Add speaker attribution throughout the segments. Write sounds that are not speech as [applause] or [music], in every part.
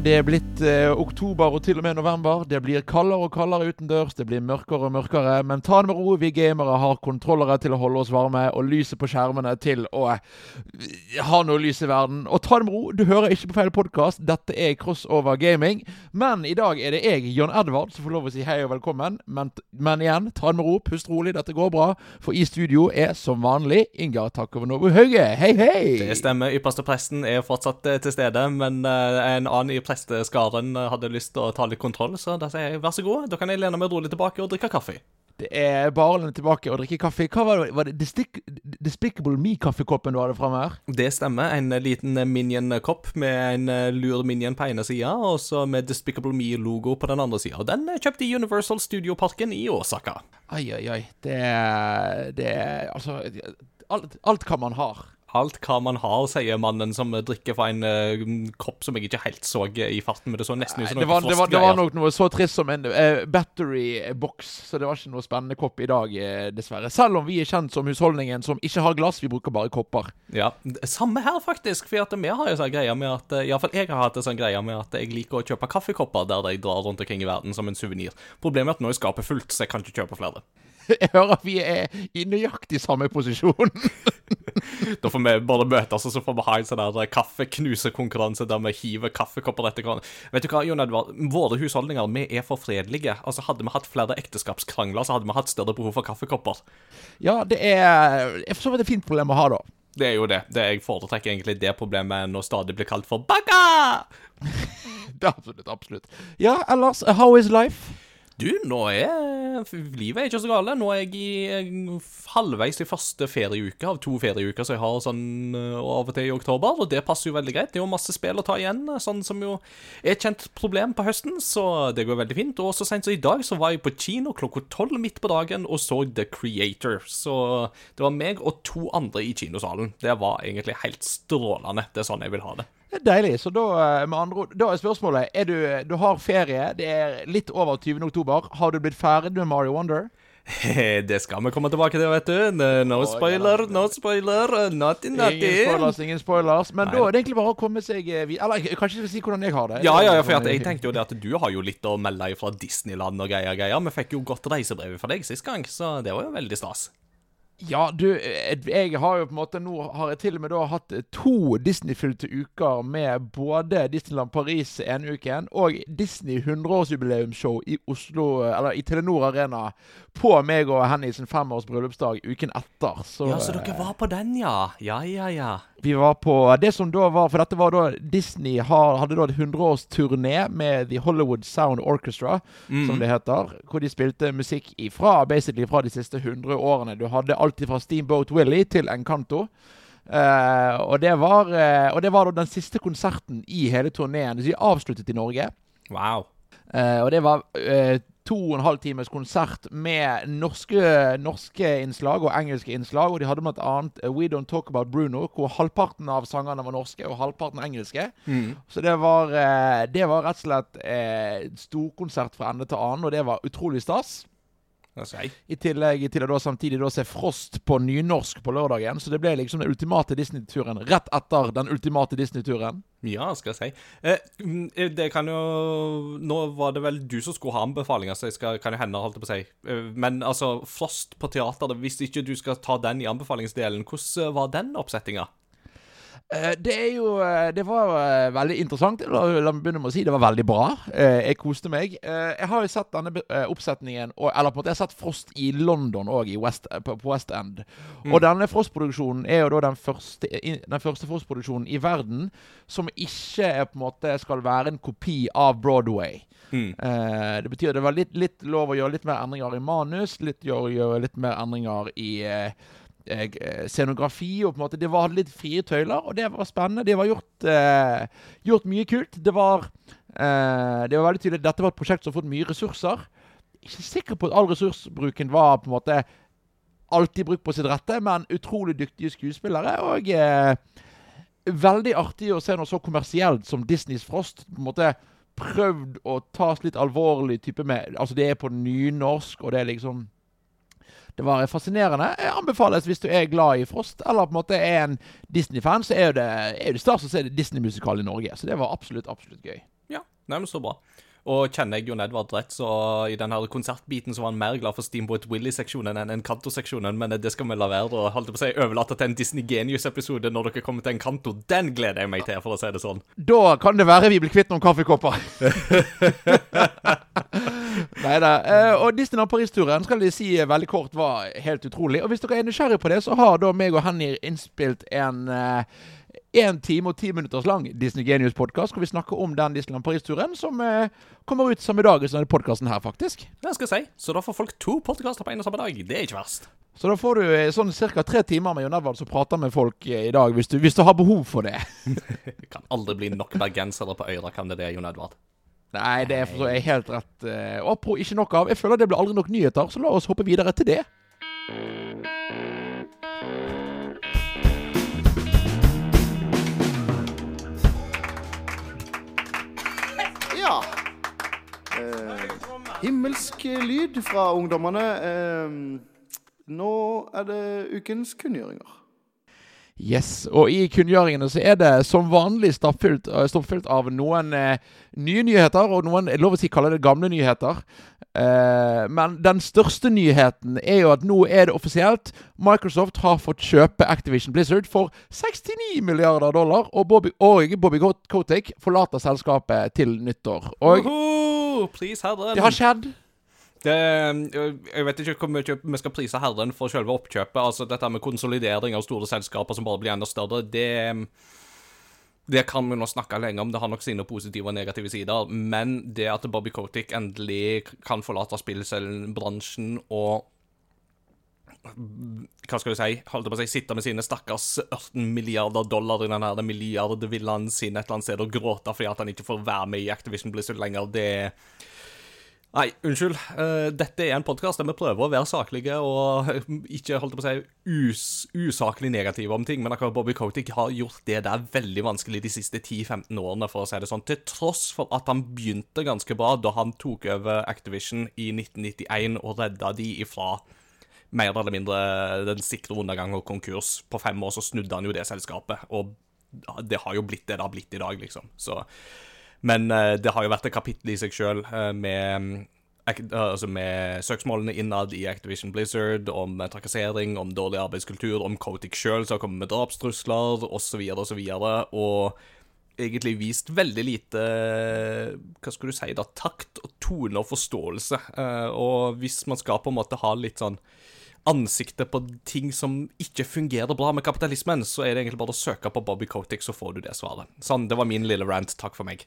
Speaker 1: Det er eh, oktober og til og med november. Det blir kaldere og kaldere utendørs. Det blir mørkere og mørkere. Men ta det med ro. Vi gamere har kontrollere til å holde oss varme, og lyset på skjermene til å eh, ha noe lys i verden. Og ta det med ro. Du hører ikke på feil podkast. Dette er Crossover Gaming. Men i dag er det jeg, John Edvard, som får lov å si hei og velkommen. Men, men igjen, ta det med ro. Pust rolig. Dette går bra. For i studio er som vanlig Ingar Takovnovo Hauge. Hei, hei!
Speaker 2: Det stemmer. Ypperste presten er fortsatt eh, til stede, men en annen i presteskaren eh, hadde lyst til å ta litt kontroll, så da sier jeg vær så god. Da kan jeg lene meg rolig tilbake og drikke kaffe.
Speaker 1: Det er bare å lene tilbake og drikke kaffe. Hva var det? Var det Destic Despicable Me-kaffekoppen du hadde framme her?
Speaker 2: Det stemmer. En eh, liten Minion-kopp med en eh, lur Minion på ene sida, og så med Despicable Me-logo på den andre sida. Den kjøpte i Universal Studio-parken i Osaka.
Speaker 1: Oi, oi, oi. Det Det Altså Alt, alt kan man ha.
Speaker 2: Alt hva man har, sier mannen som drikker fra en uh, kopp som jeg ikke helt så i farten. Men det så nesten ut som
Speaker 1: det var, det, var, det var nok noe så trist som en uh, battery box, så det var ikke noe spennende kopp i dag, uh, dessverre. Selv om vi er kjent som husholdningen som ikke har glass, vi bruker bare kopper.
Speaker 2: Ja, Samme her, faktisk. For at vi har jo sånn greie med at Iallfall jeg har hatt en sånn greie med at jeg liker å kjøpe kaffekopper der jeg drar rundt omkring i verden som en suvenir. Problemet er at nå er skapet fullt, så jeg kan ikke kjøpe flere. [laughs]
Speaker 1: Jeg hører at vi er i nøyaktig samme posisjon.
Speaker 2: da får vi bare møtes og så får vi ha en sånn der kaffeknusekonkurranse der vi hiver kaffekopper etter hverandre. Vet du hva, Jon Edvard? Våre husholdninger vi er for fredelige. Altså, Hadde vi hatt flere ekteskapskrangler, så hadde vi hatt større behov for kaffekopper.
Speaker 1: Ja, det er for så vidt et fint problem å ha, da.
Speaker 2: Det er jo det. det jeg foretrekker egentlig det problemet enn å stadig bli kalt for bagga! [laughs]
Speaker 1: det er absolutt, absolutt. Ja, ellers, how is life?
Speaker 2: Du, nå er Livet er ikke så gale. Nå er jeg i halvveis i første ferieuke av to ferieuker som jeg har sånn eh, av og til i oktober, og det passer jo veldig greit. Det er jo masse spill å ta igjen, sånn som jo er et kjent problem på høsten, så det går veldig fint. Og så seint som i dag så var jeg på kino klokka tolv midt på dagen og så The Creator. Så det var meg og to andre i kinosalen. Det var egentlig helt strålende. Det er sånn jeg vil ha det.
Speaker 1: Det er deilig. Så da, eh, med andre ord, da er spørsmålet er du, du har ferie. Det er litt over 20. oktober. Har du blitt ferdig med Mario Wonder? [laughs]
Speaker 2: det skal vi komme tilbake til, vet du. No spoiler, no spoiler. Naughty, naughty.
Speaker 1: Ingen spoilers, ingen spoilers. Men Nei. da er det egentlig bare å komme seg videre, Eller kanskje si hvordan jeg har det.
Speaker 2: Ja, ja, ja, for jeg tenkte jo det at du har jo litt å melde fra Disneyland og greier, greier. Vi fikk jo godt reisebrev fra deg sist gang, så det var jo veldig stas.
Speaker 1: Ja, du, jeg har jo på en måte Nå har jeg til og med da hatt to Disney-fylte uker med både Disneyland Paris ene uken og Disney 100-årsjubileumsshow i Oslo, eller i Telenor Arena på meg og Henny sin femårs bryllupsdag uken etter.
Speaker 2: Så, ja, så dere var på den, ja? Ja, ja, ja.
Speaker 1: Vi var på det som da var For dette var da Disney hadde da et 100-årsturné med The Hollywood Sound Orchestra, mm. som det heter. Hvor de spilte musikk ifra basically fra de siste 100 årene. Du hadde alltid fra Steamboat Willie til Encanto. Uh, og, det var, uh, og det var da den siste konserten i hele turneen. De avsluttet i Norge.
Speaker 2: Wow.
Speaker 1: Uh, og det var to og en halv times konsert med norske, norske, innslag og engelske innslag. Og de hadde bl.a. uh, We Don't Talk About Bruno, hvor halvparten av sangene var norske og halvparten engelske. Mm. Så det var, uh, det var, rett og slett uh, storkonsert fra ende til annen, og det var utrolig stas. I tillegg til å da samtidig da se Frost på nynorsk på lørdagen. Så det ble liksom den ultimate Disney-turen rett etter den ultimate Disney-turen.
Speaker 2: Ja, skal jeg si. Eh, mm, eh, det kan jo Nå var det vel du som skulle ha anbefalinger, så jeg skal, kan jo hende, holdt jeg på å si. Eh, men altså, Frost på teater, hvis ikke du skal ta den i anbefalingsdelen, hvordan var den oppsettinga?
Speaker 1: Eh, det er jo eh, Det var uh, veldig interessant. La, meg begynne med å si det var veldig bra. Jeg koste meg. Jeg har jo sett denne oppsetningen Eller på en måte jeg har sett Frost i London òg, på, på, West End. Mm. Og denne Frost-produksjonen er jo da den første, den første Frost-produksjonen i verden som ikke på en måte skal være en kopi av Broadway. Mm. det betyr at det var litt, litt, lov å gjøre litt mer endringer i manus, litt gjøre, gjøre litt mer endringer i Eh, scenografi. og på en måte Det var litt frie tøyler, og det var spennende. Det var gjort, eh, gjort mye kult. Det var, eh, det var veldig tydelig Dette var et prosjekt som har fått mye ressurser. Ikke sikker på at all ressursbruken var på en måte alltid brukt på sitt rette, men utrolig dyktige skuespillere. Og eh, veldig artig å se noe så kommersielt som Disneys Frost. på en måte Prøvd å tas litt alvorlig type med Altså, det er på nynorsk, og det er liksom Det var fascinerende. Jeg anbefales hvis du er glad i Frost, eller på en måte er en Disney-fan, så er det, er det stas å se Disney-musikal i Norge. Så det var absolutt, absolutt gøy.
Speaker 2: Ja, men så bra. Og kjenner jeg Jon Edvard rett, så i den her konsertbiten så var han mer glad for Steamboat Willie-seksjonen enn Encanto-seksjonen, men det skal vi la være og holdt på å si, overlate til en Disney Genius-episode når dere kommer til Encanto. Den gleder jeg meg til, for å si det sånn.
Speaker 1: Da kan det være vi blir kvitt noen kaffekopper. [laughs] Nei da. Eh, og Disneyland Paris-turen skal de si veldig kort var helt utrolig. Og hvis dere er nysgjerrig på det, så har da meg og Henny innspilt en eh, en time og ti minutters lang Disney Genius-podkast hvor vi snakker om den Disneyland Paris-turen, som eh, kommer ut samme dag som denne podkasten her, faktisk.
Speaker 2: Det skal jeg si. Så da får folk to podkaster på en og samme dag. Det er ikke verst.
Speaker 1: Så da får du eh, sånn ca. tre timer med Jon Edvard som prater med folk eh, i dag, hvis du, hvis du har behov for det.
Speaker 2: Det [laughs] kan aldri bli nok bergensere på Øyra, kan det det, Jon Edvard?
Speaker 1: Nei, det er er helt rett. eh, Og på ikke nok av. Jeg føler det blir aldri nok nyheter, så la oss hoppe videre til det.
Speaker 3: Himmelsk lyd fra ungdommene. Eh, nå er det ukens kunngjøringer.
Speaker 1: Yes, og i kunngjøringene så er det som vanlig stappfullt, eh, stappfullt av noen eh, nye nyheter, og noen jeg lov å si kaller det gamle nyheter. Eh, men den største nyheten er jo at nå er det offisielt. Microsoft har fått kjøpe Activision Blizzard for 69 milliarder dollar, og Bobby, og Bobby Kotick forlater selskapet til nyttår. Og
Speaker 2: herren.
Speaker 1: det har skjedd.
Speaker 2: Det, jeg vet ikke hvor mye vi skal prise herren for selve oppkjøpet. Altså Dette med konsolidering av store selskaper som bare blir enda større, det det kan vi nå snakke lenge om. Det har nok sine positive og negative sider. Men det at Bobby Kotick endelig kan forlate spillbransjen og hva skal du si, holdt på å si, sitte med sine stakkars 18 milliarder dollar i den her milliardvillaen sin et eller annet sted og gråte fordi at han ikke får være med i Activision Blizzard lenger, det Nei, unnskyld. Eh, dette er en podkast der vi prøver å være saklige og eh, ikke holdt på å si, us usaklig negative om ting, men akkurat Bobby Kotick har gjort det der veldig vanskelig de siste 10-15 årene, for å si det sånn, til tross for at han begynte ganske bra da han tok over Activision i 1991 og redda de ifra mer eller mindre den sikre undergang og konkurs. På fem år så snudde han jo det selskapet, og det har jo blitt det det har blitt i dag, liksom. Så men eh, det har jo vært et kapittel i seg sjøl med, altså med søksmålene innad i Activision Blizzard, om eh, trakassering, om dårlig arbeidskultur, om Kotik sjøl som har kommet med drapstrusler, osv., osv., og, og egentlig vist veldig lite Hva skulle du si, da? Takt og tone og forståelse. Eh, og hvis man skal på en måte ha litt sånn ansiktet på ting som ikke fungerer bra med kapitalismen, så er det egentlig bare å søke på Bobby Kotick, så får du det svaret. Sånn, det var min lille rant. Takk for meg.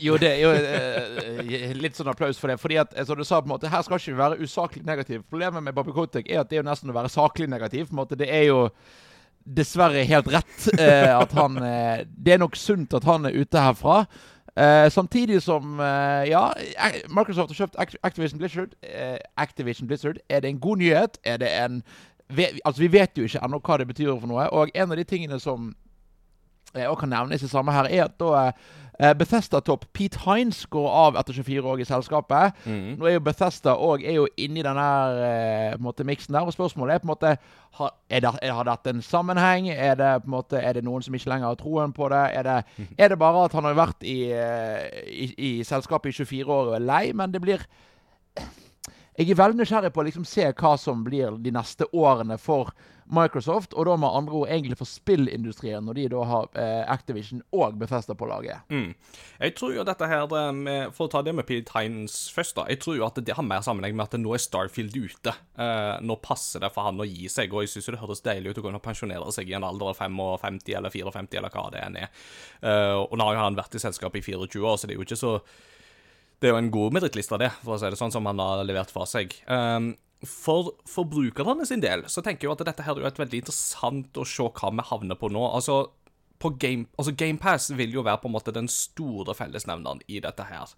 Speaker 1: Jo, det jo eh, litt sånn applaus for det. Fordi at, eh, som du sa, på en måte, her skal ikke vi være usaklig negativ. Problemet med Bobby Kotick er at det er jo nesten å være saklig negativ. På en måte, det er jo dessverre helt rett eh, at han eh, Det er nok sunt at han er ute herfra. Eh, samtidig som uh, Ja, Microsoft har kjøpt Activision Blizzard. Uh, Activision Blizzard. Er det en god nyhet? Er det en vi, Altså, vi vet jo ikke ennå hva det betyr for noe. Og en av de tingene som eh, også kan nevnes i samme her, er at da eh, Bethesda-topp Pete Hines går av etter 24 år i selskapet. Nå er jo Bethesda òg inni denne eh, miksen der. Og spørsmålet er på en måte har, er det, Har dette en sammenheng? Er det på en måte Er det noen som ikke lenger har troen på det? Er det, er det bare at han har vært i, eh, i, i selskapet i 24 år og er lei? Men det blir jeg er veldig nysgjerrig på å liksom se hva som blir de neste årene for Microsoft, og da med andre ord egentlig for spillindustrien, når de da har eh, Activision og Befesta på laget.
Speaker 2: Mm. Jeg tror jo dette her eh, med, For å ta det med Pete Hines først, da. Jeg tror jo at det har mer sammenheng med at nå er Starfield ute. Eh, nå passer det for han å gi seg, og jeg syns det høres deilig ut å kunne pensjonere seg i en alder av 55 eller 54 eller hva det enn er. Eh, og nå har han vært i selskapet i 24 år, så det er jo ikke så det er jo en god merittliste, det, for å si det sånn, som han har levert fra seg. Um, for forbrukerne sin del så tenker jeg at dette her er et veldig interessant å se hva vi havner på nå. Altså, på Game, altså GamePass vil jo være på en måte den store fellesnevneren i dette her.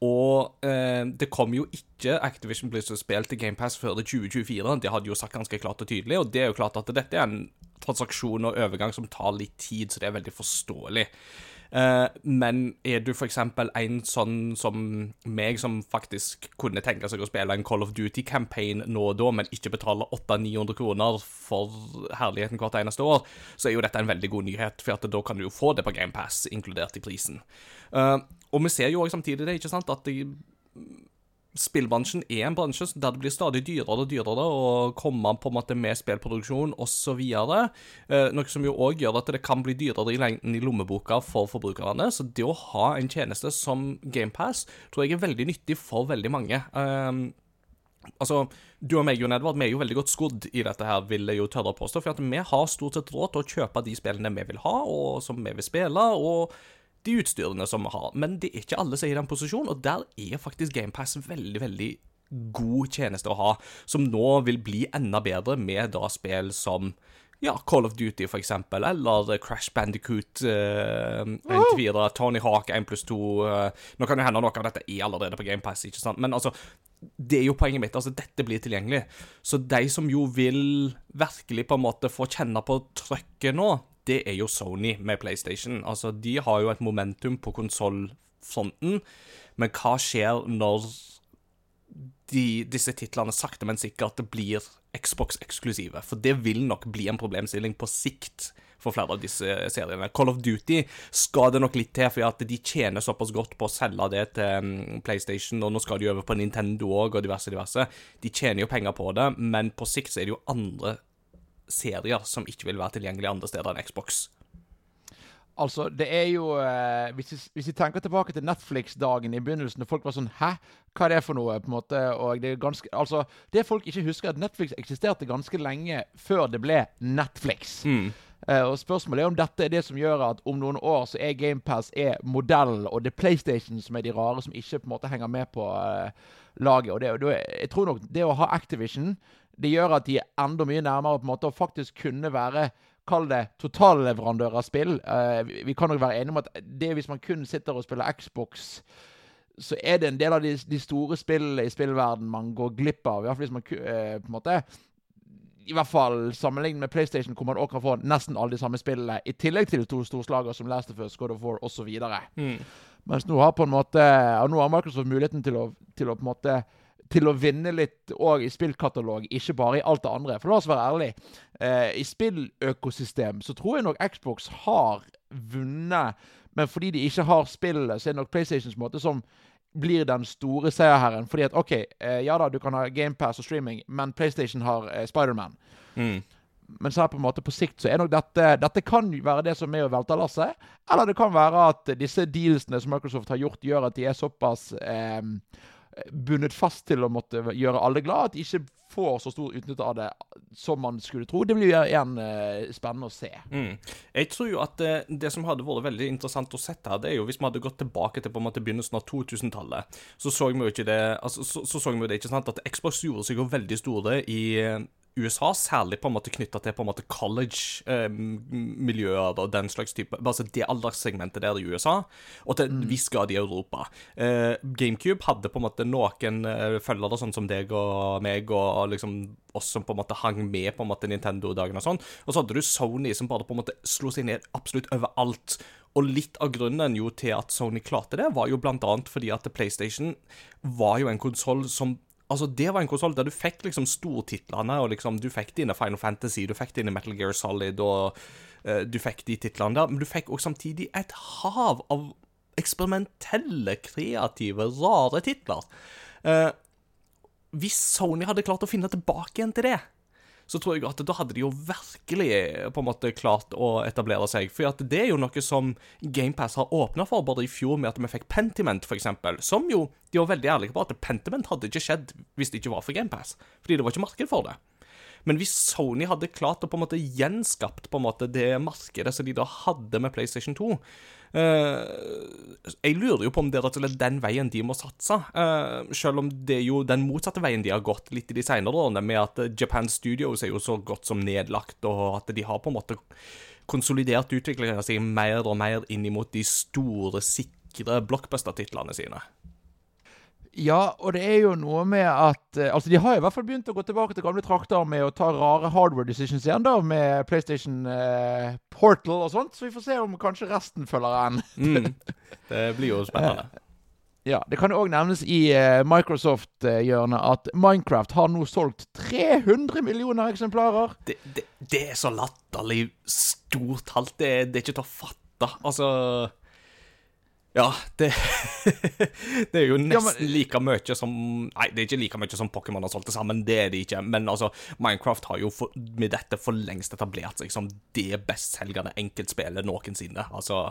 Speaker 2: Og eh, det kom jo ikke Activision Blizzard-spill til GamePass før det 2024. Det hadde jo sagt ganske klart og tydelig, og det er jo klart at dette er en transaksjon og overgang som tar litt tid, så det er veldig forståelig. Eh, men er du f.eks. en sånn som meg, som faktisk kunne tenke seg å spille en Call of Duty-campaign nå og da, men ikke betale 800-900 kroner for herligheten hvert eneste år, så er jo dette en veldig god nyhet, for da kan du jo få det på GamePass, inkludert i prisen. Eh, og vi ser jo også samtidig det, ikke sant, at de spillbransjen er en bransje der det blir stadig dyrere og dyrere å komme på en måte med spillproduksjon osv. Eh, noe som jo òg gjør at det kan bli dyrere i lengden i lommeboka for forbrukerne. Så det å ha en tjeneste som GamePass tror jeg er veldig nyttig for veldig mange. Um, Altså, Du og meg, Jon Edvard, vi er jo veldig godt skodd i dette, her, vil jeg jo tørre å påstå. For vi har stort sett råd til å kjøpe de spillene vi vil ha, og som vi vil spille. og de utstyrene som vi har. Men det er ikke alle som er i den posisjonen, og der er faktisk GamePass veldig, veldig god tjeneste å ha, som nå vil bli enda bedre med da spill som ja, Call of Duty, for eksempel, eller Crash Bandicoot eh, 1-4, Tony Hawk 1 pluss 2 eh, Nå kan det hende noe av dette er allerede på GamePass, ikke sant, men altså det er jo poenget mitt. altså Dette blir tilgjengelig. Så de som jo vil virkelig på en måte få kjenne på trøkket nå, det er jo Sony med PlayStation. Altså, De har jo et momentum på konsollfronten, men hva skjer når de, disse titlene sakte, men sikkert blir Xbox-eksklusive? For det vil nok bli en problemstilling på sikt for flere av disse seriene. Call of Duty skal det nok litt til, for at de tjener såpass godt på å selge det til mm, PlayStation, og nå skal de over på Nintendo òg, og diverse, diverse. De tjener jo penger på det, men på sikt så er det jo andre serier som ikke vil være tilgjengelige andre steder enn Xbox.
Speaker 1: Altså, det er jo eh, hvis, vi, hvis, vi, tenker tilbake til Netflix-dagen i begynnelsen, og folk var sånn Hæ? Hva er det for noe? på en måte, og Det er ganske, altså, det folk ikke husker, er at Netflix eksisterte ganske lenge før det ble Netflix. Mm. Eh, og Spørsmålet er om dette er det som gjør at om noen år så er GamePass er modellen, og det er PlayStation som er de rare som ikke på en måte henger med på uh, laget. og det, det, Jeg tror nok det å ha Activision det gjør at de er enda mye nærmere på en måte å faktisk kunne være Kall det totalleverandør av spill. Uh, vi, kan nok være enige om at det hvis man kun sitter og spiller Xbox, så er det en del av de, de store spillene i spillverden man går glipp av. I hvert fall hvis man uh, på en måte i hvert fall sammenlignet med PlayStation, hvor man også kan få nesten alle de samme spillene, i tillegg til de to storslager som Last of Us, God of War osv. Mm. Mens nå har på en måte, og nå har Microsoft muligheten til å, til å på en måte til å vinne litt òg i spillkatalog, ikke bare i alt det andre. For la oss være ærlig, Eh, I spilløkosystem så tror jeg nok Xbox har vunnet, men fordi de ikke har spillet, så er det nok PlayStations måte som blir den store seierherren. Fordi at OK, eh, ja da, du kan ha GamePass og streaming, men PlayStation har eh, Spiderman. Mm. Men så er på en måte på sikt så er nok dette Dette kan være det som er å velte lasset. Eller det kan være at disse dealsene som Microsoft har gjort, gjør at de er såpass eh, bundet fast til å måtte gjøre alle glad, at de ikke får så stor utnytte av det som man skulle tro. Det blir igjen uh, spennende å se.
Speaker 2: Mm. Jeg tror jo at uh, det som hadde vært veldig interessant å sette her, det er jo hvis vi hadde gått tilbake til på en måte begynnelsen av 2000-tallet, så så vi jo ikke det altså, så, så, så vi jo det ikke sant, at Xbox gjorde seg jo veldig store i USA, særlig på en måte knytta til på en måte college-miljøer eh, og den slags type Altså det alderssegmentet der i USA, og til en mm. viss grad i Europa. Eh, GameCube hadde på en måte noen eh, følgere, sånn som deg og meg, og, liksom oss som på en måte hang med på en måte Nintendo-dagen og sånn. Og så hadde du Sony som bare på en måte slo seg ned absolutt overalt. Og litt av grunnen jo til at Sony klarte det, var jo blant annet fordi at PlayStation var jo en konsoll som Altså, Det var en konsoll der du fikk liksom stortitlene, og liksom du fikk dine Final Fantasy, du fikk dine Metal Gear Solid, og uh, du fikk de titlene der, men du fikk også samtidig et hav av eksperimentelle, kreative, rare titler. Uh, hvis Sony hadde klart å finne tilbake igjen til det, så tror jeg at da hadde de jo virkelig på en måte klart å etablere seg. For det er jo noe som GamePass har åpna for, både i fjor med at vi fikk Pentiment, f.eks., som jo de var veldig ærlige på at Pentiment hadde ikke skjedd hvis det ikke var for GamePass, fordi det var ikke marked for det. Men hvis Sony hadde klart å på en måte gjenskapt på en måte det markedet som de da hadde med PlayStation 2 Uh, jeg lurer jo på om det er den veien de må satse, uh, selv om det er jo den motsatte veien de har gått litt i de senere årene, med at Japan Studios er jo så godt som nedlagt, og at de har på en måte konsolidert utviklingen sin mer og mer inn mot de store, sikre blockbuster-titlene sine.
Speaker 1: Ja, og det er jo noe med at eh, Altså, de har i hvert fall begynt å gå tilbake til gamle trakter med å ta rare hardware decisions igjen, da, med PlayStation eh, Portal og sånt. Så vi får se om kanskje resten følger en.
Speaker 2: Mm. Det blir jo [laughs] spennende.
Speaker 1: Ja, Det kan òg nevnes i eh, Microsoft-hjørnet at Minecraft har nå solgt 300 millioner eksemplarer.
Speaker 2: Det, det, det er så latterlig stort tall. Det, det er ikke til å fatte. Altså Ja, det [laughs] Det er jo
Speaker 1: Ja,
Speaker 2: nesten
Speaker 1: men-
Speaker 2: like mye som Nei, det er ikke like mye som Pokémon har solgt til sammen. Det er det ikke. Men altså, Minecraft har jo for, med dette for lengst etablert seg som det bestselgende enkeltspillet noensinne. Altså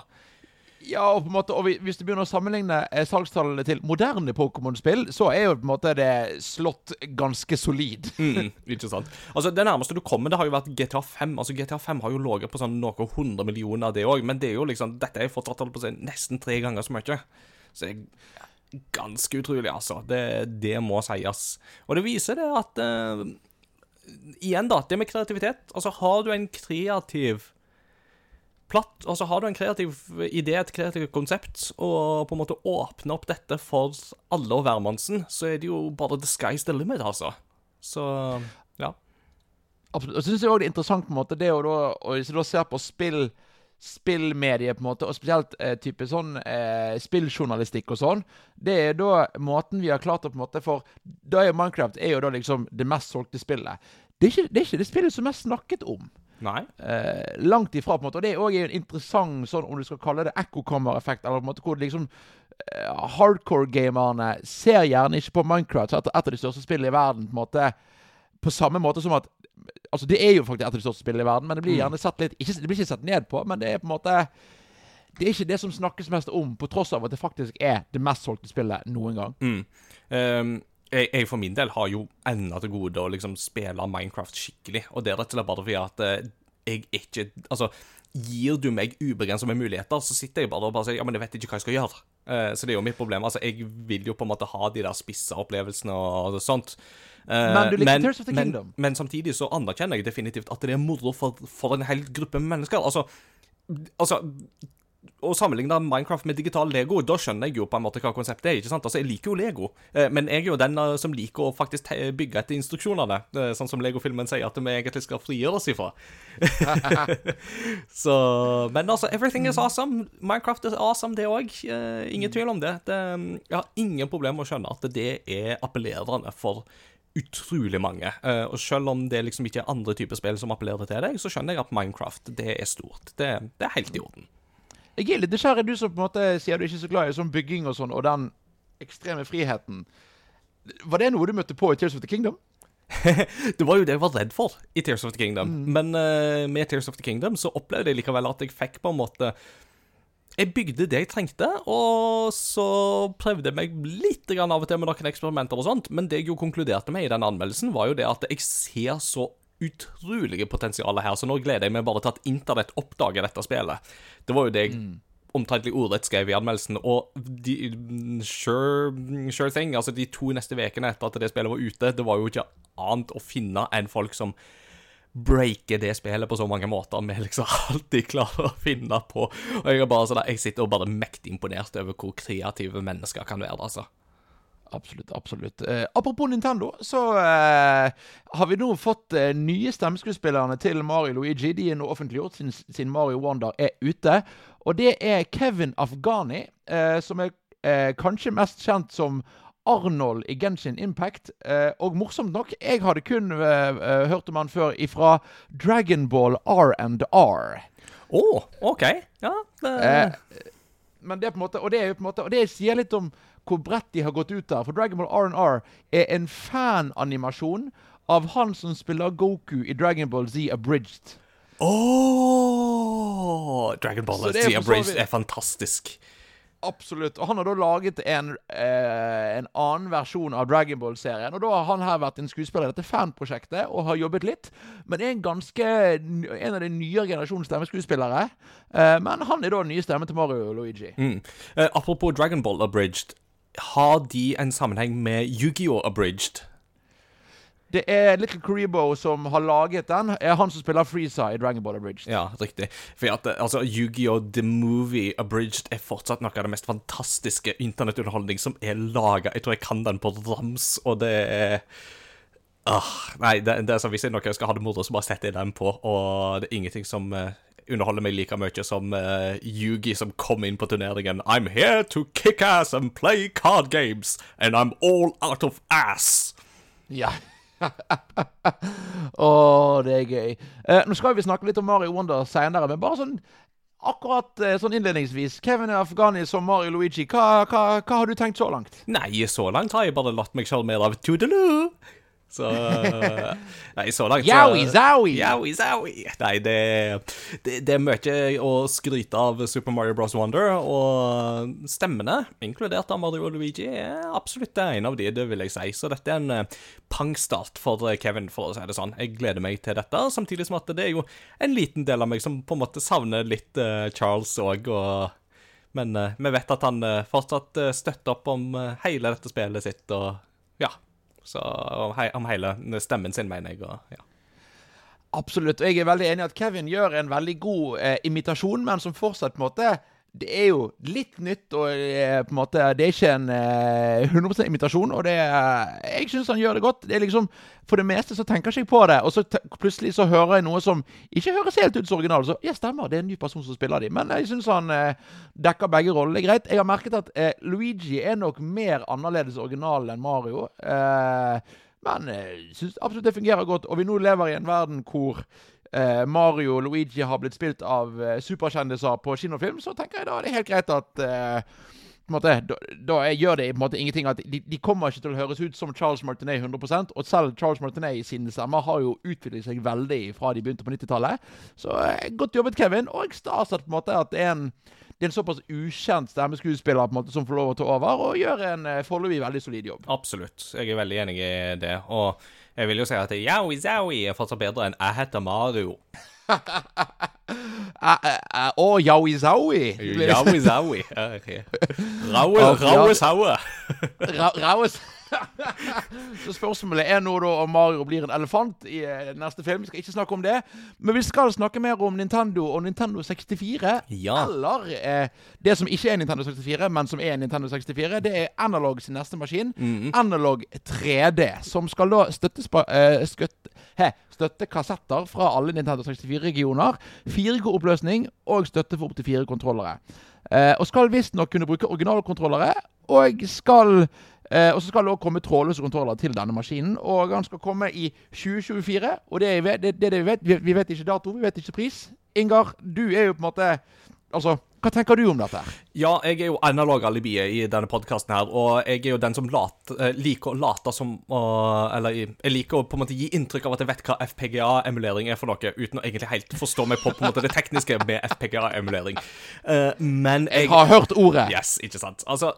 Speaker 1: Ja, og på en måte, og hvis du begynner å sammenligne eh, salgstallene til moderne Pokémon-spill, så er jo på en måte det slått ganske solid. [laughs]
Speaker 2: Mm, ikke sant. Altså, Det nærmeste du kommer, det har jo vært GTA 5. Altså, GTA 5 har jo ligget på sånn noe hundre millioner, det òg, men det er jo liksom Dette er fortsatt holdt på å nesten tre ganger så mye. Så det er ganske utrolig, altså. Det, det må sies. Og det viser det at uh, Igjen, da. Det med kreativitet. Altså, har du en kreativ platt, altså Har du en kreativ idé, et kreativt konsept, og på en måte åpner opp dette for alle og hvermannsen, så er det jo bare the sky's the limit, altså. Så ja.
Speaker 1: Absolutt. Og så syns jeg òg det er interessant på en måte det å da og Hvis du da ser på spill spillmediet, på en måte, og spesielt eh, type sånn eh, spilljournalistikk og sånn, det er da måten vi har klart å på en måte For da er Minecraft er jo da liksom det mest solgte spillet. Det er ikke det, er ikke det spillet som er snakket om.
Speaker 2: Nei.
Speaker 1: Eh, langt ifra, på en måte. Og det er òg en interessant sånn, om du skal kalle det ekkokammereffekt, eller på en måte hvor liksom eh, hardcore-gamerne ser gjerne ikke på Minecraft, et, et av de største spillene i verden, på en måte på samme måte som at Altså, det er jo faktisk et av de største spillene i verden, men det blir gjerne sett litt ikke, Det blir ikke sett ned på, men det er på en måte Det er ikke det som snakkes mest om, på tross av at det faktisk er det mest solgte spillet noen gang.
Speaker 2: Mm. Ehm, jeg, jeg for min del har jo ennå til gode å liksom spille Minecraft skikkelig, og det er rett og slett bare fordi at eh, jeg ikke Altså, gir du meg ubegrensede muligheter, så sitter jeg bare og bare sier ja, men jeg vet ikke hva jeg skal gjøre. Eh, så det er jo mitt problem. Altså, jeg vil jo på en måte ha de der spissa opplevelsene og sånt. Eh,
Speaker 1: Men Tears
Speaker 2: men, Men samtidig så anerkjenner jeg definitivt at det er moro for, for en hel gruppe mennesker. Altså, altså å sammenligne Minecraft med digital Lego, da skjønner jeg jo på en måte hva konseptet er. ikke sant? Altså, Jeg liker jo Lego, eh, men jeg er jo den eh, som liker å faktisk bygge etter instruksjonene. eh, Sånn som Lego-filmen sier at vi egentlig skal frigjøre oss ifra. [laughs] Så Men altså, everything is awesome. Minecraft is awesome, det òg. ingen tvil om det. det. Jeg har ingen problem med å skjønne at det er appellerende for utrolig mange. Og selv om det liksom ikke er andre typer spill som appellerer til deg, så skjønner jeg at Minecraft, det er stort. Det, det er helt i orden.
Speaker 1: Jeg er litt nysgjerrig, du som på en måte sier du ikke er så glad i sånn bygging og sånn, og den ekstreme friheten. Var det noe du møtte på i Tears of the Kingdom? [laughs]
Speaker 2: Det var jo det jeg var redd for i Tears of the Kingdom. Men uh, med Tears of the Kingdom så opplevde jeg likevel at jeg fikk på en måte Jeg bygde det jeg trengte, og så prøvde jeg meg litt grann av og til med noen eksperimenter og sånt, men det jeg jo konkluderte med i den anmeldelsen, var jo det at jeg ser så utrolige potensialet her, så nå gleder jeg meg bare til at internett oppdager dette spillet. Det var jo det jeg omtrentlig ordrett skrev i anmeldelsen, og de, sure, sure thing, altså de to neste ukene etter at det spillet var ute, det var jo ikke annet å finne enn folk som breaker det spillet på så mange måter vi liksom alltid klarer å finne på. Og jeg, er bare sånn, jeg sitter og bare mektig imponert over hvor kreative mennesker kan være, altså.
Speaker 1: Absolutt. absolutt. Eh, apropos Nintendo, så eh, har vi nå fått eh, nye stemmeskuespillerne til Mario Luigi. De er nå offentliggjort siden, siden Mario Wonder er ute. Og det er Kevin Afghani, eh, som er eh, kanskje mest kjent som Arnold i Genshin Impact. Eh, og morsomt nok, jeg hadde kun hørt om han før ifra Dragonball R&R.
Speaker 2: Å, OK. Ja. Det,
Speaker 1: men det er på en måte, og det er på en måte, og det sier litt om hvor bredt de har gått ut der. For Dragon Ball R&R er en fananimasjon av han som spiller Goku i Dragon Ball Z Abridged.
Speaker 2: Åh, Dragon Ball Z Abridged er fantastisk.
Speaker 1: Absolutt. Og han har da laget en, eh, en annen versjon av Dragon Ball-serien. Og da har han her vært en skuespiller i dette fanprosjektet og har jobbet litt. Men er en ganske en av de nyere generasjons stemmeskuespillere. Eh, men han er da den nye stemmen til Mario og Luigi.
Speaker 2: Mm. Eh, apropos Dragon Ball Abridged, har de en sammenheng med Yu-Gi-Oh! Abridged?
Speaker 1: Det er Little Karibo som har laget den. Er han som spiller Freeza i Dragon Ball Abridged.
Speaker 2: Ja, riktig. For at, eh, altså, Yu-Gi-Oh! The Movie Abridged er fortsatt noe av det mest fantastiske internettunderholdning som er laga. Jeg tror jeg kan den på rams, og det er ah, Nei, det, det er sånn, hvis jeg noe skal ha det moro, så bare setter jeg den på, og det er ingenting som eh, underholder meg like mye som uh, Yugi som kom inn på turneringen. I'm here to kick ass and play card games, and I'm all out of ass.
Speaker 1: Ja. [laughs] Å, det er gøy. Uh, nå skal vi snakke litt om Mario Wonder senere, men bare sånn akkurat eh, sånn innledningsvis. Kevin Afghani som Mario Luigi, hva, hva, hva har du tenkt så langt?
Speaker 2: Nei, så langt har jeg bare latt meg sjarmere av Toodaloo. Så Nei, så langt så-
Speaker 1: Yowie zowie!
Speaker 2: Yowie zowie. Nei, det, det, det er mye å skryte av Super Mario Bros. Wonder, og stemmene, inkludert av Mario og Luigi, er absolutt en av de, det vil jeg si. Så dette er en eh, pangstart for eh, Kevin, for å si det sånn. Jeg gleder meg til dette, samtidig som at det er jo en liten del av meg som på en måte savner litt uh, Charles òg, og men uh, vi vet at han uh, fortsatt eh, støtter opp om eh, hele dette spillet sitt, og ja. Så om, hele stemmen sin, mener jeg. Og, ja.
Speaker 1: Absolutt. Og jeg er veldig enig i at Kevin gjør en veldig god eh, imitasjon, men som fortsatt på en måte Det er jo litt nytt, og eh, på en måte det er ikke en eh, 100% imitasjon. Og det jeg syns han gjør det godt. Det er liksom For det meste så tenker jeg ikke på det, og så plutselig så hører jeg noe som ikke høres helt ut som original. Så ja, stemmer, det er en ny person som spiller de. Men jeg syns han eh, dekker begge roller. Er greit. Jeg har merket at eh, Luigi er nok mer annerledes original enn Mario. Eh, men jeg syns absolutt det fungerer godt. Og vi nå lever i en verden hvor eh, Mario og Luigi har blitt spilt av eh, superkjendiser på kinofilm, så tenker jeg da det er helt greit at eh, måte, da, da gjør det på en måte ingenting at de, de kommer ikke til å høres ut som Charles Martinet 100 Og selv Charles Martinet sine stemmer har jo utviklet seg veldig fra de begynte på 90-tallet. Så eh, godt jobbet, Kevin. Og stas at på en måte at det er en det er en såpass ukjent stemmeskuespiller på en måte som får lov å ta over, og gjør en eh, foreløpig veldig solid jobb.
Speaker 2: Absolutt. Jeg er veldig enig i det. Og jeg vil jo si at Yowie Zowie er fortsatt bedre enn Jeg heter Mario. [laughs]
Speaker 1: Eh, eh, Å, Yowie Zowie!
Speaker 2: Yowie Zowie. Raue,
Speaker 1: Ja,
Speaker 2: raue saue. [laughs]
Speaker 1: Så spørsmålet er nå da om Mario blir en elefant i eh, neste film. Vi skal ikke snakke om det. Men vi skal snakke mer om Nintendo og Nintendo 64.
Speaker 2: Ja.
Speaker 1: Eller eh, det som ikke er Nintendo 64, men som er Nintendo 64. Det er Analog sin neste maskin. Analog 3D. Som skal da støtte, eh, skutt, he, støtte kassetter fra alle Nintendo 64-regioner. 4G-oppløsning og støtte for opptil fire kontrollere. Eh, og skal visstnok kunne bruke originalkontrollere. Og skal Eh, og så skal det også komme trådløse kontroller til denne maskinen. Og han skal komme i 2024. Og det, er det, det, det vi vet vi, vi vet ikke dato, vi vet ikke pris. Ingar, du er jo på en måte Altså, hva tenker du om dette?
Speaker 2: Ja, jeg er jo analog-alibiet i denne podkasten her, og jeg er jo den som lat, eh, liker å late som å- Eller jeg liker å på en måte gi inntrykk av at jeg vet hva FPGA-emulering er for noe, uten å egentlig helt forstå meg på på en måte det tekniske med FPGA-emulering. Eh, men jeg
Speaker 1: Jeg har hørt ordet.
Speaker 2: Yes, ikke sant. Altså,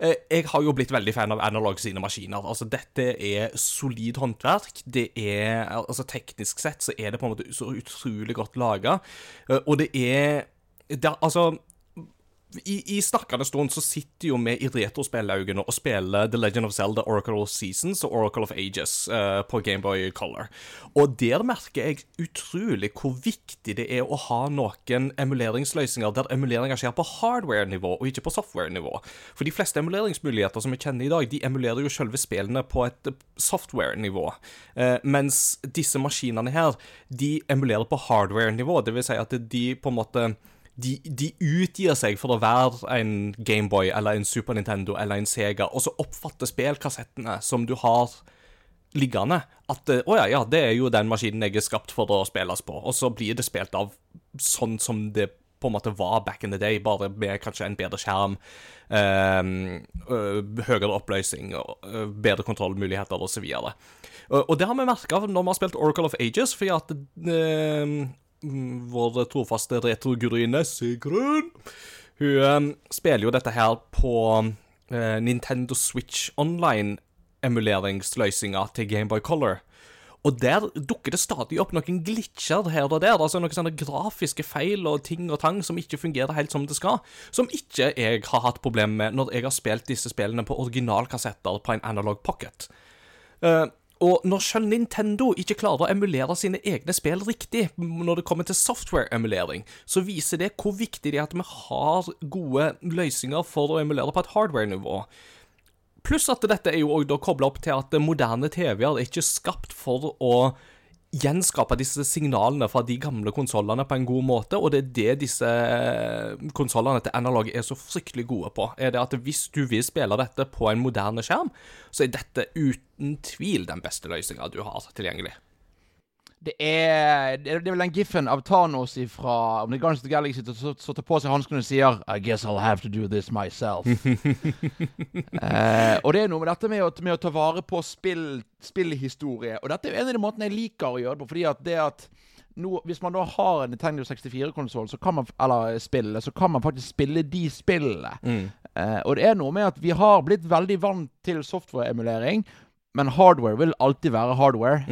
Speaker 2: jeg har jo blitt veldig fan av Analog sine maskiner. Altså, dette er solid håndverk. Det er Altså, teknisk sett så er det på en måte så utrolig godt laga. Og det er det, Altså i, I snakkende stund så sitter jo vi i retrospillaugene og spiller The Legend of Zelda Oracle of Seasons og Oracle of Ages uh, på Gameboy Color. Og der merker jeg utrolig hvor viktig det er å ha noen emuleringsløsninger der emuleringer skjer på hardware-nivå og ikke på software-nivå. For de fleste emuleringsmuligheter som vi kjenner i dag, de emulerer jo selve spillene på et software-nivå. Uh, mens disse maskinene her, de emulerer på hardware-nivå. Det vil si at de på en måte de, de utgir seg for å være en Gameboy eller en Super Nintendo eller en Sega, og så oppfatter spillkassettene som du har liggende, at eh, å ja, ja, det er jo den maskinen jeg er skapt for å spilles på, og så blir det spilt av sånn som det på en måte var back in the day, bare med kanskje en bedre skjerm, øh, høyere oppløsning, øh, bedre kontrollmuligheter osv. Og, og det har vi merka når vi har spilt Oracle of Ages, fordi at eh, mm, vår trofaste retrogryne, Sigrun Hun eh, spiller jo dette her på eh, Nintendo Switch Online-emuleringsløsninga til Gameboy Color. Og der dukker det stadig opp noen glitcher her og der. Altså noen sånne grafiske feil og ting og tang som ikke fungerer helt som det skal. Som ikke jeg har hatt problem med når jeg har spilt disse spillene på originalkassetter på en analog pocket. Eh, Og når selv Nintendo ikke klarer å emulere sine egne spill riktig når det kommer til software-emulering, så viser det hvor viktig det er at vi har gode løsninger for å emulere på et hardware-nivå. Pluss at dette er jo også kobla opp til at moderne TV-er er ikke skapt for å gjenskape disse signalene fra de gamle konsollene på en god måte, og det er det disse konsollene til Analog er så fryktelig gode på. Er det at Hvis du vil spille dette på en moderne skjerm, så er dette uten tvil den beste løsninga du har tilgjengelig.
Speaker 1: Det er, det er vel den giffen av Thanos fra om det er Guardians of the Galaxy som så tar på seg hanskene og sier I guess I'll have to do this myself. [laughs] eh, og det er noe med dette med å, med å ta vare på spill, spillhistorie. Og dette er jo en av de måtene jeg liker å gjøre det på. fordi at det at nå, Hvis man da har en Nintendo 64-konsoll eller spillet, så kan man faktisk spille de spillene. Eh, og det er noe med at vi har blitt veldig vant til software-emulering, men hardware vil alltid være hardware.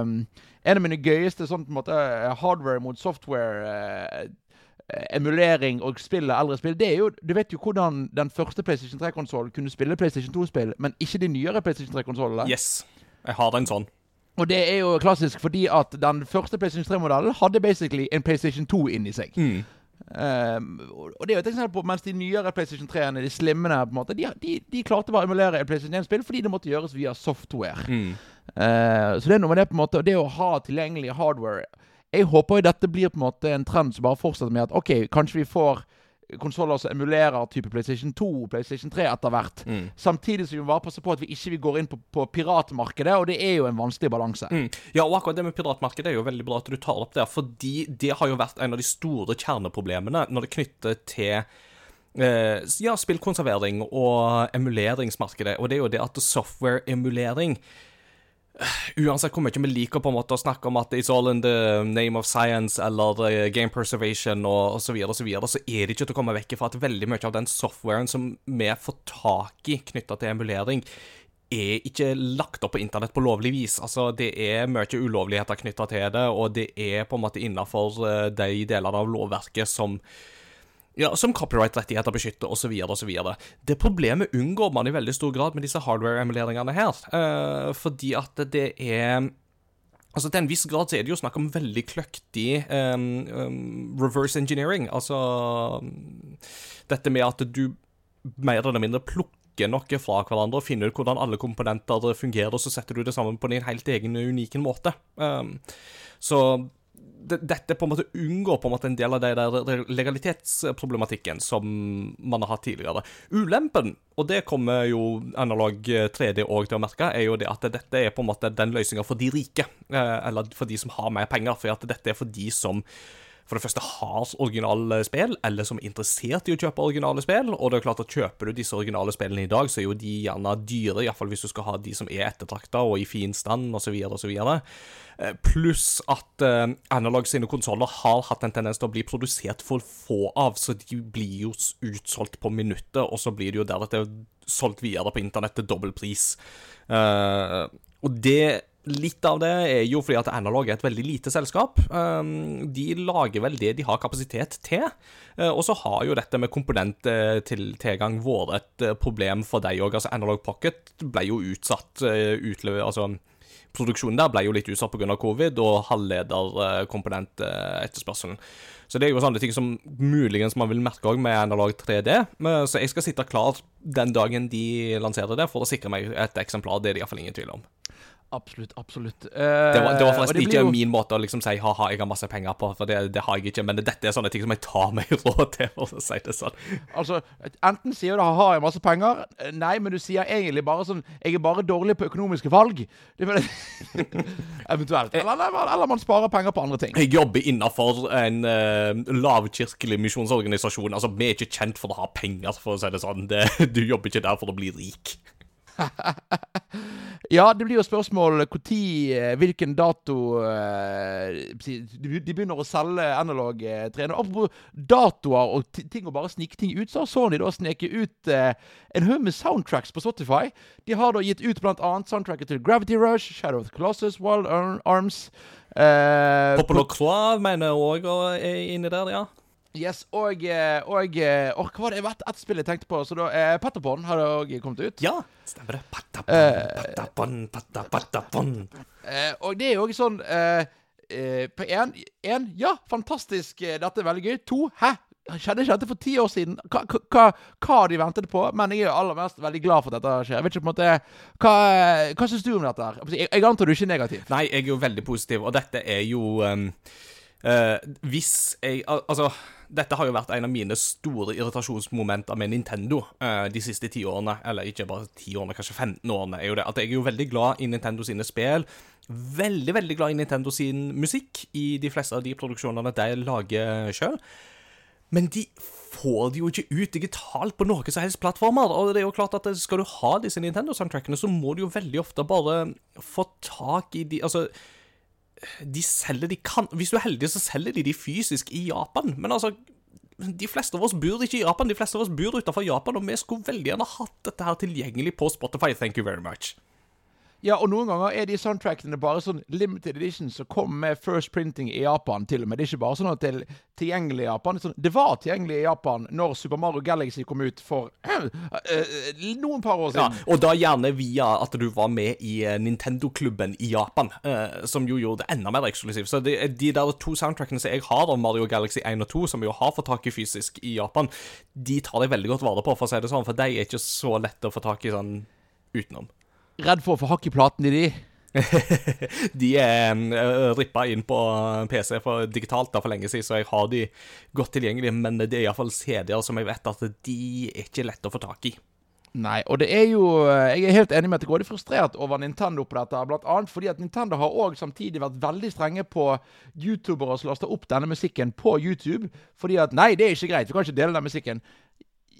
Speaker 1: Um, en av mine gøyeste sånn på en måte hardware mot software-emulering og spill av eldre spill, det er jo Du vet jo hvordan den første PlayStation 3-konsollen kunne spille PlayStation 2-spill, men ikke de nyere PlayStation 3-konsollene.
Speaker 2: Yes. Jeg har den sånn.
Speaker 1: Og det er jo klassisk fordi at den første PlayStation 3-modellen hadde basically en PlayStation 2 inni seg.
Speaker 2: Mm.
Speaker 1: Um, og det er jo et eksempel på Mens de nyere PlayStation 3-ene, de slimmene, på en måte, de, de, de klarte bare å emulere et PlayStation 1-spill fordi det måtte gjøres via software.
Speaker 2: Mm.
Speaker 1: Uh, så det er noe med det på en måte og Det å ha tilgjengelig hardware Jeg håper jo dette blir på en måte en trend som bare fortsetter med at OK, kanskje vi får konsoller som emulerer type PlayStation 2 PlayStation 3 etter hvert.
Speaker 2: Mm.
Speaker 1: Samtidig som vi bare passer på at vi ikke går inn på, på piratmarkedet, og det er jo en vanskelig balanse.
Speaker 2: Mm. Ja, og akkurat det med piratmarkedet er jo veldig bra at du tar opp der, fordi det har jo vært en av de store kjerneproblemene når det knytter til eh, ja, spillkonservering og emuleringsmarkedet, og det er jo det at software-emulering Uansett hvor mye vi liker på en måte å snakke om at it's all in the name of science eller uh, game preservation og osv., så, så, videre, så er det ikke til å komme vekk fra at veldig mye av den softwaren som vi får tak i knytta til emulering, er ikke lagt opp på internett på lovlig vis. Altså, Det er mye ulovligheter knytta til det, og det er på en måte innafor uh, de delene av lovverket som ja, som copyright-rettigheter beskytter, osv., osv. Det problemet unngår man i veldig stor grad med disse hardware-emuleringene her, uh, fordi at det er Altså Til en viss grad så er det jo snakk om veldig kløktig um, um, reverse engineering. Altså Dette med at du mer eller mindre plukker noe fra hverandre og finner ut hvordan alle komponenter fungerer, og så setter du det sammen på din helt egen unike måte. Um, så dette på en måte unngår på en måte en del av den legalitetsproblematikken som man har hatt tidligere. Ulempen, og det kommer jo analog 3D òg til å merke, er jo det at dette er på en måte den løsninga for de rike. Eh, eller for de som har mer penger. For at dette er for de som for det første har originale spill, eller som er interessert i å kjøpe originale spill. Og det er klart at kjøper du disse originale spillene i dag, så er jo de gjerne dyre, iallfall hvis du skal ha de som er ettertrakta og i fin stand, osv., osv. Eh, pluss at uh, Analog sine konsoller har hatt en tendens til å bli produsert for få av, så de blir jo utsolgt på minuttet, og så blir det jo deretter solgt videre på internett til dobbel pris. Uh, og det Litt av det er jo fordi at Analog er et veldig lite selskap. Um, de lager vel det de har kapasitet til. Uh, og så har jo dette med komponenttilgang vært et uh, problem for deg òg. Altså, Analog Pocket ble jo utsatt uh. Altså, produksjonen der ble jo litt utsatt pga. covid og halvlederkomponentetterspørselen. Så det er jo sånne ting som muligens man vil merke òg med Analog 3D. Så jeg skal sitte klar den dagen de lanserer det, for å sikre meg et eksemplar. Det er det iallfall ingen tvil om.
Speaker 1: Absolutt. absolutt. Uh,
Speaker 2: det, var, det var forresten
Speaker 1: det
Speaker 2: ikke
Speaker 1: jo...
Speaker 2: min måte å liksom si ha-ha, jeg har masse penger på, for det, det, har jeg ikke. Men dette er sånne ting som jeg tar meg [laughs] råd til, å si det sånn.
Speaker 1: Altså, enten sier du har jeg har masse penger, nei, men du sier egentlig bare sånn Jeg er bare dårlig på økonomiske valg. [laughs] [laughs] Eventuelt. Eller, eller, eller, man sparer penger på andre ting.
Speaker 2: Jeg jobber innafor en uh, lavkirkelig misjonsorganisasjon. Altså, vi er ikke kjent for å ha penger, for å si det sånn. Du jobber ikke der for å bli rik. [laughs]
Speaker 1: ja, det blir jo spørsmål når Hvilken dato De begynner å selge analog-trener. Apropos datoer og ting å bare snike ting ut, så har Sony da sneket ut en haug med soundtracks på Spotify. De har da gitt ut bl.a. soundtracket til Gravity Rush, Shadow of the Colossus, Wild Arms
Speaker 2: uh, Popolo Croix mener jeg òg er inni der, ja.
Speaker 1: Yes, og, og, og eh, Hva var det? Et, et spill jeg tenkte på. Så da, eh, Patapon har òg kommet ut.
Speaker 2: Ja, stemmer det. Patapon, patapon, patapon.
Speaker 1: Eh, og det er jo også sånn eh, eh, På én Ja, fantastisk. eh, Dette er veldig gøy. To Hæ? Skjedde ikke dette for ti år siden? Hva, hva, hva har de ventet på? Men jeg er jo aller mest veldig glad for at dette skjer. Jeg vet ikke på en måte Hva, hva syns du om dette? her? Jeg, jeg antar du ikke er negativ?
Speaker 2: Nei, jeg er jo veldig positiv, og dette er jo um, eh, Hvis jeg al Altså, dette har jo vært en av mine store irritasjonsmomenter med Nintendo uh, de siste ti årene. Eller ikke bare ti årene, kanskje 15 årene. er jo det At jeg er jo veldig glad i Nintendo sine spill. Veldig, veldig glad i Nintendo sin musikk i de fleste av de produksjonene de lager sjøl. Men de får det jo ikke ut digitalt på noen som helst plattformer. Og det er jo klart at skal du ha disse Nintendo-soundtrackene, så må du jo veldig ofte bare få tak i de Altså, de selger de kan Hvis du er heldig, så selger de de fysisk i Japan. Men altså de fleste av oss bor ikke i Japan, de fleste av oss bor utenfor Japan, og vi skulle veldig gjerne hatt dette her tilgjengelig på Spotify. Thank you very much.
Speaker 1: Ja, og noen ganger er de soundtrackene bare sånn limited edition som kom med first printing i Japan, til og med. Det er ikke bare sånn at det er tilgjengelig i Japan. Sånn, det var tilgjengelig i Japan når Super Mario Galaxy kom ut for øh, [clears throat] noen par år siden.
Speaker 2: Ja, og da gjerne via at du var med i eh, Nintendo-klubben i Japan, øh, som jo gjorde det enda mer eksklusivt. Så er de der to soundtrackene som jeg har av Mario Galaxy 1 og 2, som jeg jo har fått tak i fysisk i Japan, de tar jeg veldig godt vare på, for å si det sånn, for de er ikke så lette å få tak i sånn utenom.
Speaker 1: Redd for å få hakk i platen i de. [laughs]
Speaker 2: De er uh, rippa inn på PC for digitalt da for lenge siden, så jeg har de godt tilgjengelig, men det er iallfall CD-er som jeg vet at de er ikke lette å få tak i.
Speaker 1: Nei, og det er jo Jeg er helt enig med at jeg går litt frustrert over Nintendo på dette. Blant annet fordi at Nintendo har òg samtidig vært veldig strenge på youtubere som laster opp denne musikken på YouTube. Fordi at Nei, det er ikke greit. Vi kan ikke dele den musikken.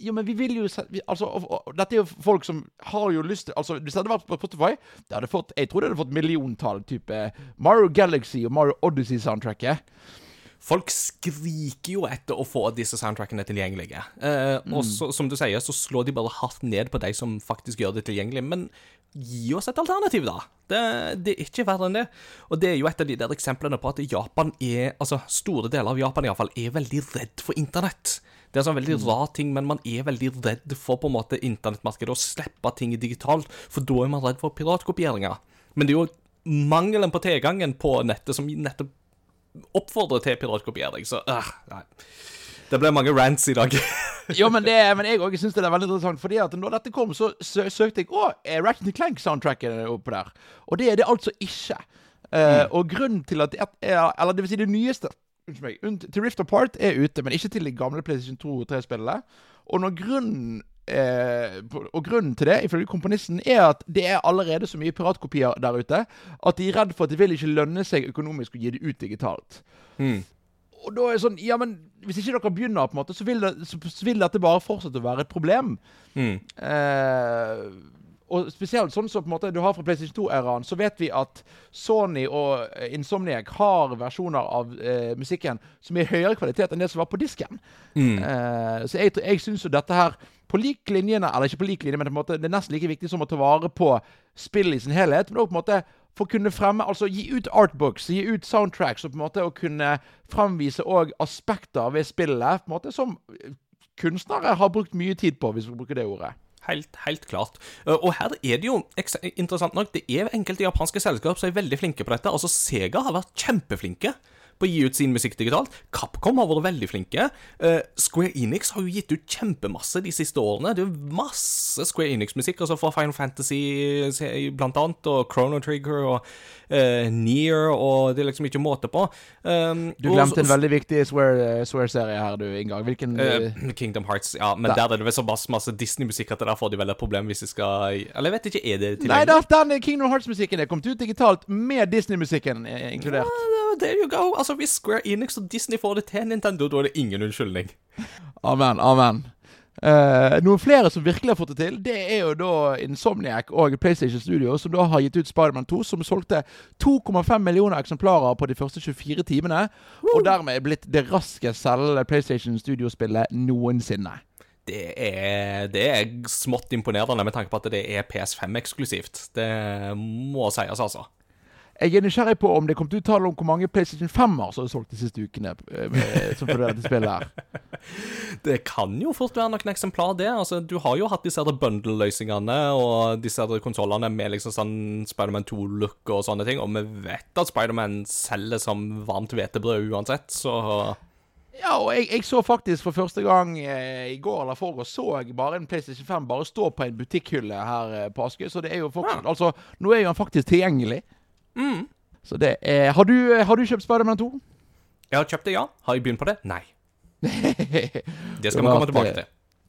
Speaker 1: Jo, men vi vil jo vi, Altså, og, og, dette er jo folk som har jo lyst til Altså, hvis det hadde vært på Spotify, det hadde fått Jeg tror det hadde fått milliontall. Type Mario Galaxy og Mario Odyssey-soundtracket.
Speaker 2: Folk skriker jo etter å få disse soundtrackene tilgjengelige. Eh, Og så, som du sier, så slår de bare hardt ned på de som faktisk gjør det tilgjengelig. Men gi oss et alternativ, da. Det, det er ikke verre enn det. Og det er jo et av de der eksemplene på at Japan er Altså, store deler av Japan iallfall er veldig redd for internett. Det er en sånn veldig rar ting, men man er veldig redd for på en måte internettmarkedet og slippe ting digitalt, for da er man redd for piratkopieringer. Men det er jo mangelen på tilgangen på nettet som nettopp oppfordrer til piratkopiering, så øh, nei. Det ble mange rants i dag. [laughs]
Speaker 1: Jo, men, det, men jeg òg syns det er veldig interessant. Fordi at når dette kom, så sø søkte jeg Å, er Ratchet Clank-soundtracket oppe der? Og det er det altså ikke. Eh, Og grunnen til at det er Eller det vil si det nyeste Unnskyld meg. Til Rift Apart er ute, men ikke til de gamle PlayStation 2 og 3-spillene. Og når grunnen eh, og grunnen til det, ifølge komponisten, er at det er allerede så mye piratkopier der ute at de er redd for at det vil ikke lønne seg økonomisk å gi det ut digitalt. Og da er det sånn Ja, men hvis ikke dere begynner, på en måte, så vil, det, så, så vil dette bare fortsette å være et problem.
Speaker 2: Mm.
Speaker 1: Eh, og spesielt sånn som på en måte du har fra PlayStation 2-æraen, så vet vi at Sony og eh, Insomniac har versjoner av eh, musikken som er i høyere kvalitet enn det som var på disken. Eh, så jeg, jeg syns jo dette her på lik linjene, eller ikke på lik linje, men på en måte, det er nesten like viktig som å ta vare på spillet i sin helhet. Men også på en måte for å kunne fremme, altså gi ut artbooks, gi ut soundtracks, og på en måte å kunne fremvise òg aspekter ved spillet på en måte som kunstnere har brukt mye tid på, hvis vi bruker det ordet.
Speaker 2: Helt, helt klart. Uh, Og her er det jo interessant nok, det er enkelte japanske selskap som er veldig flinke på dette. Altså, Sega har vært kjempeflinke på å gi ut sin musikk digitalt. Capcom har vært veldig flinke. Uh, Square Enix har jo gitt ut kjempemasse de siste årene. Det er jo masse Square Enix-musikk, altså fra Final Fantasy blant annet, og Chrono Trigger og uh, Near, og det er liksom ikke måte på. Um,
Speaker 1: Du glemte en veldig viktig Swear- Swear-serie her, du, Ingang. Hvilken eh,
Speaker 2: Eh, Kingdom Hearts, ja, men
Speaker 1: Der.
Speaker 2: der er det vel så masse, Disney-musikk at der får de vel et problem hvis de skal Eller jeg vet ikke, er det tilgjengelig?
Speaker 1: Nei da, den Kingdom Hearts-musikken er kommet ut digitalt med Disney-musikken eh, inkludert.
Speaker 2: Uh, There you go. Altså, Hvis Square Enix og Disney får det til Nintendo, da er det ingen unnskyldning.
Speaker 1: Amen, amen. Eh, noen flere som virkelig har fått det til, det er jo da Insomniac og PlayStation Studio, som da har gitt ut Spiderman 2, som solgte 2,5 millioner eksemplarer på de første 24 timene, og dermed er blitt det raskest selgende PlayStation Studio-spillet noensinne.
Speaker 2: Det er, det er smått imponerende med tanke på at det er PS5-eksklusivt. Det må sies, altså.
Speaker 1: Jeg er nysgjerrig på om det kom til å uttale om hvor mange PlayStation 5-er som er solgt de siste ukene. eh, som følger dette spillet her. [laughs]
Speaker 2: Det kan jo fort være noen eksemplar, det. Altså, du har jo hatt disse bundle-løsningene og disse konsollene med liksom sånn Spiderman 2-look og sånne ting, og vi vet at Spiderman selger som varmt hvetebrød uansett, så
Speaker 1: Ja, og jeg, jeg så faktisk for første gang eh, i går eller forgårs så jeg bare en PlayStation 5 bare stå på en butikkhylle her eh, på Askøy. Så det er jo faktisk, altså, nå er jo den faktisk tilgjengelig.
Speaker 2: Mm.
Speaker 1: Så det er Har du, eh, har du kjøpt Spiderman 2?
Speaker 2: Jeg har kjøpt det, ja. Har jeg begynt på det? Nei. [laughs] Det skal vi komme tilbake
Speaker 1: eh,
Speaker 2: til.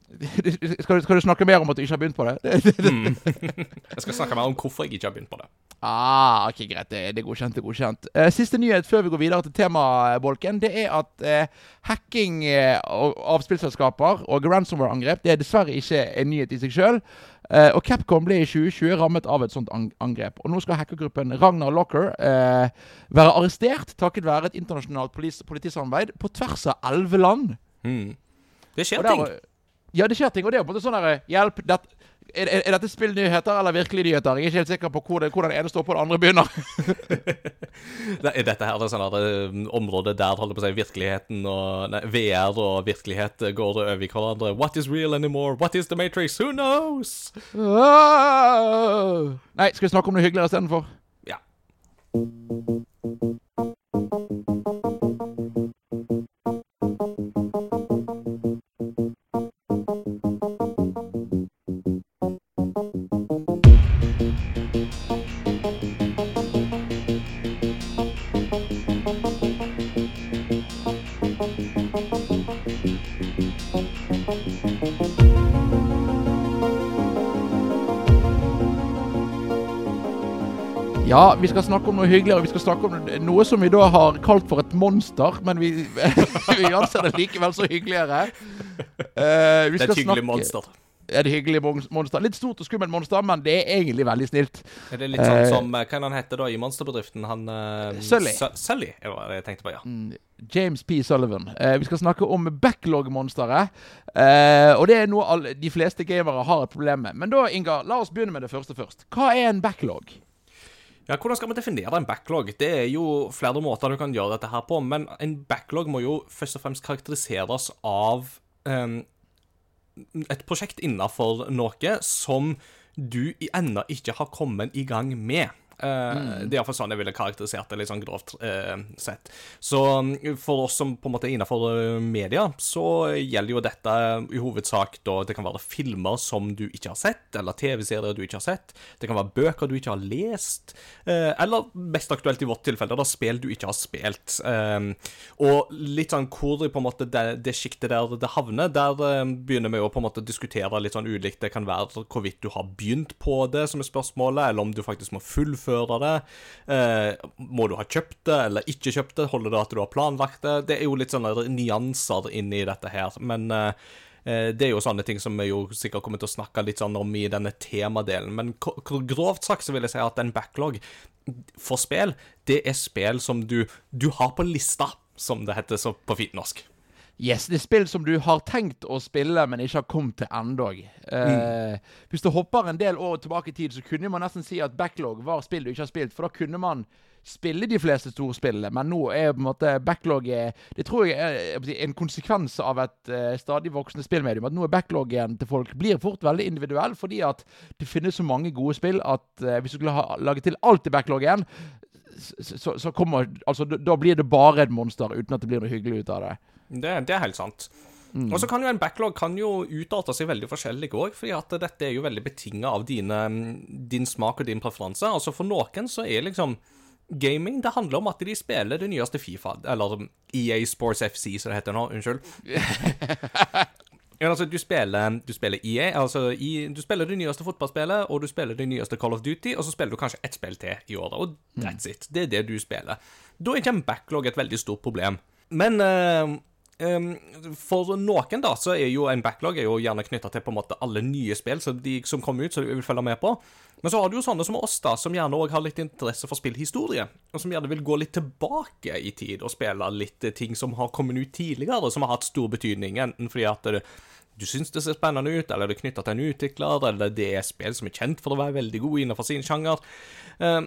Speaker 2: [laughs]
Speaker 1: skal, du- skal du snakke mer om at du ikke har begynt på det? [laughs]
Speaker 2: Jeg skal snakke mer om hvorfor jeg ikke har begynt på det.
Speaker 1: Ah, ok, Greit. Det, er godkjent. det er godkjent. Eh, siste nyhet før vi går videre til temabolken, det er at eh, hacking eh, av spillselskaper og ransomware-angrep det er dessverre ikke en nyhet i seg sjøl. og Capcom ble i 2020 rammet av et sånt angrep. Og Nå skal hackergruppen Ragnar Locker eh, være arrestert takket være et internasjonalt polis politisamarbeid på tvers av elleve land.
Speaker 2: Mm. Det skjer ting.
Speaker 1: Ja, det skjer ting. Og det er på en måte sånn der Hjelp! Det, er, er, dette spillnyheter eller virkelige nyheter? Jeg er ikke helt sikker på hvor det, hvordan det ene står på det andre begynner. [laughs]
Speaker 2: Det- Er dette her er sånn her, eh, området der holder på å si virkeligheten og nei, VR og virkelighet Går går over i hverandre? What is real anymore? What is the Matrix? Who knows?
Speaker 1: Åh! Nei, skal vi snakke om noe hyggeligere istedenfor?
Speaker 2: Ja.
Speaker 1: Ja, vi skal snakke om noe hyggeligere. Vi skal snakke om noe som vi da har kalt for et monster, men vi, [laughs] vi anser det likevel så hyggeligere. Uh, vi
Speaker 2: Det er et hyggelig
Speaker 1: snakke-
Speaker 2: monster.
Speaker 1: Det er et hyggelig monster. Litt stort og skummelt monster, men det er egentlig veldig snilt.
Speaker 2: Er det litt sånn
Speaker 1: Eh,
Speaker 2: som eh, Hva er han heter da i monsterbedriften? Han uh,
Speaker 1: Sully.
Speaker 2: Sully, er det jeg tenkte på, ja.
Speaker 1: James P. Sullivan. Eh, vi skal snakke om backlog-monsteret. Eh, og det er noe alle, de fleste gamere har et problem med. Men da, Ingar, la oss begynne med det første først. Hva er en backlog?
Speaker 2: Ja, Hvordan skal vi definere en backlog? Det er jo flere måter du kan gjøre dette her på, men en backlog må jo først og fremst karakteriseres av um, et prosjekt innenfor noe som du ennå ikke har kommet i gang med. Eh, Det er iallfall sånn jeg ville karakterisert det litt sånn grovt eh, sett. Så mm, for oss som på en måte er innenfor eh, media, så gjelder jo dette i hovedsak da det kan være filmer som du ikke har sett, eller TV-serier du ikke har sett. Det kan være bøker du ikke har lest, eh, eller mest aktuelt i vårt tilfelle, da spill du ikke har spilt. Og litt sånn hvor på en måte det, det sjiktet der det havner, der begynner vi jo på en måte å diskutere litt sånn ulikt. Det kan være hvorvidt du har begynt på det, som er spørsmålet, eller om du faktisk må fullføre det. Eh, må du ha kjøpt det, eller ikke kjøpt det? Holder det at du har planlagt det? Det er jo litt sånne nyanser inni dette her, men eh, eh, det er jo sånne ting som vi jo sikkert kommer til å snakke litt sånn om i denne temadelen. Men grovt sagt så vil jeg si at en backlog for spill, det er spill som du, du har på lista, som det heter så på fint norsk.
Speaker 1: Yes, det er spill som du har tenkt å spille, men ikke har kommet til ennå. Eh, Hvis du hopper en del år tilbake i tid, så kunne man nesten si at backlog var spill du ikke har spilt. For da kunne man spille de fleste storspillene, men nå er på en måte backlog Det tror jeg er en konsekvens av et eh, stadig voksende spillmedium. At nå er backloggen til folk blir fort veldig individuell, fordi at det finnes så mange gode spill at eh, hvis du skulle ha laget til alt i backloggen, så, så, så kommer Altså, da blir det bare et monster, uten at det blir noe hyggelig ut av det.
Speaker 2: Det, det er helt sant. Og så kan jo en backlog kan jo utarte seg veldig forskjellig òg, fordi at dette er jo veldig betinga av dine, din smak og din preferanse. Altså For noen så er liksom gaming Det handler om at de spiller det nyeste Fifa, eller EA Sports FC, som det heter nå. Unnskyld. [laughs] Ja, altså, du spiller, du spiller EA, altså i, du spiller det nyeste fotballspillet, og du spiller det nyeste Call of Duty, og så spiller du kanskje ett spill til i året, og that's it. Det er det du spiller. Da er ikke en backlog et veldig stort problem. Men em, for noen da, så er jo en backlog er jo gjerne knytta til på en måte alle nye spill så de, som kommer ut, som du vil følge med på. Men så har du jo sånne som oss, da, som gjerne òg har litt interesse for spillhistorie, og som gjerne vil gå litt tilbake i tid og spille litt ting som har kommet ut tidligere, som har hatt stor betydning, enten fordi at det, du syns det ser spennende ut, eller det er knytta til en utvikler, eller det er spill som er kjent for å være veldig gode innenfor sin sjanger. Eh,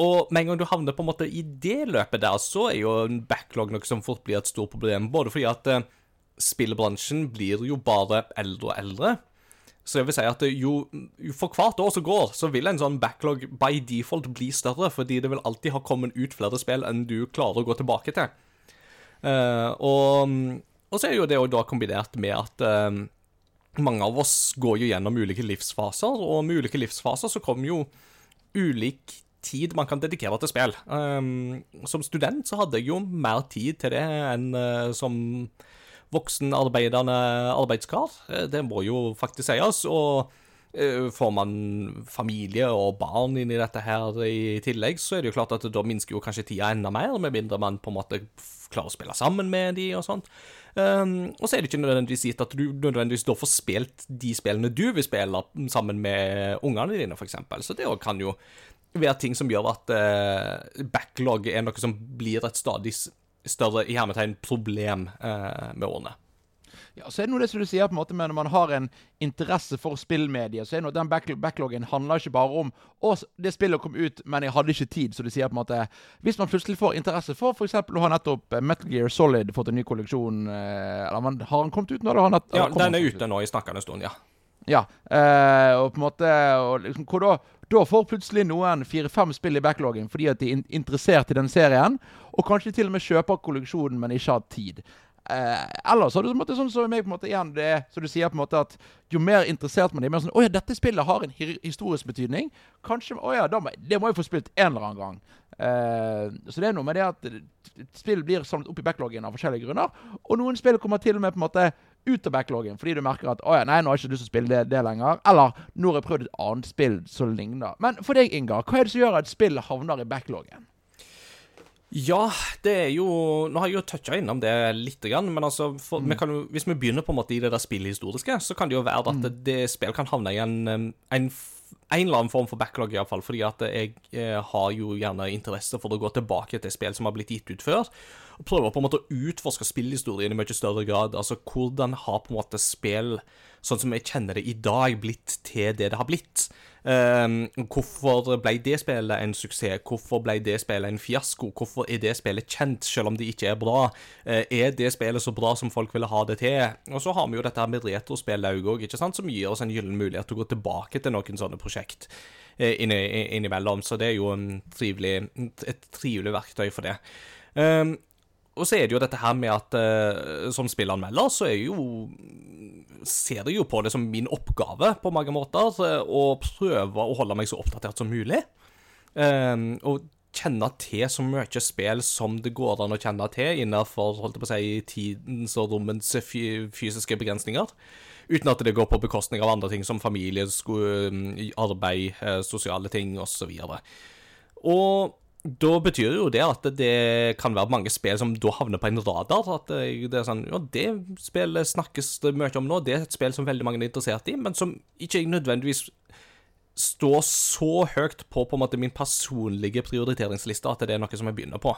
Speaker 2: og med en gang du havner på en måte i det løpet der, så er jo en backlog noe som fort blir et stort problem. Både fordi at eh, spillbransjen blir jo bare eldre og eldre. Så jeg vil si at jo, jo for hvert år som går, så vil en sånn backlog by default bli større, fordi det vil alltid ha kommet ut flere spill enn du klarer å gå tilbake til. Uh, og, og, så er jo det jo da kombinert med at uh, mange av oss går jo gjennom ulike livsfaser, og med ulike livsfaser så kommer jo ulik tid man kan dedikere til spill. Um, som student så hadde jeg jo mer tid til det enn uh, som voksen arbeidende arbeidskar. Eh, det må jo faktisk sies. Og uh, får man familie og barn inn i dette her i tillegg, så er det jo klart at da minsker jo kanskje tida enda mer, med mindre man på en måte klarer å spille sammen med de og sånt. Um, og så er det ikke nødvendigvis gitt at du nødvendigvis da får spilt de spillene du vil spille sammen med ungene dine, f.eks. Så det kan jo være ting som gjør at uh, backlog er noe som blir et stadig større i hermetegn problem uh, med årene.
Speaker 1: Ja, så er det noe det som du sier på en måte, men Når man har en interesse for spillmediet, så er det noe, den back backloggen handler ikke bare om å, det spillet kom ut, men jeg hadde ikke tid. Så du sier på en måte Hvis man plutselig får interesse for f.eks. å ha nettopp eh, Metal Gear Solid fått en ny kolleksjon Eller man, har den kommet ut nå? Eller
Speaker 2: ja, den er ute nå i snakkende stund, ja.
Speaker 1: Ja, eh, og på en måte og liksom, hvor da, da får plutselig noen fire-fem spill i backloggen fordi at de er interessert i den serien, og kanskje til og med kjøper kolleksjonen, men ikke har tid. Eh, ellers har du måte, sånn som meg på en måte igjen det så du sier på en måte at jo mer interessert man er, mer sånn Å ja, dette spillet har en historisk betydning. Kanskje Å ja, må, det må jeg få spilt en eller annen gang. Eh, så det er noe med det at spill blir samlet opp i backloggen av forskjellige grunner. Og noen spill kommer til og med på en måte ut av backloggen fordi du merker at å ja, nei, nå har jeg ikke lyst til å spille det, det lenger. Eller nå har jeg prøvd et annet spill som ligner. Men for deg, Ingar, hva er det som gjør at spill havner i backloggen?
Speaker 2: Ja, det er jo Nå har jeg jo toucha innom det litt, men altså, for, mm. vi kan, hvis vi begynner på en måte i det der spillhistoriske, så kan det jo være at mm. det, det spill kan havne i en, en, en, eller annen form for backlog, iallfall. Fordi at jeg, eh, har jo gjerne interesse for å gå tilbake til spill som har blitt gitt ut før og prøver på en måte å utforske spillhistorien i mye større grad. Altså, hvordan har på en måte spill, sånn som jeg kjenner det i dag, blitt til det det har blitt? Um, hvorfor ble det spillet en suksess? Hvorfor ble det spillet en fiasko? Hvorfor er det spillet kjent, selv om det ikke er bra? Uh, er det spillet så bra som folk ville ha det til? Og så har vi jo dette med retrospill òg, som gir oss en gyllen mulighet til å gå tilbake til noen sånne prosjekt uh, innimellom. Så det er jo trivelig, et trivelig verktøy for det. Um, og så er det jo dette her med at uh, som spillanmelder, så er jo Ser jeg jo på det som min oppgave på mange måter å prøve å holde meg så oppdatert som mulig. Um, og kjenne til så mye spill som det går an å kjenne til innenfor holdt jeg på å si, tidens og rommens fysiske begrensninger. Uten at det går på bekostning av andre ting som familie, arbeid, eh, sosiale ting osv. Og, og da betyr jo det at det kan være mange spill som da havner på en radar. At det er sånn Ja, det spillet snakkes det mye om nå, det er et spill som veldig mange er interessert i, men som ikke nødvendigvis står så høyt på på en måte min personlige prioriteringsliste at det er noe som jeg begynner på.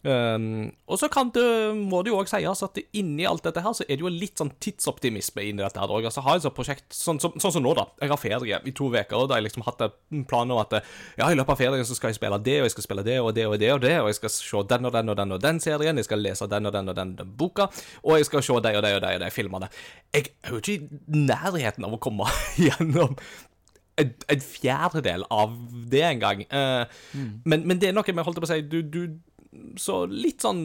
Speaker 2: Um, og så kan du må det jo òg sies at inni alt dette her, så er det jo litt sånn tidsoptimisme inni dette her òg. Altså, har jeg et prosjekt sånn, så, sånn, som nå, da. Jeg har ferie i to uker, og da har jeg liksom hatt en plan om at ja, i løpet av ferien så skal jeg spille det, og jeg skal spille det og det og det og det, og jeg skal se den og den og den og den serien, jeg skal lese den og den og den, den boka, og jeg skal se de og de og de og de filmene. Jeg er jo ikke i nærheten av å komme [laughs] gjennom en, en fjerdedel av det engang. Uh, mm. men, men det er noe med, holdt på å si, du, du så litt sånn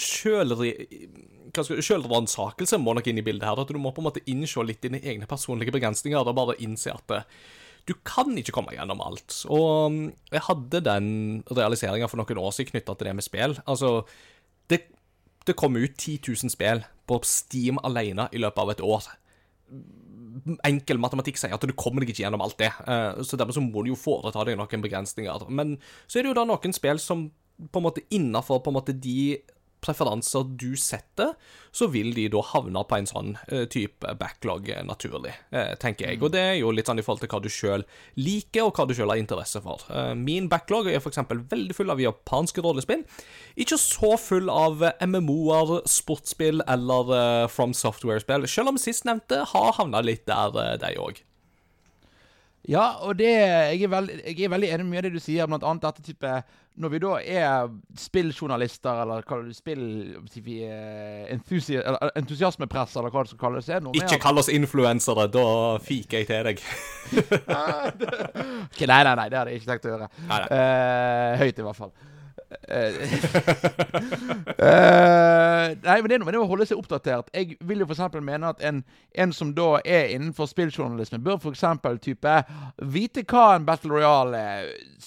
Speaker 2: sjølransakelse må nok inn i bildet her. At du må på en måte innse litt dine egne personlige begrensninger og bare innse at eh, du kan ikke komme gjennom alt. Og mm, jeg hadde den realiseringa for noen år siden knytta til det med spill. Altså, det, det kom ut 10 000 spill på Steam alene i løpet av et år. Enkel matematikk sier at du kommer deg ikke gjennom alt det, eh, så dermed så må du jo foreta deg noen begrensninger. Men så er det jo da noen spill som på en måte innafor de preferanser du setter, så vil de da havne på en sånn uh, type backlog uh, naturlig, uh, tenker jeg. Og det er jo litt sånn i forhold til hva du sjøl liker, og hva du sjøl har interesse for. min backlog er f.eks. veldig full av japanske rollespill. Ikke så full av MMO-er, sportsspill eller From Software-spill, selv om sistnevnte har havna litt der, de òg.
Speaker 1: Ja, og det, jeg, er veldig, jeg er veldig enig med mye av det du sier, blant annet dette type Når vi da er spilljournalister, eller kaller du spill eh, eller entusiasmepress, eller hva det skal kalles
Speaker 2: Ikke kall oss influensere, da fiker jeg til deg. [laughs]
Speaker 1: okay, Nei, nei, nei, det hadde jeg ikke tenkt å gjøre.
Speaker 2: Nei, nei.
Speaker 1: Uh, høyt, i hvert fall. [laughs] Eh, nei, men det er det å holde seg oppdatert. Jeg vil jo f.eks. mene at en, en som da er innenfor spilljournalisme, bør f.eks. type vite hva en Battle Royale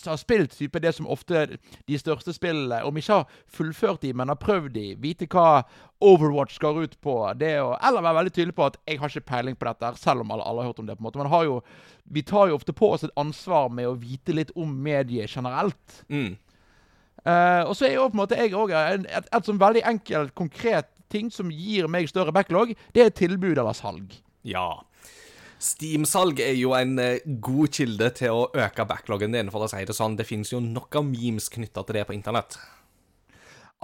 Speaker 1: har spilt, type det som ofte de største spillene, om ikke har fullført de, men har prøvd de, vite hva Overwatch går ut på, det å, eller være veldig tydelig på at jeg har ikke peiling på dette, selv om alle, alle har hørt om det. på en måte, men jo, vi tar jo ofte på oss et ansvar med å vite litt om mediet generelt.
Speaker 2: Mm.
Speaker 1: Eh, og så er jo på en måte jeg òg et, et, et sånn veldig enkelt, konkret ting som gir meg større backlog, det er tilbud eller salg.
Speaker 2: Ja. Steam-salg er jo en eh, god kilde til å øke backloggen din, for å si det sånn. Det finnes jo nok av memes knytta til det på internett.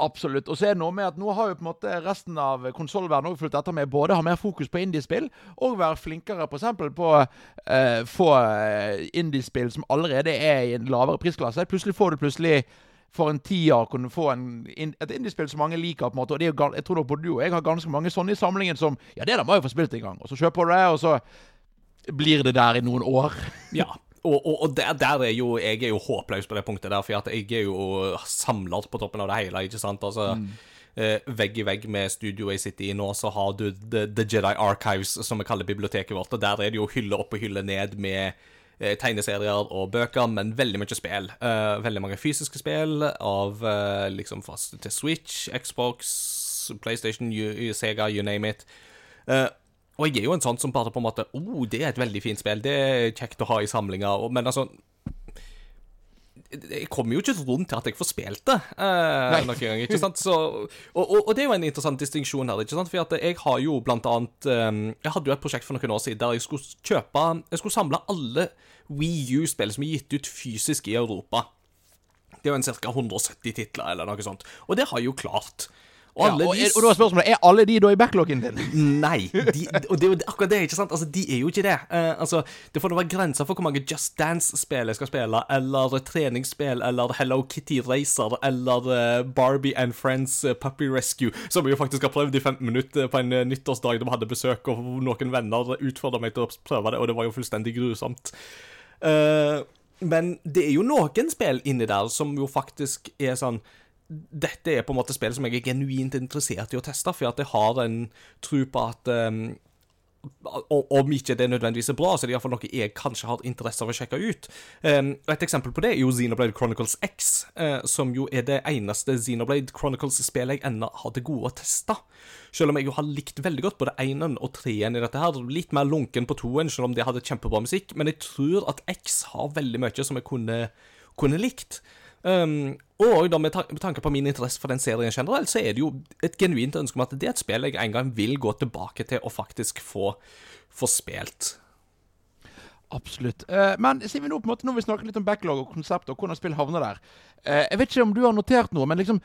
Speaker 1: Absolutt. Og så er det noe med at nå har jo på en måte resten av konsollverdenen fulgt etter med både ha mer fokus på indiespill og være flinkere på eksempel på uh, få eh, indiespill som allerede er i en lavere prisklasse. Plutselig får du plutselig for en tier kunne få en, et indiespill som mange liker. på en måte, og det er jo, Jeg tror nok både du og jeg har ganske mange sånne i samlingen som Ja, det der må jeg få spilt en gang. Og så kjøper du det, og så blir det der i noen år. [laughs]
Speaker 2: Ja. Og, og, og der, der er jo Jeg er jo håpløs på det punktet der, for at jeg er jo samler på toppen av det hele, ikke sant? Altså, eh, vegg i vegg med Studio A City nå, så har du The, The Jedi Archives, som vi kaller biblioteket vårt, og der er det jo hylle opp og hylle ned med tegneserier og bøker, men veldig mye spill. Eh, veldig mange fysiske spill av eh, liksom fast til Switch, Xbox, PlayStation, Sega, you name it. Eh, og jeg er jo en sånn som bare på en måte oh, det er et veldig fint spill, det er kjekt å ha i samlinga, men altså jeg kommer jo ikke rundt til at jeg får spilt det eh, noen gang, ikke sant? Så, og, og, og det er jo en interessant distinksjon her, ikke sant? For jeg har jo blant annet eh, Jeg hadde jo et prosjekt for noen år siden der jeg skulle kjøpe Jeg skulle samle alle Wii U-spill som er gitt ut fysisk i Europa. Det er jo en ca. 170 titler, eller noe sånt. Og det har jeg jo klart. Og
Speaker 1: Ja, og, er, og da er spørsmålet er alle de da i backloggen din.
Speaker 2: Nei. De, og det er jo akkurat det, ikke sant? Altså, De er jo ikke det. Uh, altså, Det får da være grenser for hvor mange Just Dance-spill jeg skal spille, eller treningsspill, eller Hello Kitty Racer, eller eh, Barbie and Friends eh, Puppy Rescue, som jeg jo faktisk har prøvd i 15 minutter på en nyttårsdag da vi hadde besøk, og noen venner utfordra meg til å prøve det, og det var jo fullstendig grusomt. Uh, men det er jo noen spill inni der som jo faktisk er sånn dette er på en måte spill som jeg er genuint interessert i å teste, for jeg har en tro på at um, Om ikke det nødvendigvis er bra, så er det iallfall noe jeg kanskje har interesse av å sjekke ut. Um, Et eksempel på det er jo Xenoblade Chronicles X, uh, som jo er det eneste Xenoblade Chronicles-spillet jeg ennå har til gode å teste. Selv om jeg jo har likt veldig godt både énen og treen i dette her. Litt mer lunken på toen, selv om det hadde kjempebra musikk. Men jeg tror at X har veldig mye som jeg kunne, kunne likt. Um, og da med, ta med tanke på min interesse for den serien generelt, så er det jo et genuint ønske om at det er et spill jeg en gang vil gå tilbake til og faktisk få, få spilt.
Speaker 1: Absolutt. Eh, men siden vi nå på en måte, nå vi snakket litt om backlog og konsept og hvordan spill havner der. Eh, jeg vet ikke om du har notert noe, men liksom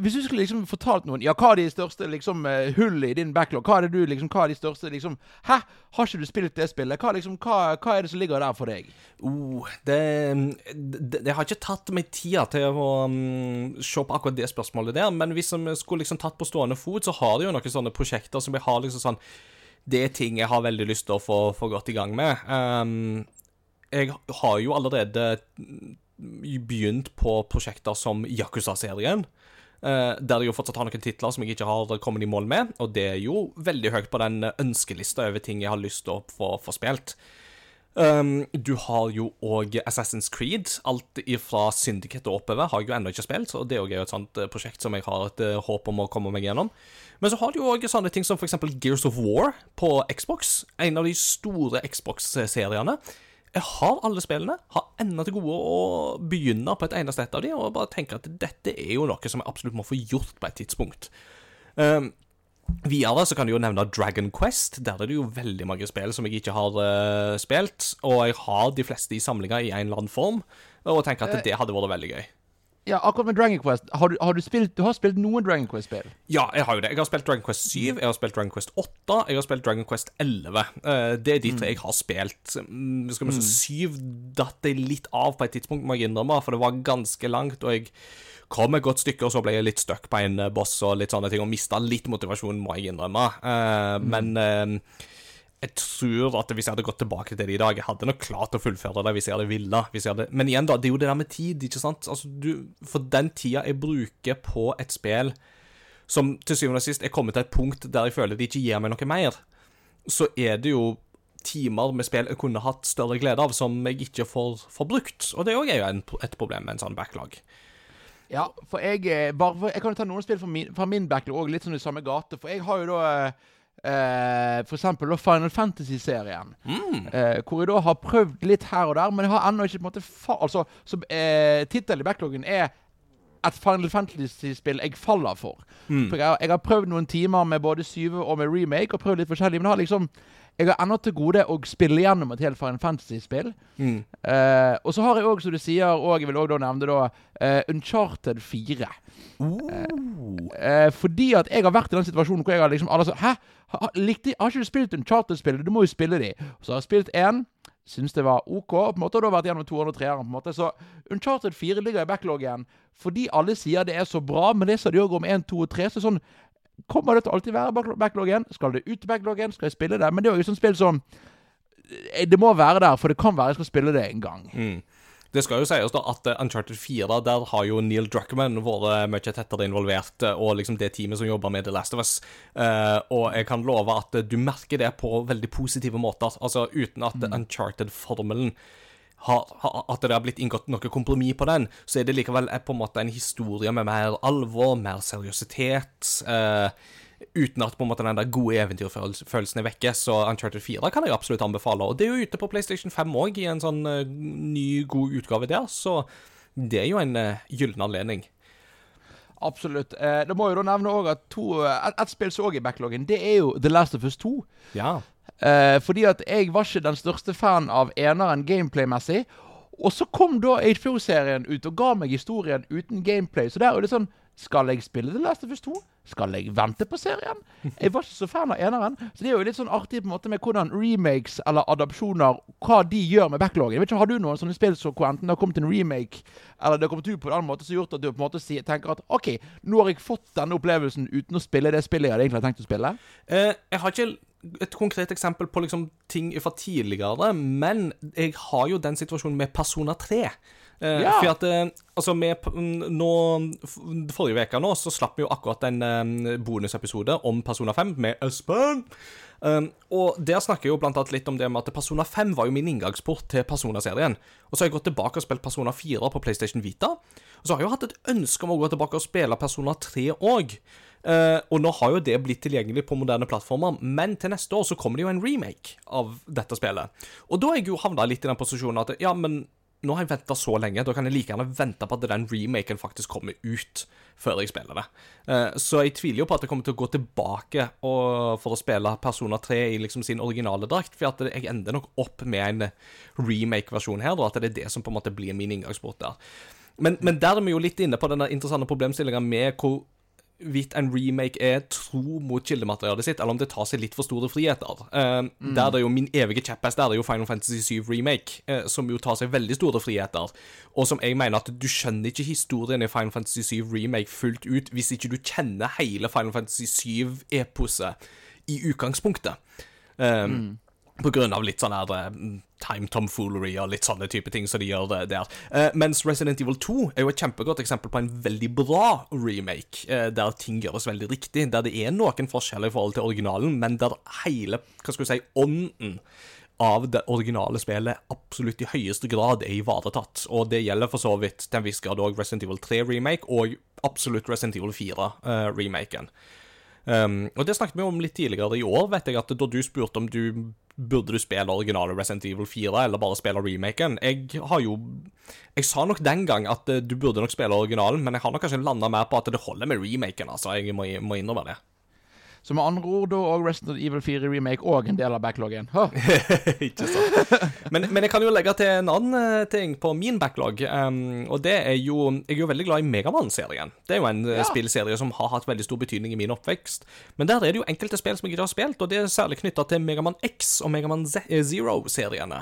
Speaker 1: hvis du skulle liksom fortalt noen Ja, hva er de største liksom eh, hullene i din backlog? Hva er det du liksom, hva er de største liksom Hæ, har ikke du spilt det spillet? Hva, liksom, hva, hva er det som ligger der for deg?
Speaker 2: Oh, det, det, det har ikke tatt meg tida til å um, se på akkurat det spørsmålet der, men hvis vi skulle liksom tatt på stående fot, så har det jo noen sånne prosjekter som jeg har liksom sånn Det er ting jeg har veldig lyst til å få, få godt i gang med. Um, jeg har jo allerede begynt på prosjekter som Yakuza-serien. Uh, der jeg jo fortsatt har noen titler som jeg ikke har kommet i mål med, og det er jo veldig høyt på den ønskelista over ting jeg har lyst til å få, få spilt. Um, du har jo òg Assassin's Creed. Alt ifra Syndicate og oppover har jeg jo ennå ikke spilt, og det er jo et sånt eh, prosjekt som jeg har et eh, håp om å komme meg gjennom. Men så har du jo òg sånne ting som f.eks. Gears of War på Xbox. En av de store Xbox-seriene. Jeg har alle spillene, har ennå til gode å begynne på et eneste et av de, og bare tenker at dette er jo noe som jeg absolutt må få gjort på et tidspunkt. Um, Videre så kan du jo nevne Dragon Quest. Der er det jo veldig mange spill som jeg ikke har uh, spilt. Og jeg har de fleste i samlinga i en eller annen form, og tenker at det hadde vært veldig gøy.
Speaker 1: ja, akkurat med Dragon Quest, har du, har du spilt Du har spilt noen Dragon Quest-spill?
Speaker 2: Ja, jeg har jo det. Jeg har spilt Dragon Quest 7, jeg har spilt Dragon Quest 8, jeg har spilt Dragon Quest 11. Eh, det er de tre jeg har spilt. Mm, Skal vi si 7 datt jeg litt av på et tidspunkt, må jeg innrømme, for det var ganske langt, og jeg kom et godt stykke, og så ble jeg litt stuck på en eh, boss og litt sånne ting, og mista litt motivasjon, må jeg innrømme. Eh, Men uh, jeg tror at hvis jeg hadde gått tilbake til det i dag, jeg hadde nok klart å fullføre det hvis jeg hadde ville. Hvis jeg hadde... Men igjen, da, det er jo det der med tid, ikke sant? Altså, du, for den tida jeg bruker på et spill som til syvende og sist er kommet til et punkt der jeg føler det ikke gir meg noe mer, så er det jo timer med spill jeg kunne hatt større glede av, som jeg ikke får, får brukt. Og det òg er jo en, et problem med en sånn backlog.
Speaker 1: Ja, for jeg eh, bare Jeg kan jo ta noen spill fra min, fra min backlog òg, litt sånn i samme gate. For jeg har jo da eh, for eksempel Final Fantasy-serien. Eh, hvor jeg da har prøvd litt her og der, men jeg har ennå ikke på en måte fa Altså, så eh, Tittelen i backloggen er et Final Fantasy-spill jeg faller for. For jeg, jeg har prøvd noen timer med både syve og med remake, og prøvd litt forskjellig, men jeg har liksom jeg har ennå til gode å spille gjennom et helt Final Fantasy-spill. Eh, og så har jeg òg, som du sier, og jeg vil da nevne da, uh, Uncharted 4. Uh, fordi at jeg har vært i den situasjonen hvor jeg har liksom alle så, Hæ? Ha, likte, har ikke du spilt Uncharted-spillet? Du må jo spille de. Så har jeg spilt én. Syns det var OK. På en måte har da vært gjennom 203-eren. på en måte Så Uncharted 4 ligger i backloggen fordi alle sier det er så bra, men det sa de òg om 1, 2 og 3. Så sånn Kommer det til å alltid være backloggen? Skal det ut backloggen? Skal jeg spille det? Men det er jo et sånt spill som eh, Det må være der, for det kan være jeg skal spille det en gang.
Speaker 2: Det skal jo sies da at eh, Uncharted 4, der har jo Neil Druckman vært mye tettere involvert, eh, og liksom det teamet som jobber med The Last of Us. Eh, og jeg kan love at eh, du merker det på veldig positive måter. Altså uten at Uncharted-formelen har, At det har blitt inngått noe kompromiss på den, så er det likevel eh, på en måte en historie med mer alvor, mer seriøsitet. eh, uten at på en måte den der gode eventyrfølelsen er vekke. Så Uncharted 4 kan jeg absolutt anbefale. Og det er jo ute på PlayStation 5 òg, i en sånn uh, ny, god utgave der. Så det er jo en uh, gyllen anledning.
Speaker 1: Absolutt. Eh, det må jo da nevne også at to, et, et spill som også er i backloggen, det er jo The Last of Us 2.
Speaker 2: Ja.
Speaker 1: Eh, fordi at jeg var ikke den største fan av eneren gameplay-messig. Og så kom da HBO-serien ut og ga meg historien uten gameplay. Så der er det sånn Skal jeg spille The Last of Us 2? Skal jeg vente på serien? Jeg var ikke så fan av eneren. Så det er jo litt sånn artig på en måte med hvordan remakes eller adopsjoner Hva de gjør med backloggen. Jeg vet ikke, Har du noen sånne spill som hvor enten det har kommet en remake, eller det har kommet ut på en annen måte som har gjort at du på en måte tenker at OK, nå har jeg fått denne opplevelsen uten å spille det spillet jeg hadde egentlig tenkt å spille?
Speaker 2: Uh, jeg har ikke et konkret eksempel på liksom ting fra tidligere, men jeg har jo den situasjonen med Persona 3. Eh,
Speaker 1: Ja.
Speaker 2: For at eh, altså med, nå, Forrige uke nå så slapp vi jo akkurat en eh, bonusepisode om Persona 5 med Espen. Um, og Der snakker jeg jo blant annet litt om det med at Persona 5 var jo min inngangsport til Persona-serien. Og så har jeg gått tilbake og spilt Persona 4 på PlayStation Vita. Og så har jeg jo hatt et ønske om å gå tilbake og spille Persona 3 òg. Eh, og nå har jo det blitt tilgjengelig på moderne plattformer, men til neste år så kommer det jo en remake av dette spillet. Og da har jeg jo havna litt i den posisjonen at ja, men nå har jeg venta så lenge, da kan jeg like gjerne vente på at den remaken faktisk kommer ut før jeg spiller det. Uh, så jeg tviler jo på at jeg kommer til å gå tilbake og, for å spille Persona 3 i liksom sin originale drakt, for at jeg ender nok opp med en remake-versjon her, da, at det er det som på en måte blir min inngangsport der. Men, men der er vi jo litt inne på denne interessante problemstillinga med hvor hvorvidt en remake er tro mot kildematerialet sitt, eller om det tar seg litt for store friheter. Eh, Der det er jo min evige kjepphest der det er jo Final Fantasy 7 Remake, uh, som jo tar seg veldig store friheter, og som jeg mener at du skjønner ikke historien i Final Fantasy 7 Remake fullt ut hvis ikke du kjenner hele Final Fantasy 7-eposet i utgangspunktet. Eh, På grunn av litt sånn her eh, time tomfoolery og litt sånne type ting som de gjør det der. Eh, mens Resident Evil 2 er jo et kjempegodt eksempel på en veldig bra remake, eh, der ting gjøres veldig riktig, der det er noen forskjeller i forhold til originalen, men der hele, hva skal vi si, ånden av det originale spillet absolutt i høyeste grad er ivaretatt. Og det gjelder for så vidt til en viss grad òg Resident Evil 3 remake, og absolutt Resident Evil 4 eh. Um, og det snakket vi om litt tidligere i år, vet jeg, at da du spurte om du burde du spille originale Resident Evil 4 eller bare spille remaken. Jeg har jo Jeg sa nok den gang at eh, du burde nok spille originalen, men jeg har nok kanskje landa mer på at det holder med remaken, altså. Jeg må, må innrømme det.
Speaker 1: Så med andre ord, da og Resident Evil 4 Remake òg en del av backloggen. [laughs]
Speaker 2: Ikke sant. Men, men jeg kan jo legge til en annen eh, ting på min backlog, um, og det er jo Jeg er jo veldig glad i Megamann-serien. Det er jo en eh,
Speaker 1: Ja.
Speaker 2: spillserie som har hatt veldig stor betydning i min oppvekst. Men der er det jo enkelte spill som jeg ikke har spilt, og det er særlig knytta til Megamann X og Megamann Zero-seriene.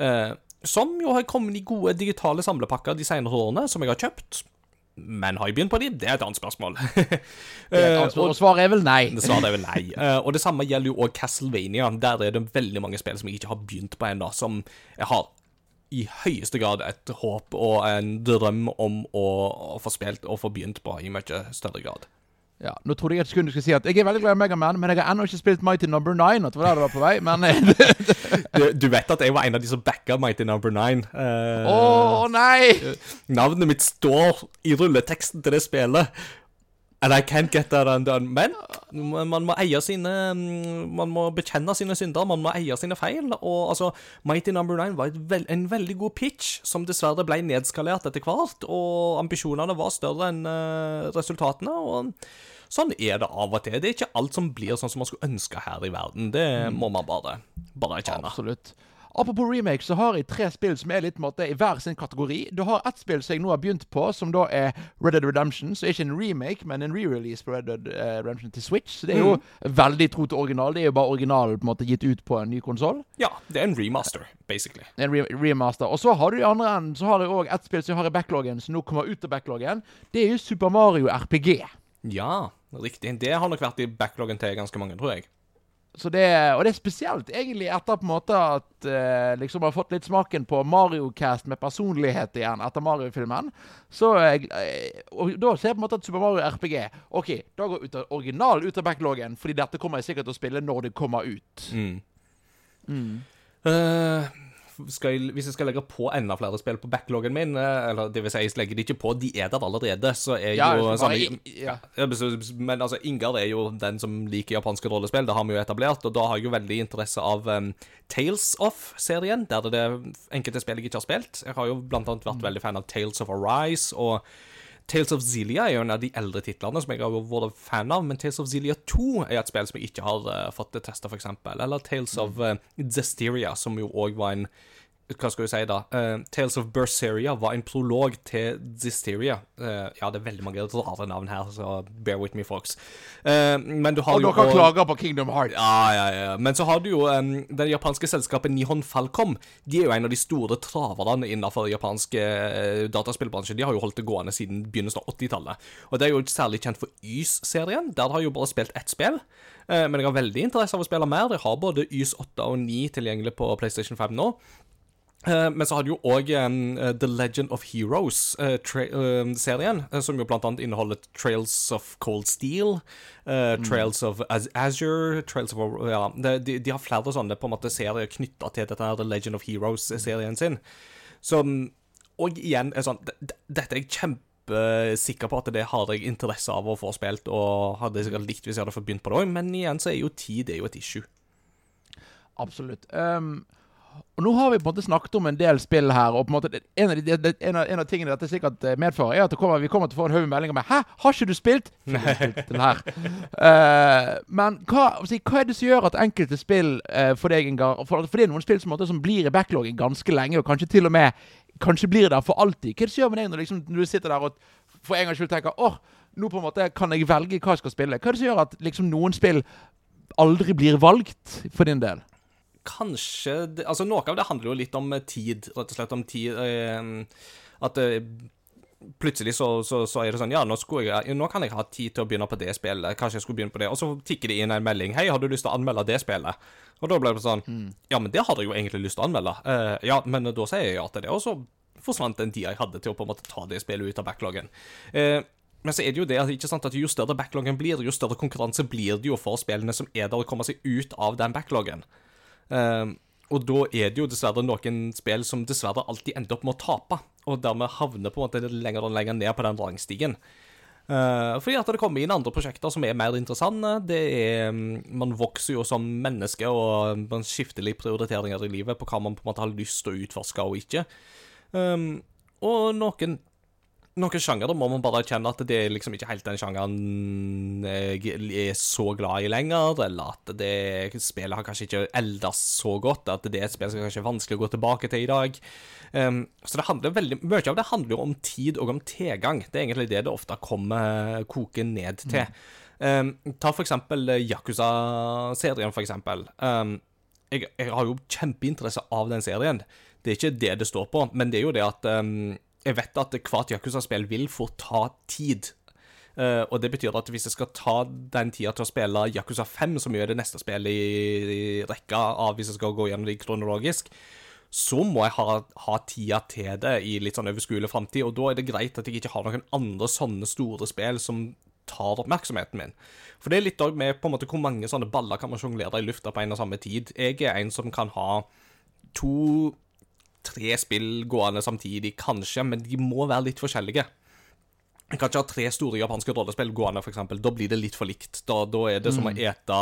Speaker 2: Uh, som jo har kommet i gode digitale samlepakker de senere årene, som jeg har kjøpt. Men har jeg begynt på de? Det er et annet spørsmål. [laughs]
Speaker 1: Det er et
Speaker 2: Eh,
Speaker 1: annet spørsmål. Og svaret er vel nei.
Speaker 2: det svaret er vel nei. [laughs] Eh, og det samme gjelder jo òg Castlevania. Der er det veldig mange spill som jeg ikke har begynt på ennå, som jeg har i høyeste grad et håp og en drøm om å få spilt og få begynt på i mye større grad.
Speaker 1: Ja, Nå trodde jeg et sekund du skulle si at jeg er veldig glad i Megaman, men jeg har ennå ikke spilt Mighty Number Nine. At det var der det var på vei, men eh, [laughs]
Speaker 2: Du, du vet at jeg var en av de som backa Mighty Number Nine. Uh,
Speaker 1: oh, nei!
Speaker 2: Navnet mitt står i rulleteksten til det spillet. And I can't get that undone. Men man må eie sine mm, Man må bekjenne sine synder, man må eie sine feil. Og altså, Mighty Number Nine var et vel, en veldig god pitch, som dessverre ble nedskalert etter hvert. Og ambisjonene var større enn uh, resultatene. Og sånn er det av og til. Det er ikke alt som blir sånn som man skulle ønske her i verden. Det må man bare, bare kjenne.
Speaker 1: Absolutt. Apropos remake, så har jeg tre spill som er litt måte, i hver sin kategori. Du har ett spill som jeg nå har begynt på, som da er Red Dead Redemption. Så ikke en remake, men en re-release på Red Dead eh, Redemption til Switch. Så det er jo veldig tro til original. Det er jo bare originalen på en måte gitt ut på en ny konsoll.
Speaker 2: Ja, det er en remaster, basically.
Speaker 1: En re remaster. Og så har du i andre enden så har jeg òg ett spill som jeg har i backloggen, som nå kommer ut av backloggen. Det er jo Super Mario RPG.
Speaker 2: Ja, riktig. Det har nok vært i backloggen til ganske mange, tror jeg.
Speaker 1: Så det, og det er spesielt egentlig etter på en måte at eh, liksom har fått litt smaken på Mario Cast med personlighet igjen etter Mario-filmen. Så eh, Og da ser jeg på en måte at Super Mario RPG OK, da går ut av, original ut av backloggen, fordi dette kommer jeg sikkert til å spille når det kommer ut.
Speaker 2: Mm. Mm. skal jeg, hvis jeg skal legge på enda flere spill på backloggen min, eh, eller det vil si, jeg legger de ikke på, de er der allerede, så er
Speaker 1: Ja,
Speaker 2: jo samme,
Speaker 1: i- ja.
Speaker 2: Ja, men altså, Ingar er jo den som liker japanske rollespill, det har vi jo etablert, og da har jeg jo veldig interesse av um, Tales of-serien, der det er det enkelte spill jeg ikke har spilt. Jeg har jo blant annet vært veldig fan av Tales of Arise, og Tales of Zelia er jo en av de eldre titlene som jeg har vært fan av, men Tales of Zelia 2 er et spill som jeg ikke har uh, fått testa, f.eks. Eller Tales of uh, Zestiria, som jo òg var en hva skal du si da? uh, Tales of Berseria var en prolog til Zisteria. Uh, ja, det er veldig mange rare navn her, så bear with me, folks. Uh, men du har
Speaker 1: Og
Speaker 2: jo
Speaker 1: dere klager på Kingdom Hearts.
Speaker 2: ja, ja, ja. Men så har du jo um, det japanske selskapet Nihon Falcom. De er jo en av de store traverne innenfor japansk uh, dataspillbransje. De har jo holdt det gående siden begynnelsen av 80-tallet. Og det er jo særlig kjent for Ys-serien. Der har jeg jo bare spilt ett spill. Eh, men jeg har veldig interesse av å spille mer. Jeg har både Ys 8 og 9 tilgjengelig på PlayStation 5 nå. Eh, men så har du jo òg The Legend of Heroes-serien, som jo blant annet inneholder Trails of Cold Steel, eh, Trails of Az Azure Trails of Ja, de, de, har flere sånne på en måte serier knytta til dette her The Legend of Heroes-serien sin. Som Og igjen er sånn Dette er jeg kjempesikker på at det har jeg interesse av å få spilt, og hadde sikkert likt hvis jeg hadde fått begynt på det òg, men igjen så er jo tid det er jo et issue.
Speaker 1: Absolutt. Um, og nå har vi på en måte snakket om en del spill her, og på en måte en av, de, en av, en av tingene dette sikkert eh, medfører, er at kommer, vi kommer til å få en haug meldinger med 'Hæ, har ikke du spilt?' [laughs] Jeg her. Uh, men hva, si, hva er det som gjør at enkelte spill uh, for deg, for, for det er noen spill som, måte, som blir i backloggen ganske lenge, og kanskje til og med kanskje blir der for alltid. Hva er det som gjør med deg når, liksom, når du sitter der og for en gangs skyld tenker 'Åh, nå på en måte kan jeg velge hva jeg skal spille'? Hva er det som gjør at liksom, noen spill aldri blir valgt for din del?
Speaker 2: Kanskje Altså, noe av det handler jo litt om tid, rett og slett om tid eh, At eh, plutselig så, så, så er det sånn Ja, nå, jeg, nå kan jeg ha tid til å begynne på det spillet. Kanskje jeg skulle begynne på det. Og så tikker det inn en melding. 'Hei, har du lyst til å anmelde det spillet?' Og da ble det sånn Ja, men det hadde jeg jo egentlig lyst til å anmelde. Eh, ja, men da sier jeg ja til det. Og så forsvant den tida jeg hadde til å på en måte ta det spillet ut av backloggen. Eh, men så er det jo det at, ikke sant, at jo større backloggen blir, jo større konkurranse blir det jo for spillene som er der, å komme seg ut av den backloggen. Ehm, og da er det jo dessverre noen spill som dessverre alltid ender opp med å tape, og dermed havner på en måte lenger og lenger ned på den rangstigen. Uh, fordi at det kommer inn andre prosjekter som er mer interessante. Det er, mm, man vokser jo som menneske, og man skifter litt prioriteringer i livet på hva man på en måte har lyst til å utforske og ikke. Um, og noen noen sjangere må man bare erkjenne at det er liksom ikke helt den sjangeren jeg er så glad i lenger, eller at det spillet har kanskje ikke eldes så godt, at det er et spill som kanskje er vanskelig å gå tilbake til i dag. Um, så det handler veldig, mye av det handler jo om tid og om tilgang. Det er egentlig det det ofte kommer koker ned til. Um, ta for eksempel Yakuza-serien, for eksempel. Um, jeg, jeg, har jo kjempeinteresse av den serien. Det er ikke det det står på, men det er jo det at um, jeg vet at hvert Yakuza-spill vil få ta tid. Uh, og det betyr at hvis jeg skal ta den tida til å spille Yakuza 5, som er det neste spillet i, i rekka av hvis jeg skal gå gjennom det kronologisk, så må jeg ha, ha tida til det i litt sånn overskuelig framtid. Og da er det greit at jeg ikke har noen andre sånne store spill som tar oppmerksomheten min. For det er litt òg med på en måte hvor mange sånne baller kan man sjonglere i lufta på en og samme tid. Jeg er en som kan ha to tre spill gående samtidig, kanskje, men de må være litt forskjellige. Jeg kan ikke ha tre store japanske rollespill gående, f.eks. Da blir det litt for likt. Da, da er det som å ete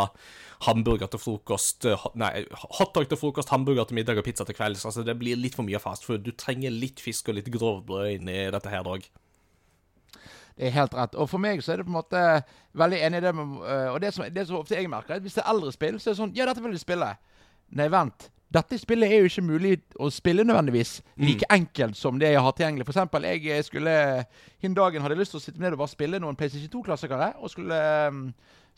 Speaker 2: hamburger til frokost Nei, hotdog til frokost, hamburger til middag og pizza til kvelds. Altså, det blir litt for mye fast food. Du trenger litt fisk og litt grovbrød inni dette her òg.
Speaker 1: Det er helt rett. Og for meg så er det på en måte veldig enig i det med Og det som, det som ofte jeg merker, er at hvis det er eldre spill, så er det sånn Ja, dette vil jeg spille. Nei, vent. Dette spillet er jo ikke mulig å spille nødvendigvis like mm. enkelt som det jeg har tilgjengelig. For eksempel, jeg skulle Hin dagen hadde jeg lyst til å sitte ned og bare spille noen PlayStation 2-klassikere. Og skulle um,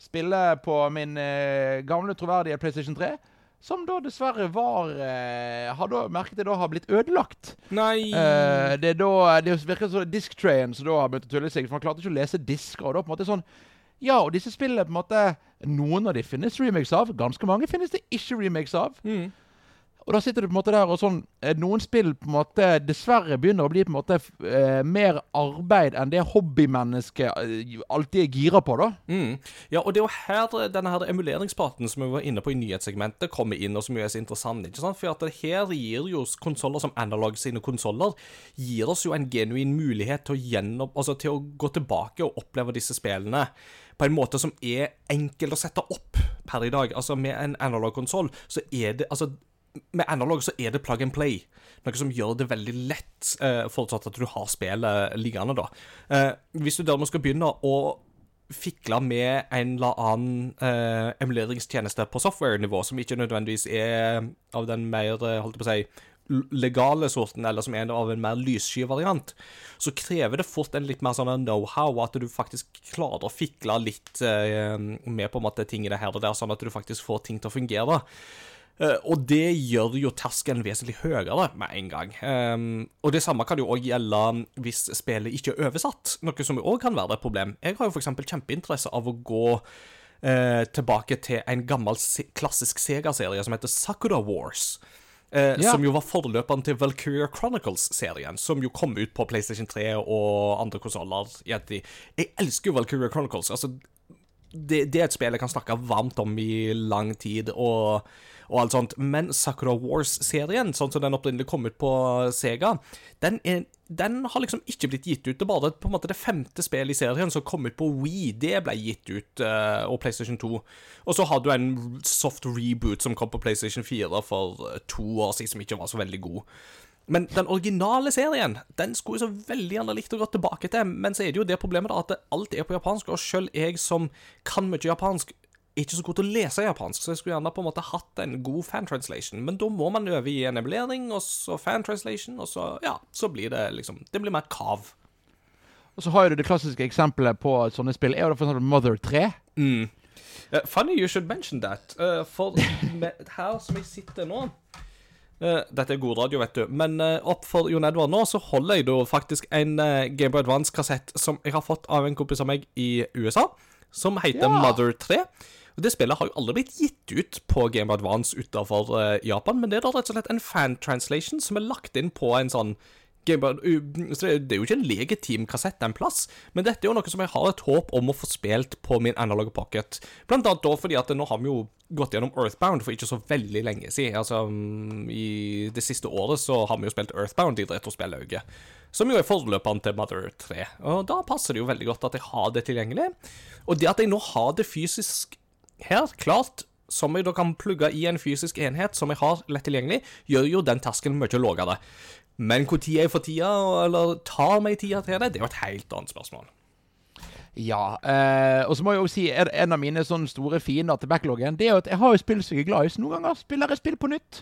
Speaker 1: spille på min uh, gamle, troverdige PlayStation 3. Som da dessverre var uh, Har da merket jeg da har blitt ødelagt.
Speaker 2: Nei
Speaker 1: uh, Det da Det virker som disktrayen som da har begynt å tulle seg. For man klarte ikke å lese disker. Og da på en måte sånn ja, og disse spillene på en måte Noen av de finnes remakes av. Ganske mange finnes det ikke remakes av. Mm. Og da sitter du på en måte der og sånn eh, Noen spill på en måte dessverre begynner å bli på en måte eh, mer arbeid enn det hobbymennesket eh, alltid er gira på, da.
Speaker 2: Mm. Ja, og det er jo her denne her emuleringspraten som vi var inne på i nyhetssegmentet, kommer inn, og som er så interessant. ikke sant? For at det her gir jo konsoller som Analog sine konsoller gir oss jo en genuin mulighet til å, gjennom, altså til å gå tilbake og oppleve disse spillene på en måte som er enkel å sette opp per i dag. Altså Med en analog-konsoll så er det altså med analog så er det plug and play. Noe som gjør det veldig lett, eh, forutsatt at du har spillet liggende, da. Eh, hvis du dermed skal begynne å fikle med en eller annen eh, emuleringstjeneste på software-nivå, som ikke nødvendigvis er av den mer, eh, holdt på å si, legale sorten, eller som er av en mer lyssky variant, så krever det fort en litt mer sånn know-how, at du faktisk klarer å fikle litt eh, med på en måte tingene her og der, sånn at du faktisk får ting til å fungere. Uh, og det gjør jo terskelen vesentlig høyere med en gang. Um, og det samme kan jo òg gjelde hvis spillet ikke er oversatt, noe som òg kan være et problem. Jeg har jo f.eks. kjempeinteresse av å gå uh, tilbake til en gammel klassisk Sega-serie som heter Sakura Wars. Eh, ja. Som jo var forløperen til Valkyria Chronicles-serien, som jo kom ut på PlayStation 3 og andre konsoller. Jeg elsker jo Valkyria Chronicles. Altså, det, det, er et spill jeg kan snakke varmt om i lang tid. og og alt sånt. Men Sakura Wars-serien, sånn som den opprinnelig kom ut på Sega, den, er, den, har liksom ikke blitt gitt ut. Det er bare på en måte det femte spillet i serien som kom ut på Wii. Det ble gitt ut, uh, og PlayStation 2. Og så har du en soft reboot som kom på PlayStation 4 for eh, to år siden, som ikke var så veldig god. Men den originale serien den skulle jeg så veldig gjerne likt å gå tilbake til. Men så er det jo det problemet da at alt er på japansk, og sjøl jeg som kan mye japansk, ikke så god til å lese japansk, så jeg skulle gjerne på en måte hatt en god fan-translation. Men da må man øve i en emulering, og så fan-translation, og så ja, så blir det liksom Det blir mer kav.
Speaker 1: Og så har du det klassiske eksempelet på sånne spill, er jo for eksempel Mother 3.
Speaker 2: Mm. Uh, funny you should mention that. Uh, for her som jeg sitter nå uh, Dette er god radio, vet du. Men opp for Jon Edvard nå, så holder jeg da faktisk en Gameboy Advance-kassett som jeg har fått av en kompis av meg i USA, som heter ja. Mother 3. Og Det spillet har jo aldri blitt gitt ut på Game of Advance utenfor uh, Japan, men det er da rett og slett en fan-translation som er lagt inn på en sånn det er jo ikke en legitim kassett en plass, men dette er jo noe som jeg har et håp om å få spilt på min analog pocket. Blant annet da fordi at nå har vi jo gått gjennom Earthbound for ikke så veldig lenge siden. Altså, mm, I det siste året så har vi jo spilt Earthbound i retrospillauget, som jo er forløperen til Mother 3. Og da passer det jo veldig godt at jeg har det tilgjengelig. Og det at jeg nå har det fysisk Helt klart som jeg da kan plugge i en fysisk enhet som jeg har lett tilgjengelig, gjør jo den terskelen mye lavere. Men når jeg får tida, eller tar meg tida til det, det er jo et helt annet spørsmål.
Speaker 1: Ja. Eh, og så må jeg jo si en, en av mine sånne store fiender til backloggen, det er jo at jeg har jo spill som jeg er glad i, så noen ganger spiller jeg spill på nytt.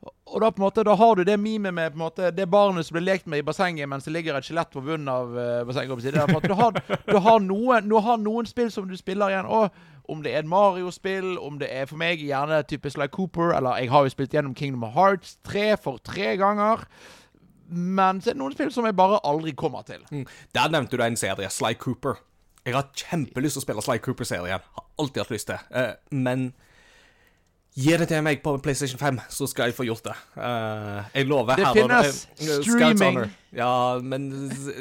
Speaker 1: Og da på en måte, da har du det memet med på en måte, det barnet som ble lekt med i bassenget mens det ligger et skjelett på bunnen av uh, bassenget. Det er Du har, du, har noen, du har noen spill som du spiller igjen. Og om det er et Mario-spill, om det er for meg gjerne type Sly Cooper, eller jeg har jo spilt gjennom Kingdom Hearts 3 for tre ganger. Men så er det noen spill som jeg bare aldri kommer til.
Speaker 2: Mm. Der nevnte du en serie, Sly Cooper. Jeg har kjempelyst til å spille Sly Cooper-serien. Har alltid hatt lyst til. Uh, men gi det til meg på PlayStation 5, så skal jeg få gjort det. Uh, jeg lover.
Speaker 1: Det finnes
Speaker 2: jeg,
Speaker 1: streaming.
Speaker 2: Ja, men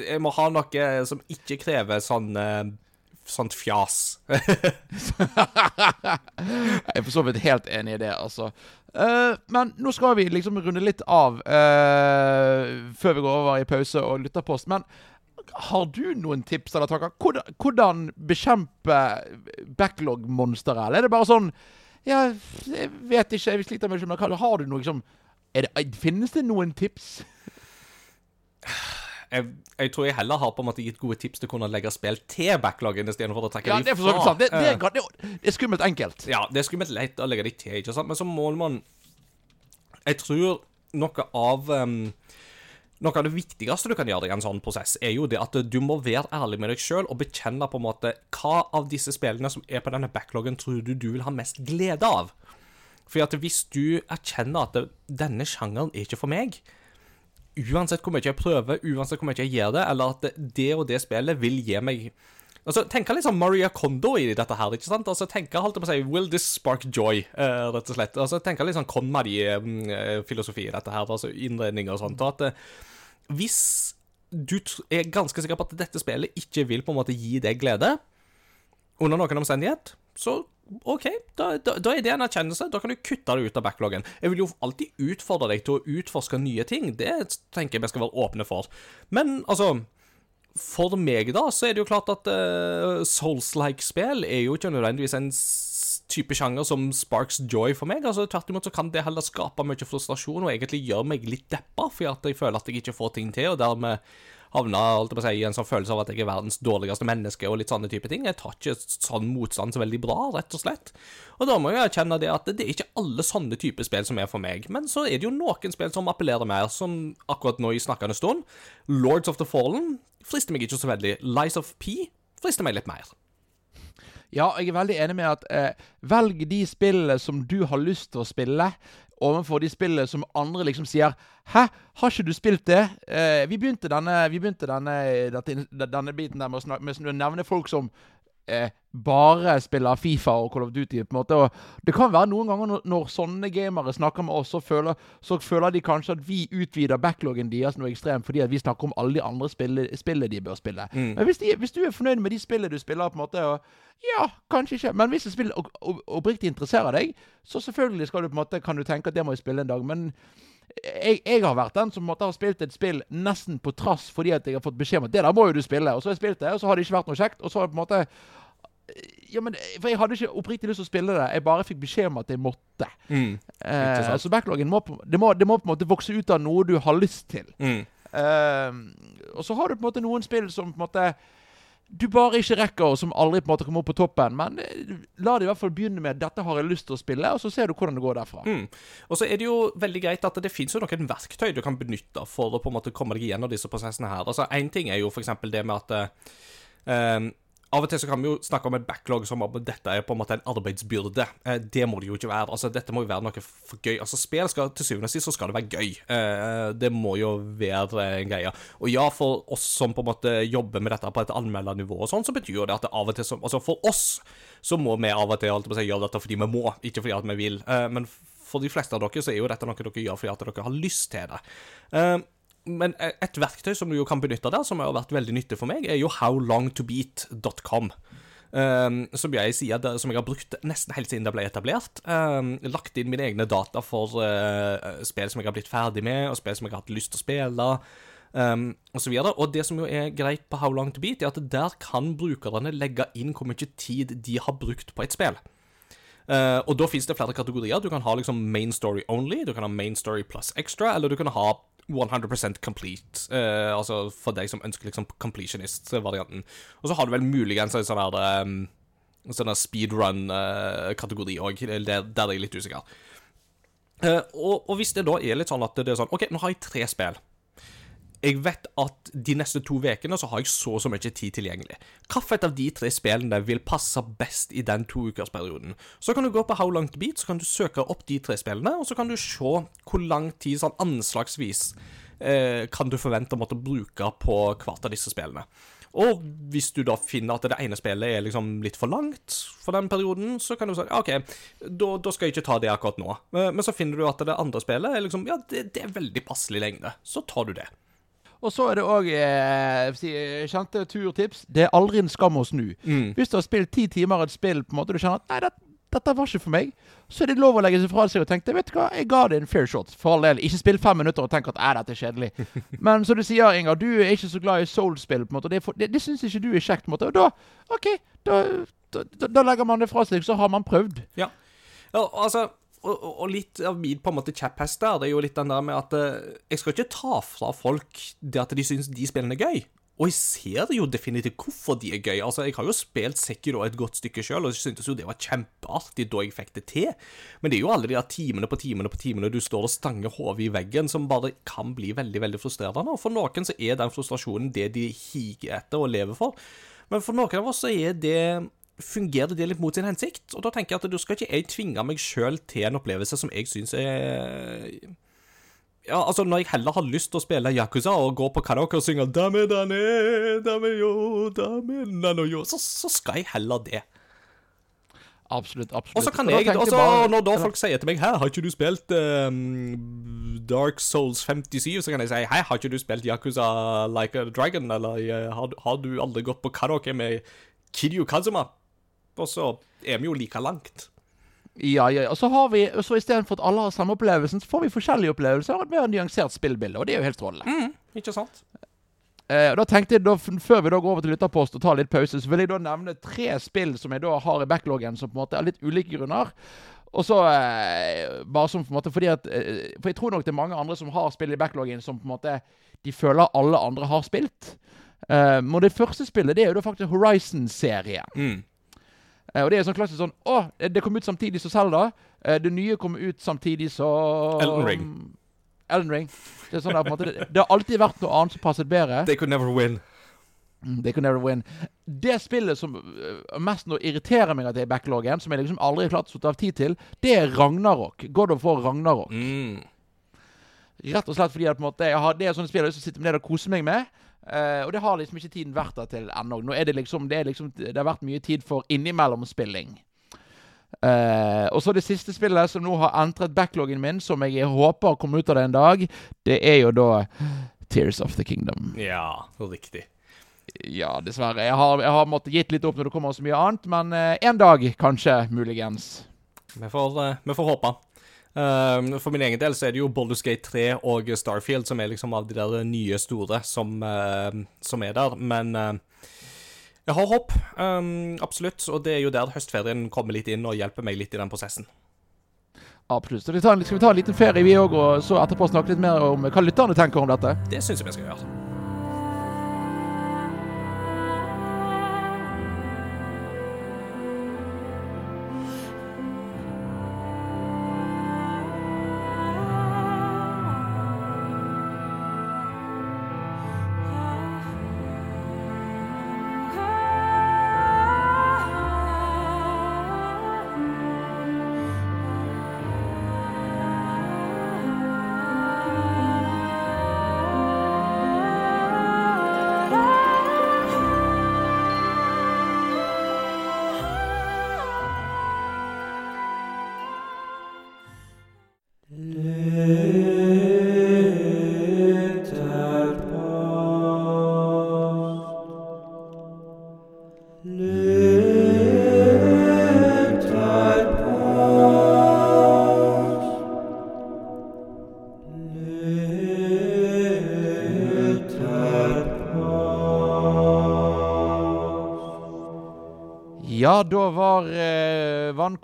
Speaker 2: jeg må ha noe som ikke krever sånn uh, Sånt fjas. [laughs]
Speaker 1: Jeg er for så vidt helt enig i det, altså. Uh, men nå skal vi liksom runde litt av eh, før vi går over i pause og lytterpost. Men har du noen tips eller tanker? Hvordan, hvordan bekjempe backlog-monsteret? Eller er det bare sånn Ja, jeg vet ikke, jeg sliter med det, har du noe det, Finnes det noen tips?
Speaker 2: Jeg, jeg tror jeg heller har på en måte gitt gode tips til å kunne legge spill til backloggen istedenfor å trekke
Speaker 1: Ja,
Speaker 2: de
Speaker 1: vidt. Det, det,
Speaker 2: Eh,
Speaker 1: er, det, er- det er skummelt enkelt.
Speaker 2: Ja, det er skummelt lett å legge de til, ikke sant? Men så må man Jeg tror noe av um, Noe av det viktigste du kan gjøre i en sånn prosess, er jo det at du må være ærlig med deg sjøl og bekjenne på en måte hva av disse spillene som er på denne backloggen, tror du du vil ha mest glede av. For at hvis du erkjenner at denne sjangeren er ikke for meg, uansett hvor mye jeg prøver, uansett hvor mye jeg gjør det, eller at det og det spillet vil gi meg Altså, Tenke litt sånn Maria Kondo i dette her. ikke sant? Altså, tenke, holdt jeg på å si, Will this spark joy, uh, rett og slett. Altså, Tenke litt sånn KonMari-filosofi i dette her, altså innredning og sånt. og at uh, Hvis du er ganske sikker på at dette spillet ikke vil på en måte gi deg glede, under noen omstendighet, så OK, da, da, da er det en erkjennelse. Da kan du kutte det ut av backloggen. Jeg vil jo alltid utfordre deg til å utforske nye ting. Det tenker jeg vi skal være åpne for. Men altså For meg, da, så er det jo klart at uh, Souls-like-spill er jo ikke nødvendigvis en type sjanger som sparks joy for meg. Altså Tvert imot så kan det heller skape mye frustrasjon og egentlig gjøre meg litt deppa, fordi at jeg føler at jeg ikke får ting til, og dermed havna holdt jeg på å si, i en sånn følelse av at jeg er verdens dårligste menneske og litt sånne type ting. Jeg tar ikke sånn motstand så veldig bra, rett og slett. Og da må jeg erkjenne det at det er ikke alle sånne typer spill som er for meg. Men så er det jo noen spill som appellerer mer, som akkurat nå i snakkende stund. Lords of the Fallen frister meg ikke så veldig. Lies of P frister meg litt mer.
Speaker 1: Ja, jeg er veldig enig med at eh, velg de spillene som du har lyst til å spille, overfor de spillene som andre liksom sier 'Hæ, har ikke du spilt det?' Eh, vi begynte denne, vi begynte denne, denne biten der med å, snakke, med å nevne folk som eh, bare spiller Fifa og Call of Duty. på en måte, og Det kan være noen ganger når, når sånne gamere snakker med oss, så føler, så føler de kanskje at vi utvider backloggen deres noe ekstremt fordi at vi snakker om alle de andre spillene spille de bør spille. Men hvis, de, hvis du er fornøyd med de spillene du spiller, på en måte, og ja, kanskje ikke. Men hvis et spill oppriktig interesserer deg, så selvfølgelig skal du på en måte, kan du tenke at det må jeg spille en dag. Men jeg, jeg har vært den som måte har spilt et spill nesten på trass fordi at jeg har fått beskjed om at det der må jo du spille. Og så har jeg spilt det, og så har det ikke vært noe kjekt. Og så har jeg på en måte ja, men, For jeg hadde ikke oppriktig lyst til å spille det. Jeg bare fikk beskjed om at jeg måtte.
Speaker 2: Mm.
Speaker 1: Eh, så backloggen må, det må, det må på en måte vokse ut av noe du har lyst til.
Speaker 2: Mm.
Speaker 1: Eh, og så har du på en måte noen spill som på en måte du bare ikke rekker, og som aldri på en måte kommer opp på toppen. Men eh, la det i hvert fall begynne med 'dette har jeg lyst til å spille', og så ser du hvordan det går derfra.
Speaker 2: Mm. Og så er det jo veldig greit at det finnes jo noen verktøy du kan benytte for å på en måte komme deg gjennom disse prosessene her. Altså, Én ting er jo f.eks. det med at eh, um, av og til så kan vi jo snakke om en backlog som om dette er på en måte en arbeidsbyrde. Eh, det må det jo ikke være. Altså, Dette må jo være noe for gøy. Altså, Spill skal til syvende og sist så skal det være gøy. Eh, det må jo være en greie. Og ja, for oss som på en måte jobber med dette på et anmeldernivå og sånn, så betyr jo det at det av og til som, Altså, for oss så må vi av og til holdt på å gjøre dette fordi vi må, ikke fordi at vi vil. Eh, men for de fleste av dere så er jo dette noe dere gjør fordi at dere har lyst til det. Eh, men et verktøy som du jo kan benytte der, som har vært veldig nyttig for meg, er jo howlongtobeat.com. Um, som jeg sier, som jeg har brukt nesten helt siden det ble etablert. Um, lagt inn mine egne data for uh, spill som jeg har blitt ferdig med, og spill som jeg har hatt lyst til å spille. Um, og, så videre. og det som jo er greit på How Long To Beat, er at der kan brukerne legge inn hvor mye tid de har brukt på et spill. Uh, og da finnes det flere kategorier. Du kan ha liksom main story only, du kan ha main story plus extra, eller du kan ha 100% complete, eh, altså for deg som ønsker liksom completionist-varianten. Og så har du vel muligens en sånn her um, sånn speedrun-kategori òg, der, der er jeg litt usikker. Eh, og, og hvis det da er litt sånn at det er sånn OK, nå har jeg tre spill. Jeg vet at de neste to ukene så har jeg så og så mye tid tilgjengelig. Hvilket av de tre spillene vil passe best i den toukersperioden? Så kan du gå på How Long Beat, så kan du søke opp de tre spillene, og så kan du se hvor lang tid sånn anslagsvis eh, kan du forvente å måtte bruke på hvert av disse spillene. Og hvis du da finner at det ene spillet er liksom litt for langt for den perioden, så kan du si OK, da, da skal jeg ikke ta det akkurat nå. Men, men så finner du at det andre spillet er liksom Ja, det, det er veldig passelig lengde. Så tar du det.
Speaker 1: Og så er det òg eh, kjente turtips. Det er aldri en skam å snu.
Speaker 2: Mm.
Speaker 1: Hvis du har spilt ti timer et spill på en måte du kjenner at nei, det, dette var ikke for meg, så er det lov å legge seg fra seg og tenke vet du hva, jeg ga det en fair shot. For all del. Ikke spill fem minutter og tenk at nei, dette er kjedelig. [laughs] Men som du sier, Inger, du er ikke så glad i soul-spill. på en måte, Det, er for- det, det syns ikke du er kjekt. på en måte, Og da OK, da, da, da, da legger man det fra seg, så har man prøvd.
Speaker 2: Ja, ja altså og, og- litt av min på en måte kjepphest der, det er jo litt den der med at eh, jeg skal ikke ta fra folk det at de syns de spillene er gøy. Og jeg ser jo definitivt hvorfor de er gøy. Altså, Jeg har jo spilt Sekiro et godt stykke sjøl, og jeg syntes jo det var kjempeartig da jeg fikk det til. Men det er jo alle de der timene på timene på timene du står og stanger hodet i veggen, som bare kan bli veldig veldig frustrerende. Og for noen så er den frustrasjonen det de higer etter og lever for. Men for noen av oss så er det fungerer det litt mot sin hensikt. Og da tenker jeg at da skal ikke jeg tvinge meg sjøl til en opplevelse som jeg syns er Ja, altså, når jeg heller har lyst til å spille Yakuza og gå på karaoke og synge dame, dane, dame, yo, dame, nano, yo, så, så skal jeg heller det.
Speaker 1: Absolutt. absolutt.
Speaker 2: Og så kan jeg,
Speaker 1: tenker
Speaker 2: og så
Speaker 1: bare-
Speaker 2: når da folk sier til meg her, har ikke du spilt um, Dark Souls 57?' Så kan jeg si 'Hei, har ikke du spilt Yakuza Like a Dragon?' Eller eh, har, 'Har du aldri gått på karaoke med Kiryu Kazuma?' Og så er vi jo like langt.
Speaker 1: Ja, ja, ja. Og så har vi, så istedenfor at alle har samme opplevelsen, så får vi forskjellige opplevelser og et mer nyansert spillbilde. Og det er jo helt strålende.
Speaker 2: Ikke sant?
Speaker 1: Eh, da tenkte jeg da, Før vi da går over til lytterpost og tar litt pause, så vil jeg da nevne tre spill som jeg da har i backloggen, som på en måte er litt ulike grunner. Og så eh, bare som på en måte fordi at eh, For jeg tror nok det er mange andre som har spill i backloggen som på en måte de føler alle andre har spilt. Eh, men det første spillet det er jo da faktisk Horizon-serien.
Speaker 2: Mm.
Speaker 1: Eh, og det er sånn klassisk sånn Å, det kom ut samtidig som Zelda. Eh, det nye kom ut samtidig som
Speaker 2: Elden Ring.
Speaker 1: Elden Ring. Det er sånn der, på en måte, det, det har alltid vært noe annet som passet bedre.
Speaker 2: They could never win.
Speaker 1: Mm, They could never win. Det spillet som mest nå irriterer meg at det er i backloggen, som jeg liksom aldri har klart å sette av tid til, det er Ragnarok. God of War Ragnarok.
Speaker 2: Mm.
Speaker 1: Rett og slett fordi at på en måte, jeg har, det er sånne spill jeg har lyst til å sitte ned og kose meg med. Eh, og det har liksom ikke tiden vært der til ennå. Nå er det liksom det, er liksom det har vært mye tid for innimellomspilling. Uh, og så det siste spillet som nå har entret backloggen min, som jeg håper kommer ut av det en dag, det er jo da Tears of the Kingdom.
Speaker 2: Ja, riktig.
Speaker 1: Ja, dessverre. Jeg har, jeg har måttet gitt litt opp når det kommer så mye annet, men uh, en dag kanskje, muligens.
Speaker 2: Vi får, vi får håpe. Um, for min egen del så er det jo Baldur's Gate 3 og Starfield som er liksom av de der nye store som, uh, som er der. Men uh, jeg har håp, um, absolutt. Og det er jo der høstferien kommer litt inn og hjelper meg litt i den prosessen.
Speaker 1: Absolutt. Så skal vi ta en liten ferie, vi òg, og så etterpå snakke litt mer om hva lytterne tenker om dette?
Speaker 2: Det syns jeg vi skal gjøre.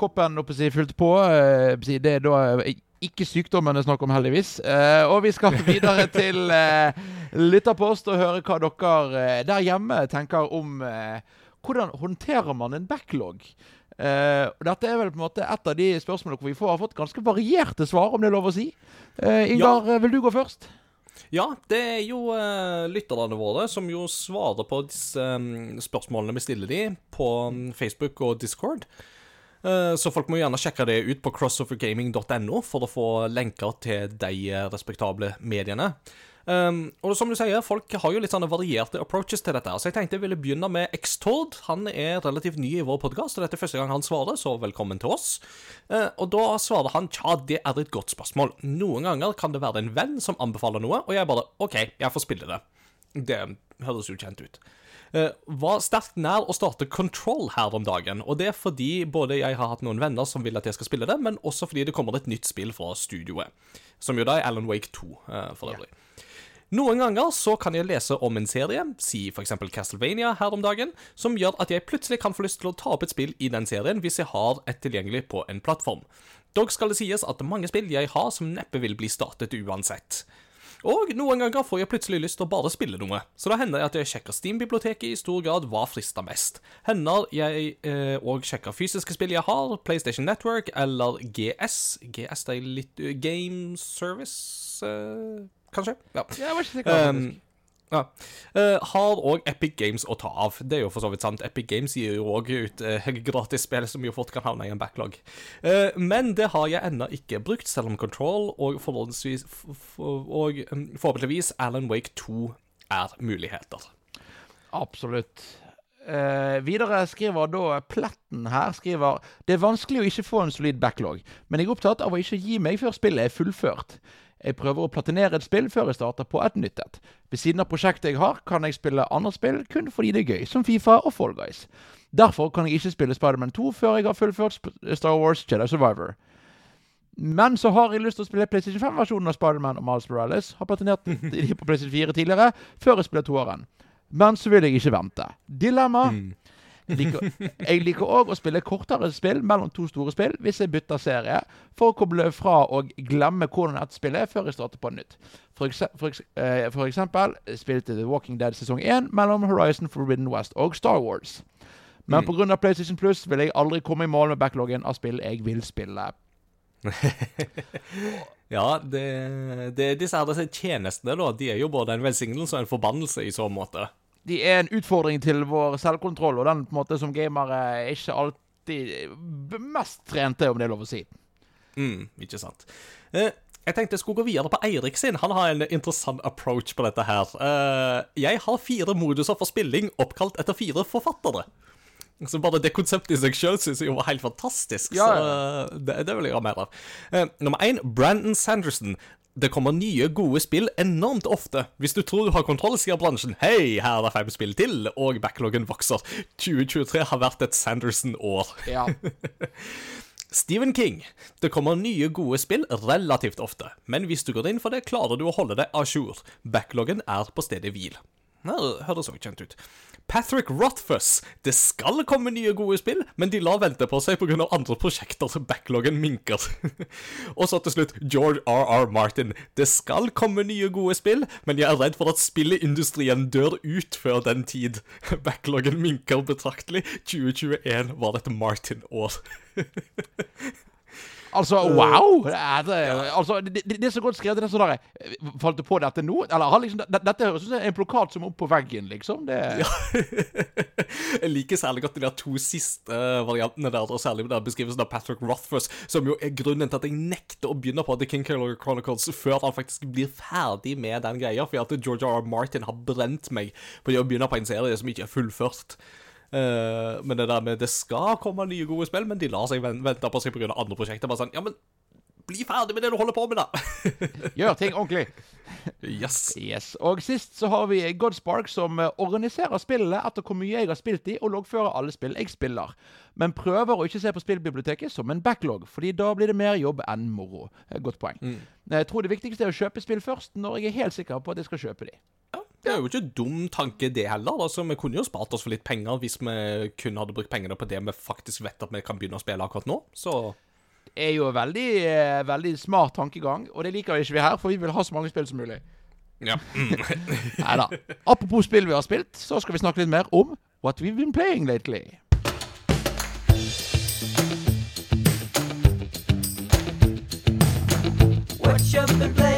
Speaker 1: Oppe si, fylt på. Eh, det er da eh, ikke sykdommen det er snakk om, heldigvis. Eh, og vi skal [laughs] videre til lytterpost og høre hva dere der hjemme tenker om hvordan håndterer man en backlog. Uh, dette er vel på en måte et av de spørsmålene hvor vi får, har fått ganske varierte svar, om det er lov å si. Uh, Ingar, ja. vil du gå først?
Speaker 2: Ja, det er jo uh, lytterne våre som jo svarer på disse um, spørsmålene vi stiller de på um, Facebook og Discord. Uh, så folk må gjerne sjekke det ut på crossovergaming.no for å få lenker til de uh, respektable mediene. Um, og som du sier, folk har jo litt sånne varierte approaches til dette. Så jeg tenkte jeg ville begynne med X-Tord. Han er relativt ny i vår podkast, og dette er første gang han svarer, så velkommen til oss. Uh, og da svarer han tja, det er et godt spørsmål. Noen ganger kan det være en venn som anbefaler noe, og jeg bare OK, jeg får spille det. Det høres jo kjent ut. Uh, var sterkt nær å starte Control her om dagen. Og det er fordi både jeg har hatt noen venner som vil at jeg skal spille det, men også fordi det kommer et nytt spill fra studioet. Som jo da er Alan Wake 2, uh, for øvrig. Yeah. Noen ganger så kan jeg lese om en serie, si f.eks. Castlevania her om dagen, som gjør at jeg plutselig kan få lyst til å ta opp et spill i den serien hvis jeg har et tilgjengelig på en plattform. Dog skal det sies at mange spill jeg har som neppe vil bli startet uansett. Og noen ganger får jeg plutselig lyst til å bare spille noe, så da hender det at jeg sjekker Steam-biblioteket i stor grad hva frister mest. Hender jeg òg eh, sjekker fysiske spill jeg har, PlayStation Network eller GS. GS det er litt uh, Game Service uh, kanskje? Ja.
Speaker 1: Jeg var ikke sikker. Um,
Speaker 2: ja. Uh, har òg Epic Games å ta av. Det er jo for så vidt sant. Epic Games gir jo òg ut [laughs] uh, gratisspill som jo fort kan havne i en backlog. Uh, men det har jeg ennå ikke brukt, selv om Control og og um, forhåpentligvis Alan Wake 2 er muligheter.
Speaker 1: Absolutt. Uh, videre skriver da Pletten her skriver Det er vanskelig å ikke få en solid backlog, men jeg er opptatt av å ikke gi meg før spillet er fullført. Jeg prøver å platinere et spill før jeg starter på et nytt et. Ved siden av prosjektet jeg har, kan jeg spille andre spill kun fordi det er gøy, som Fifa og Fall Guys. Derfor kan jeg ikke spille Spiderman 2 før jeg har fullført Star Wars Jedi Survivor. Men så har jeg lyst til å spille PlayStation 5-versjonen av Spiderman og Miles Morales. Har platinert [laughs] de på PlayStation 4 tidligere, før jeg spiller toeren. Men så vil jeg ikke vente. Dilemma. Mm. Jeg liker òg å spille kortere spill mellom to store spill hvis jeg bytter serie, for å koble fra og glemme hvordan et spill er, før jeg starter på nytt. For, for, eh, for eksempel spilte The Walking Dead sesong 1 mellom Horizon Forbidden West og Star Wars. Men mm. pga. PlayStation Plus vil jeg aldri komme i mål med backloggen av spill jeg vil spille. [laughs]
Speaker 2: ja, det, det, disse her tjenestene da, de er jo både en velsignelse og en forbannelse i så måte
Speaker 1: de er en utfordring til vår selvkontroll, og den på en måte som gamere er ikke alltid mest trente, om det er lov å si.
Speaker 2: Mm, ikke sant. Eh, jeg tenkte jeg skulle gå videre på Eirik sin. Han har en interessant approach på dette her. Eh, jeg har fire moduser for spilling oppkalt etter fire forfattere. Så bare det konseptet i seg sjøl syns jeg var helt fantastisk. Ja, ja. Så eh, det, det, vil jeg ha mer av. Nummer én, Brandon Sanderson det kommer nye, gode spill enormt ofte. Hvis du tror du har kontroll, sier bransjen hei, her er det fem spill til, og backloggen vokser. 2023 har vært et Sanderson-år. Ja. [laughs] Stephen King. Det kommer nye, gode spill relativt ofte, men hvis du går inn for det, klarer du å holde deg a jour. Backloggen er på stedet hvil. Det høres også kjent ut. Patrick Rothfuss. Det skal komme nye gode spill, men de lar vente på seg pga. andre prosjekter, så backloggen minker. [laughs] og så til slutt George R.R. Martin. Det skal komme nye gode spill, men jeg er redd for at spillindustrien dør ut før den tid. [laughs] Backloggen minker betraktelig. 2021 var et Martin-år. [laughs]
Speaker 1: Altså, wow! Det er, det, altså, det, det, er så godt skrevet. Det er sånn der, eh, Falt du på dette nå? Eller har liksom, Dette høres ut som en plakat som er opp på veggen, liksom. Det... [laughs] Ja.
Speaker 2: jeg liker særlig godt de der to siste variantene der, og særlig den beskrivelsen av Patrick Rothfuss, som jo er grunnen til at jeg nekter å begynne på The King Killer Chronicles før han faktisk blir ferdig med den greia, fordi at George R. R. Martin har brent meg på det å begynne på en serie som ikke er fullført. Uh, men det der med det skal komme nye gode spill, men de lar seg vente på seg pga. andre prosjekter. Bare sånn, ja, men bli ferdig med det du holder på med, da! [laughs]
Speaker 1: Gjør ting ordentlig.
Speaker 2: Yes.
Speaker 1: yes. Og sist så har vi Godspark, som eh, organiserer spillene etter hvor mye jeg har spilt i, og loggfører alle spill jeg spiller. Men prøver å ikke se på spillbiblioteket som en backlog, fordi da blir det mer jobb enn moro. Godt poeng. Mm. Jeg tror det viktigste er å kjøpe spill først, når jeg er helt sikker på at jeg skal kjøpe de.
Speaker 2: Det er jo ikke en dum tanke, det heller. Altså, Vi kunne jo spart oss for litt penger hvis vi kun hadde brukt pengene på det vi faktisk vet at vi kan begynne å spille akkurat nå. Så
Speaker 1: Det er jo veldig, eh, veldig smart tankegang, og det liker vi ikke vi her, for vi vil ha så mange spill som mulig.
Speaker 2: ja. [laughs]
Speaker 1: Nei da. Apropos spill vi har spilt, så skal vi snakke litt mer om what we've been playing lately.
Speaker 4: What you've been playing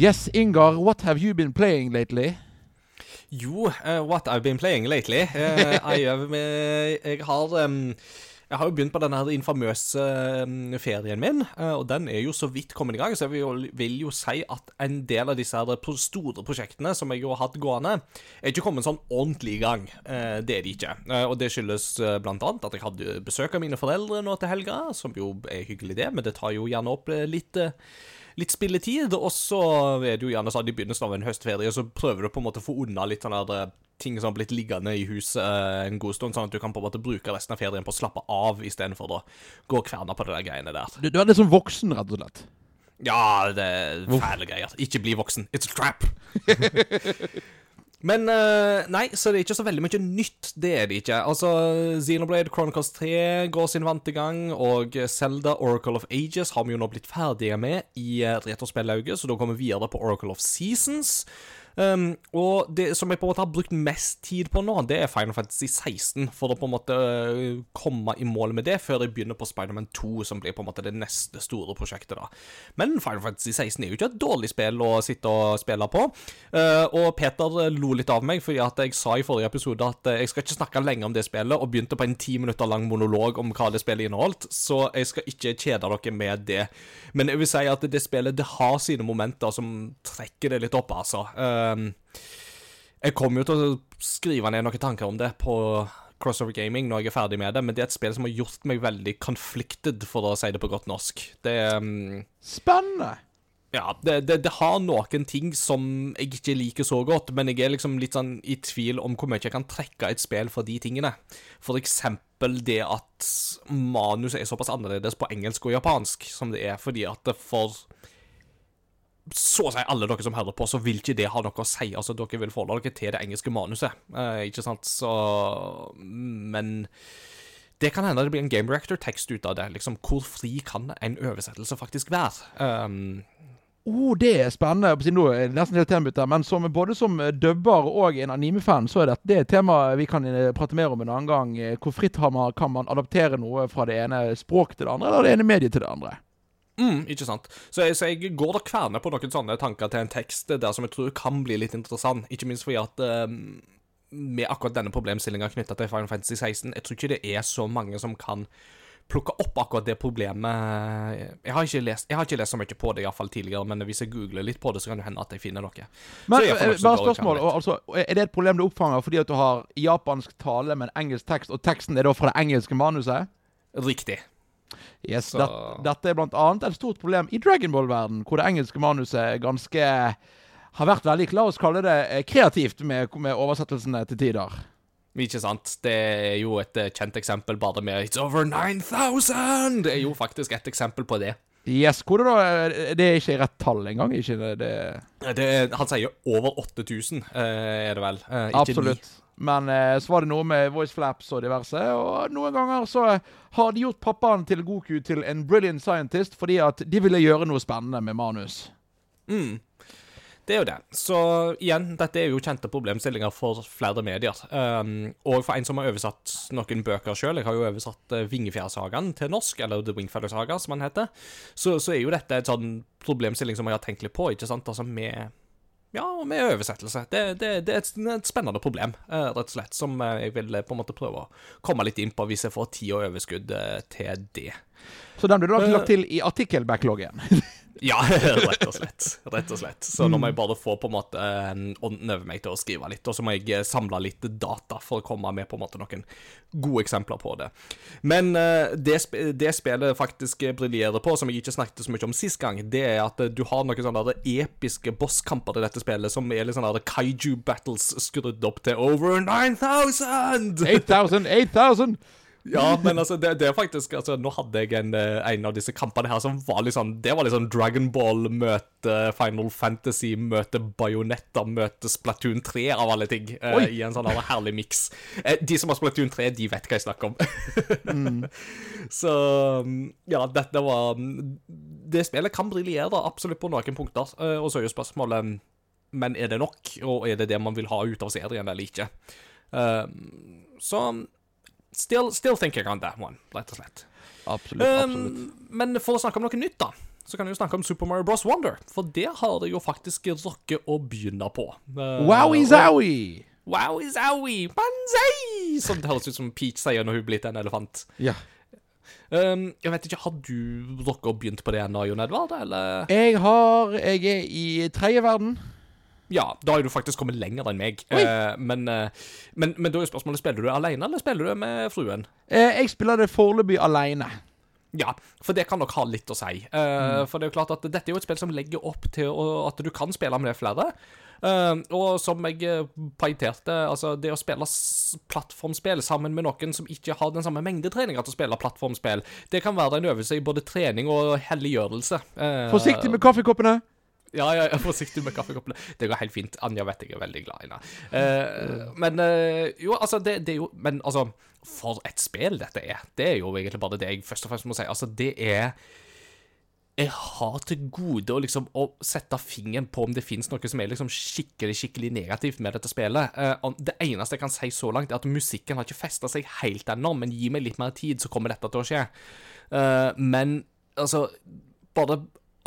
Speaker 1: Yes, Ingar, what have you been playing lately?
Speaker 2: Jo, uh, what I've been playing lately. Uh, I have, eh, [laughs] jeg har em, Jeg har jo begynt på denne her infamøse ferien min, eh, og den er jo så vidt kommet i gang, så jeg vil jo, si at en del av disse her store prosjektene som jeg jo har hatt gående, er ikke kommet sånn ordentlig i gang. Eh, det er de ikke. Eh, og det skyldes blant annet at jeg hadde besøk av mine foreldre nå til helga, som jo er hyggelig det, men det tar jo gjerne opp litt litt spilletid, og så er det jo gjerne sånn i begynnelsen av en høstferie, så prøver du på en måte å få unna litt sånn der, ting som har blitt liggende i huset eh, en god stund, sånn at du kan på en måte bruke resten av ferien på å slappe av istedenfor å gå og kverne på det der greiene der.
Speaker 1: Du, du er litt sånn voksen, rett og slett.
Speaker 2: Ja, det er fæle greier. Ikke bli voksen. It's a trap. [laughs] Men eh, nei, så det er ikke så veldig mye nytt. Det er det ikke. Altså, Xenoblade Chronicles 3 går sin vante gang, og Zelda Oracle of Ages har vi jo nå blitt ferdige med i uh, retrospillauget, så da kommer vi videre på Oracle of Seasons. Um, og det som jeg på en måte har brukt mest tid på nå, det er Final Fantasy 16, for å på en måte øh, komme i mål med det før jeg begynner på Spiderman 2, som blir på en måte det neste store prosjektet. da. Men Final Fantasy 16 er jo ikke et dårlig spill å sitte og spille på. Uh, og Peter lo litt av meg, fordi at jeg sa i forrige episode at uh, jeg skal ikke snakke lenge om det spillet, og begynte på en ti minutter lang monolog om hva det spillet inneholdt, så jeg skal ikke kjede dere med det. Men jeg vil si at det spillet det har sine momenter som trekker det litt opp, altså. Um, jeg kommer jo til å skrive ned noen tanker om det på Crossover Gaming når jeg er ferdig med det, men det er et spill som har gjort meg veldig conflicted, for å si det på godt norsk. Det um,
Speaker 1: Spennende.
Speaker 2: ja, det, det, det har noen ting som jeg ikke liker så godt, men jeg er liksom litt sånn i tvil om hvor mye jeg kan trekke et spill for de tingene. For eksempel det at manus er såpass annerledes på engelsk og japansk som det er, fordi at det for så å si alle dere som hører på, så vil ikke det ha noe å si. Altså, dere vil forholde dere til det engelske manuset, eh, ikke sant? Så Men det kan hende det blir en Game Reactor-tekst ut av det. Liksom, hvor fri kan en oversettelse faktisk være? Um,
Speaker 1: Oh, det er spennende. Nå er nesten helt tembytte, men som, både som dubber og en anime-fan, så er dette det et tema vi kan eh, prate mer om en annen gang. Eh, Hvor fritt man, kan man adaptere noe fra det ene språket til det andre, eller det ene mediet til det andre?
Speaker 2: Mm, ikke sant. Så jeg, så jeg går og kverner på noen sånne tanker til en tekst der som jeg tror kan bli litt interessant. Ikke minst fordi at um, med akkurat denne problemstillinga knytta til Final Fantasy 16, jeg tror ikke det er så mange som kan plukke opp akkurat det problemet. Jeg har ikke lest, har ikke lest så mye på det iallfall tidligere, men hvis jeg googler litt på det, så kan det hende at jeg finner noe.
Speaker 1: Men
Speaker 2: får
Speaker 1: eh, bare spørsmål. Altså, er det et problem du oppfanger fordi at du har japansk tale med en engelsk tekst, og teksten er da fra det engelske manuset?
Speaker 2: Riktig.
Speaker 1: Yes, det, Dette er blant annet et stort problem i Dragon Ball-verden, hvor det engelske manuset er ganske har vært veldig, la oss kalle det, eh, kreativt med, med oversettelsene til tider.
Speaker 2: Ikke sant? Det er jo et eh, kjent eksempel bare med It's over 9000! Det er jo faktisk et eksempel på det.
Speaker 1: Yes, hvor det da Det er ikke rett tall engang. Ikke det, det
Speaker 2: det er, han sier over 8000, eh, er det vel? Eh, ikke
Speaker 1: Absolutt. Men eh, så var det noe med voice flaps og diverse, og noen ganger så har de gjort pappaen til Goku til en brilliant scientist fordi at de ville gjøre noe spennende med manus.
Speaker 2: Mm. Det er jo det. Så igjen, dette er jo kjente problemstillinger for flere medier. Um, og for en som har oversatt noen bøker sjøl, jeg har jo oversatt uh, Vingefjærsagaen til norsk, eller The Wingfeather Saga, som den heter, så, så er jo dette et sånn problemstilling som jeg har tenkt litt på, ikke sant? Altså med ja, med oversettelse. Det, det, det er et, et spennende problem, eh, rett og slett, som eh, jeg vil eh, på en måte prøve å komme litt inn på hvis jeg får tid og overskudd til det.
Speaker 1: Så den blir
Speaker 2: Eh.
Speaker 1: lagt til i artikkelbackloggen. [laughs] [laughs]
Speaker 2: Ja, rett og slett. Rett og slett. Så nå må jeg bare få på en måte eh, ånden over meg til å skrive litt, og så må jeg eh, samle litt data for å komme med på en måte noen gode eksempler på det. Men eh, det, det spillet faktisk briljerer på, som jeg ikke snakket så mye om sist gang, det er at du har noen sånne episke bosskamper i dette spillet, som er litt sånne kaiju battles skrudd opp til over 9000!
Speaker 1: 8000! 8000!
Speaker 2: Ja, men altså, det, det er faktisk altså, Nå hadde jeg en, eh, en av disse kampene her som var litt sånn Det var litt sånn Dragon Ball møte Final Fantasy møte Bajonetta møte Splatoon 3, av alle ting.
Speaker 1: Uh,
Speaker 2: I en sånn herlig miks. Uh, de som har Splatoon 3, de vet hva jeg snakker om. [laughs] Så ja, dette var Det spillet kan briljere absolutt på noen punkter. uh, Og så er jo spørsmålet Men er det nok, og er det det man vil ha ut av serien, eller ikke? Så Still, still thinking on that one, rett og slett.
Speaker 1: Absolutt. absolutt.
Speaker 2: Um, men for å snakke om noe nytt, da, så kan vi jo snakke om Super Mario Bros. Wonder. For det har det jo faktisk rukket å begynne på. Uh,
Speaker 1: Wowie zowie!
Speaker 2: Wowie zowie! Banzai! Som det høres ut som Peach sier når hun blir til en elefant.
Speaker 1: Ja.
Speaker 2: Um, jeg vet ikke, Har du rukket å begynt på det ennå, Jon Edvard? Eller?
Speaker 1: Jeg har Jeg er i tredje verden.
Speaker 2: Ja, da har du faktisk kommet lenger enn meg. Uh, men, uh, men, men da er spørsmålet spiller du alene, eller spiller du med fruen?
Speaker 1: Eh, jeg spiller det foreløpig alene.
Speaker 2: Ja, for det kan nok ha litt å si. Eh, For det er jo klart at dette er jo et spill som legger opp til å, at du kan spille med flere. Uh, og som jeg poengterte, altså det å spille plattformspill sammen med noen som ikke har den samme mengdetreninga til å spille plattformspill, det kan være en øvelse i både trening og helliggjørelse. Uh,
Speaker 1: Forsiktig med kaffekoppene!
Speaker 2: Ja, ja, ja, forsiktig med kaffekoppene. Det går helt fint. Anja vet jeg er veldig glad i henne. Uh, men uh, jo, altså, det, det er jo Men altså, for et spill dette er. Det er jo egentlig bare det jeg først og fremst må si. Altså, det er Jeg har til gode å liksom å sette fingeren på om det finnes noe som er liksom skikkelig skikkelig negativt med dette spillet. Eh, det eneste jeg kan si så langt, er at musikken har ikke festa seg helt ennå, men gi meg litt mer tid, så kommer dette til å skje. Men altså Bare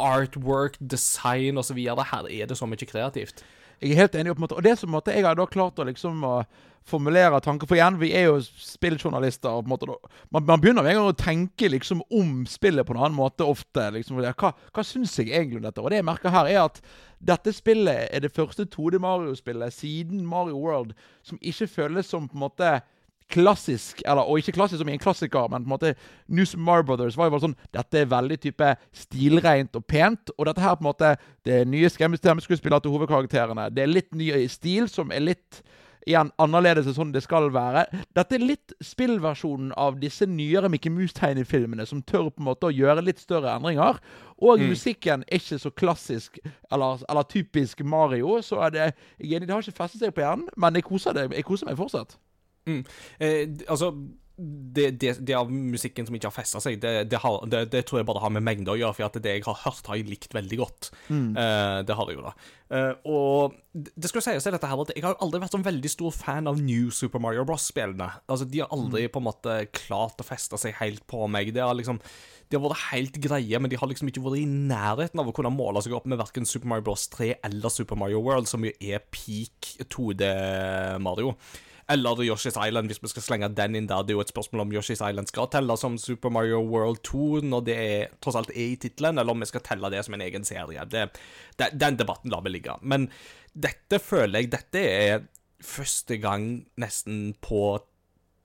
Speaker 2: artwork, design osv. Her er det så mye kreativt.
Speaker 1: Jeg er helt enig. på en måte Og det som måte, jeg har da klart å liksom uh, formulere tanker For igjen, vi er jo spilljournalister. på en måte Man, man begynner med en gang å tenke liksom om spillet på en annen måte ofte. liksom Hva, hva syns jeg egentlig om dette? Og det jeg merker her, er at dette spillet er det første 2D Mario-spillet siden Mario World som ikke føles som på en måte klassisk, eller, og ikke klassisk som i en klassiker, men på en måte New Super Brothers var jo bare sånn Dette er veldig type stilrent og pent, og dette her på en måte Det er nye skremmeskuespillere til hovedkarakterene. Det er litt ny stil, som er litt igjen annerledes enn sånn det skal være. Dette er litt spillversjonen av disse nyere Mickey Mouse-tegnefilmene, som tør på en måte å gjøre litt større endringer. Og musikken er ikke så klassisk eller, eller typisk Mario, så er det jeg det har ikke festet seg på hjernen, men jeg koser, det, jeg koser meg fortsatt.
Speaker 2: Eh, altså det, det, det av musikken som ikke har festa seg, det, det, har, det, tror jeg bare har med mengde å gjøre. For det jeg har hørt, har jeg likt veldig godt. Eh, det har jeg jo, da. Eh, og det skal jo sies dette her at jeg har aldri vært sånn veldig stor fan av New Super Mario Bros.-spillene. Altså, De har aldri på en måte klart å feste seg helt på meg. Det har liksom de har vært helt greie, men de har liksom ikke vært i nærheten av å kunne måle seg opp med verken Super Mario Bros 3 eller Super Mario World, som jo er peak 2D-Mario. Eller Yoshi's Island, hvis vi skal slenge den inn der. Det er jo et spørsmål om Yoshi's Island skal telle som Super Mario World 2 når det er, tross alt er i tittelen, eller om vi skal telle det som en egen serie. Det, det, den debatten lar vi ligge. Men dette føler jeg Dette er første gang nesten på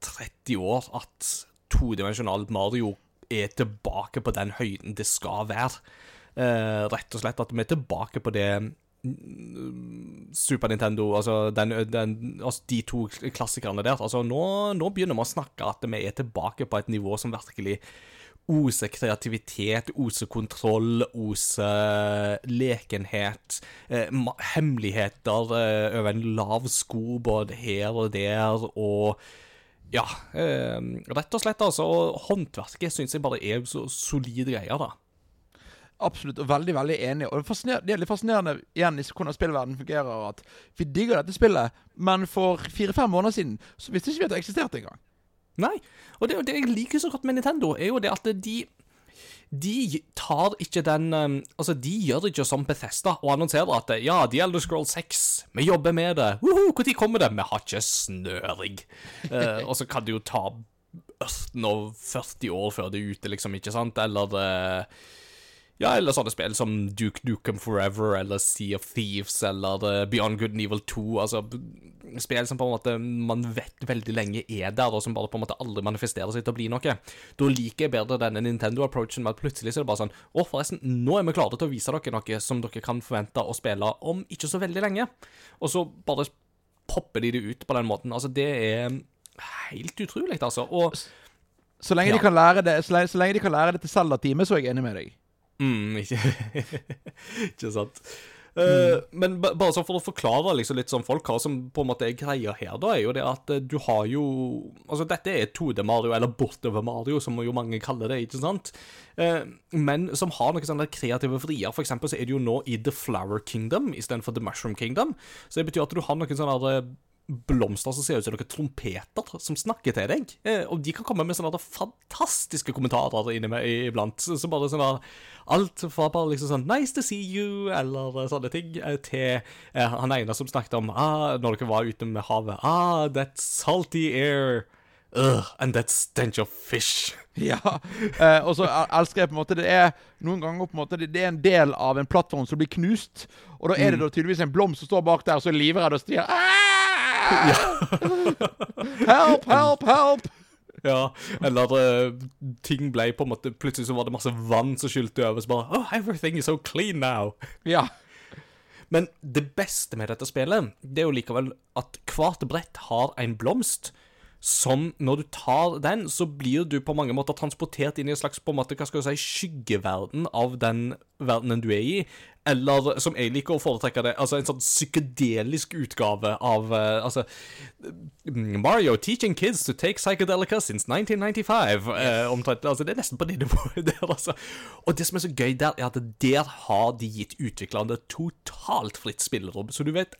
Speaker 2: 30 år at todimensjonalt Mario er tilbake på den høyden det skal være. Uh, rett og slett at vi er tilbake på det Super Nintendo, altså, den, den, altså de to klassikerne der. Altså nå, nå begynner vi å snakke at vi er tilbake på et nivå som virkelig oser kreativitet, oser kontroll, oser lekenhet. Eh, hemmeligheter eh, over en lav sko både her og der, og ja, eh, rett og slett, altså. Håndverket syns jeg bare er så solide greier, da.
Speaker 1: Absolutt, og veldig veldig enig. Og det, det er litt fascinerende igjen i hvordan spillverden fungerer. At vi digger dette spillet, men for fire-fem måneder siden så visste ikke vi at det eksisterte engang.
Speaker 2: Nei, og det, det jeg liker så godt med Nintendo, er jo det at de de tar ikke den um, Altså, de gjør ikke som Bethesda og annonserer at ja, The Elder Scroll 6, vi jobber med det. Woho, Når kommer det? Vi har ikke snøring. uh, [laughs] og så kan det jo ta ørten og 40 år før det er ute, liksom, ikke sant? Eller eh, Ja, eller sånne spill som Duke Nukem Forever eller Sea of Thieves eller eh, Beyond Good and Evil 2. Altså spill som på en måte man vet veldig lenge er der, og som bare på en måte aldri manifesterer seg til å bli noe. Da liker jeg bedre denne Nintendo-approachen med at plutselig så er det bare sånn Å, forresten, nå er vi klare til å vise dere noe som dere kan forvente å spille om ikke så veldig lenge. Og så bare popper de det ut på den måten. Altså, det er helt utrolig, altså. Og
Speaker 1: Så lenge,
Speaker 2: Ja.
Speaker 1: de det, så lenge, så lenge de kan lære det til Zelda-time, så er jeg enig med deg.
Speaker 2: Mm, ikke, [laughs] ikke sant. Eh, men bare sånn for å forklare liksom litt sånn folk hva som på en måte er greia her, da, er jo det at eh, du har jo Altså, dette er 2D Mario, eller bortover Mario, som jo mange kaller det, ikke sant? Uh, men som har noen sånne kreative vrier. For eksempel så er det jo nå i The Flower Kingdom istedenfor The Mushroom Kingdom. Så det betyr at du har noen sånne blomster som ser ut som noen trompeter som snakker til deg. Eh, og de kan komme med sånne fantastiske kommentarer iblant. Så, så bare sånn Alt fra bare liksom sånn 'Nice to see you', eller sånne ting, eh, til eh, han ene som snakket om ah, Når dere var ute med havet 'Ah, that salty air'. Ugh, and that stench of fish. [laughs]
Speaker 1: Ja, eh, og så elsker jeg på en måte Det er noen ganger på en måte Det det er en del av en plattform som blir knust. Og da er det da tydeligvis en blomst som står bak der, og så er livredd og stier Help, help, help!
Speaker 2: Ja, eller uh, ting ble på en måte Plutselig så var det masse vann som skylte over, så bare Oh, everything is so clean now.
Speaker 1: Ja.
Speaker 2: Men det beste med dette spillet, det er jo likevel at hvert brett har en blomst. Som, når du tar den, så blir du på mange måter transportert inn i en slags på en måte, hva skal du si, skyggeverden av den verdenen du er i. Eller, som jeg liker å foretrekke det, altså en sånn psykedelisk utgave av uh, Altså Mario teaching kids to take psychedelica since 1995. Uh, omtrent, altså Det er nesten på det nivået der, altså. Og det som er så gøy der, er at der har de gitt utviklerne totalt fritt spillerom. Så du vet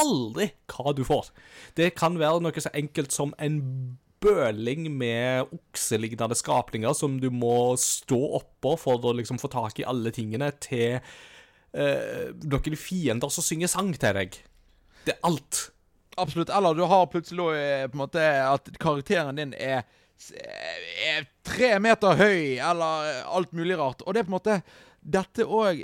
Speaker 2: aldri hva du får. Det kan være noe så enkelt som en bøling med okselignende skapninger som du må stå oppå for å liksom få tak i alle tingene, til eh, noen fiender som synger sang til deg. Det er alt.
Speaker 1: Absolutt. Eller du har plutselig eh, på en måte at karakteren din er, er tre meter høy, eller eh, alt mulig rart. Og det er på en måte Dette òg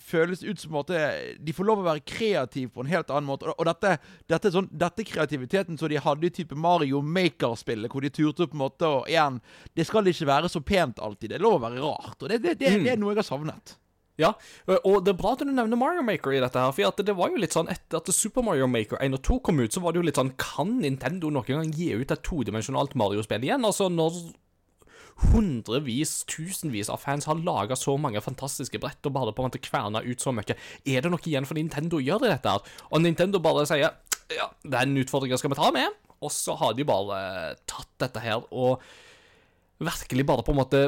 Speaker 1: føles ut som at måte De får lov å være kreative på en helt annen måte. Og, dette, dette, sånn, dette kreativiteten som de hadde i type Mario Maker-spillet, hvor de turte på en måte og Igjen, det skal ikke være så pent alltid. Det er lov å være rart. Og det, det, det, det er noe jeg har savnet.
Speaker 2: Ja, og det er bra at du nevner Mario Maker i dette her, for det var jo litt sånn etter at Super Mario Maker 1 og 2 kom ut, så var det jo litt sånn Kan Nintendo noen gang gi ut et todimensjonalt Mario-spill igjen? Altså, når hundrevis, tusenvis av fans har laga så mange fantastiske brett og bare på en måte kverna ut så mye, er det noe igjen for Nintendo å gjøre dette her? Og Nintendo bare sier ja, den utfordringa skal vi ta med, og så har de bare tatt dette her og virkelig bare på en måte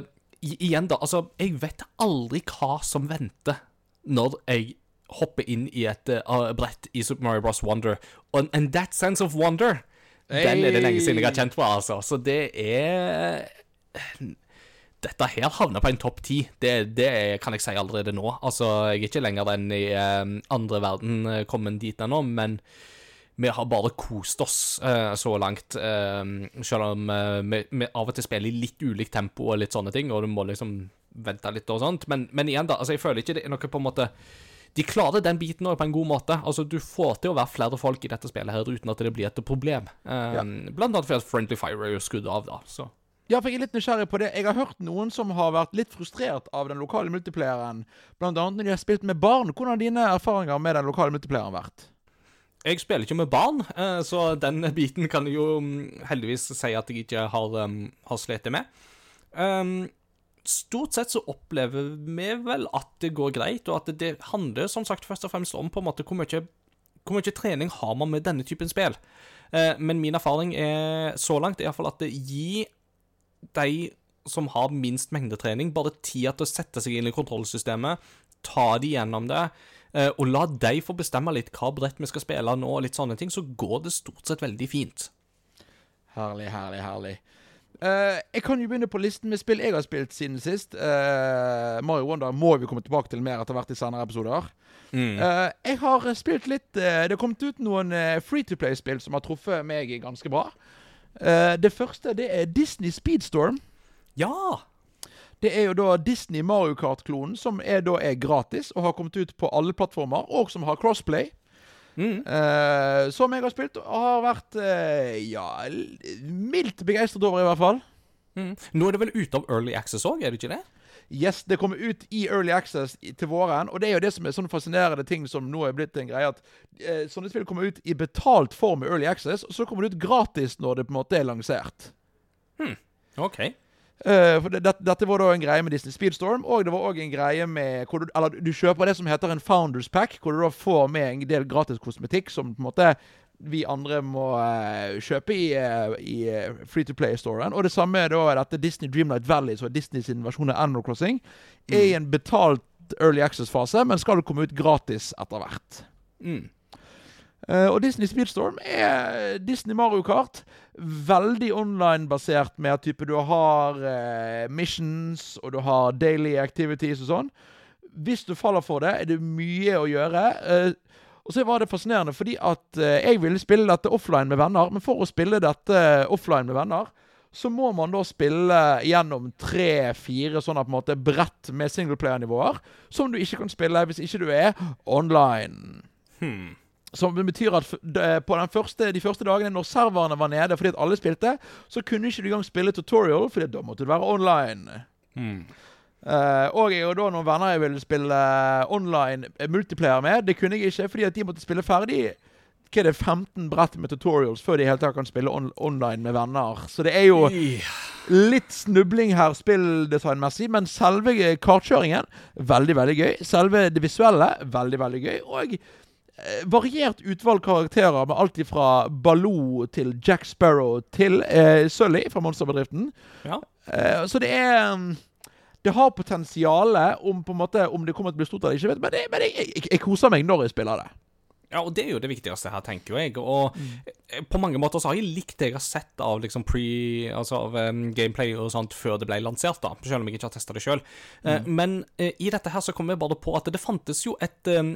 Speaker 2: i- Igjen, da. Altså, jeg vet aldri hva som venter når jeg hopper inn i et uh, brett i Super Mario Bros. Wonder. Og and that sense of wonder, den er det lenge siden jeg har kjent på, altså. Så det er Dette her havner på en topp ti. Det, det kan jeg si allerede nå. Altså, jeg er ikke lenger enn i eh, andre verden eh, kommet dit ennå, men vi har bare kost oss eh, så langt. eh, selv om eh, vi, vi av og til spiller i litt ulikt tempo og litt sånne ting, og du må liksom vente litt og sånt. Men, men igjen, da. altså Jeg føler ikke det er noe på en måte De klarer den biten også på en god måte. Altså Du får til å være flere folk i dette spillet her uten at det blir et problem. Eh, Blant annet fordi Friendly Fire er jo skrudd av, da. Så
Speaker 1: Ja, for jeg er litt nysgjerrig på det. Jeg har hørt noen som har vært litt frustrert av den lokale multiplayeren. Blant annet når de har spilt med barn. Hvordan har dine erfaringer med den lokale multiplayeren vært?
Speaker 2: Jeg spiller ikke med barn, eh, så den [laughs] biten kan jeg jo mm, heldigvis si at jeg ikke har, um, har slitt med. Um, stort sett så opplever vi vel at det går greit, og at det handler som sagt først og fremst om på en måte hvor mye, hvor mye trening har man med denne typen spill. Eh, men min erfaring er så langt i hvert fall at det gir de som har minst mengdetrening, bare tid til å sette seg inn i kontrollsystemet, ta de gjennom det, eh, og la de få bestemme litt hva brett vi skal spille nå, og litt sånne ting, så går det stort sett veldig fint.
Speaker 1: Herlig, herlig, herlig. Uh, jeg kan jo begynne på listen med spill jeg har spilt siden sist. Uh, Mario Wonder må vi komme tilbake til mer etter hvert i senere episoder. Eh, jeg har spilt litt Det har kommet ut noen uh, free to play-spill som har truffet meg ganske bra. Eh, det første det er Disney Speedstorm.
Speaker 2: Ja!
Speaker 1: det er jo da Disney Mario Kart-klonen, som er da er gratis og har kommet ut på alle plattformer, og som har crossplay.
Speaker 2: Mm.
Speaker 1: Uh, som jeg har spilt og har vært uh, ja, mildt begeistret over, i hvert fall.
Speaker 2: Mm. Nå er det vel ute av Early Access òg, er det ikke det?
Speaker 1: Yes, det kommer ut i Early Access til våren. Og det er jo det som er sånne fascinerende ting som nå er blitt en greie. At eh, sånne spill kommer ut i betalt form i Early Access, og så kommer det ut gratis når det på en måte er lansert. Hmm.
Speaker 2: OK.
Speaker 1: Uh, for det, det, dette var da en greie med Disney Speedstorm, og det var òg en greie med du, Eller du kjøper det som heter en Founders Pack, hvor du da får med en del gratis kosmetikk som på en måte vi andre må uh, kjøpe i, uh, i eh, Free to Play-storen. Og det samme er da dette Disney Dreamlight Valley, som er Disneys versjon av Animal Crossing, er i en betalt Early Access-fase, men skal komme ut gratis etter hvert.
Speaker 2: Mm.
Speaker 1: Uh, og Disney Speedstorm er Disney Mario Kart. Veldig online-basert med at type du har uh, missions, og du har daily activities og sånn. Hvis du faller for det, er det mye å gjøre. Eh, og så var det fascinerende fordi at eh, jeg ville spille dette offline med venner, men for å spille dette offline med venner, så må man da spille gjennom tre-fire sånne på en måte brett med singleplayer-nivåer, som du ikke kan spille hvis ikke du er online.
Speaker 2: Hmm.
Speaker 1: Som betyr at på den første, de første dagene når serverne var nede fordi at alle spilte, så kunne ikke du engang spille tutorial, fordi da måtte du være online.
Speaker 2: Hmm.
Speaker 1: Eh, og jeg og da noen venner jeg ville spille online eh, multiplayer med. Det kunne jeg ikke, fordi at de måtte spille ferdig hva er det, 15 brett med tutorials før de i hele tatt kan spille on online med venner. Så det er jo litt snubling her spilldesignmessig, men selve eh, kartkjøringen veldig, veldig gøy. Selve det visuelle veldig, veldig gøy. Og eh, variert utvalg karakterer med alt fra Baloo til Jack Sparrow til eh, Sully fra monsterbedriften.
Speaker 2: Ja.
Speaker 1: Eh, så det er mm, Det har potensial om måte Om det kommer til å bli stort eller ikke, men, det, men jeg, jeg, jeg koser meg når jeg spiller det.
Speaker 2: Ja, og det er jo det viktigste her, tenker jeg. Og mm. på mange måter så har jeg likt det jeg har sett av liksom pre Altså av um, gameplay og sånt før det ble lansert, da. Selv om jeg ikke har testa det sjøl. men uh, i dette her så kom jeg bare på at det fantes jo et um,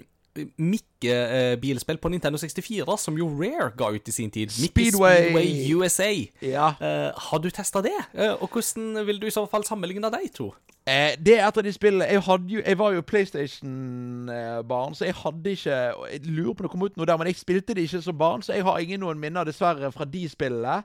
Speaker 2: Mikke-bilspill på Nintendo 64 som jo Rare ga ut i sin tid.
Speaker 1: Speedway.
Speaker 2: Speedway USA.
Speaker 1: Ja.
Speaker 2: Eh, har du testa det? Eh, og hvordan vil du i så fall sammenligne de to?
Speaker 1: Eh, det er et av de spillene Jeg, jo, jeg var jo PlayStation-barn, så jeg hadde ikke Jeg lurer på om det kom ut noe der, men jeg spilte det ikke som barn, så jeg har ingen noen minner, dessverre, fra de spillene.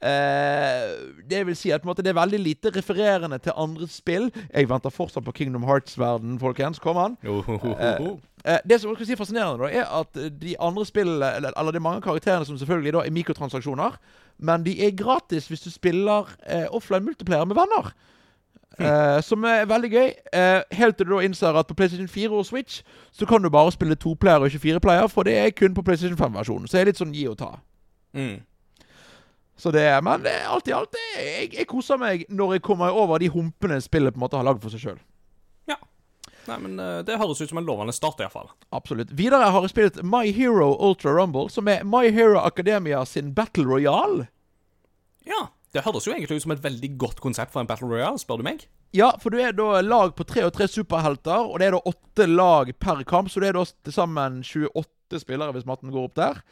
Speaker 1: Uh, det vil si at måte, det er veldig lite refererende til andre spill. Jeg venter fortsatt på Kingdom Hearts-verden, folkens. Kom an. Eh, det som er fascinerende, da, er at de andre spillene Eller, eller er mange karakterene som selvfølgelig da er mikrotransaksjoner, men de er gratis hvis du spiller eh, offline multiplayer med venner. Eh, som er veldig gøy. Eh, helt til du da innser at på PlayStation 4 og Switch så kan du bare spille toplayer og ikke fireplayer, for det er kun på PlayStation 5-versjonen. Så det er litt sånn gi og ta.
Speaker 2: Mm.
Speaker 1: Så det er, Men eh, alt i alt, jeg, jeg koser meg når jeg kommer over de humpene spillet på en måte har lagd for seg sjøl.
Speaker 2: Nei, men eh, det høres ut som en lovende start, iallfall.
Speaker 1: Absolutt. Videre har jeg spilt My Hero Ultra Rumble, som er My Hero Academia sin Battle Royale.
Speaker 2: Ja. Det høres jo egentlig ut som et veldig godt konsept for en Battle Royale, spør du meg.
Speaker 1: Ja, for du er da lag på tre og tre superhelter, og det er da åtte lag per kamp, så det er da til sammen 28 spillere, hvis matten går opp der.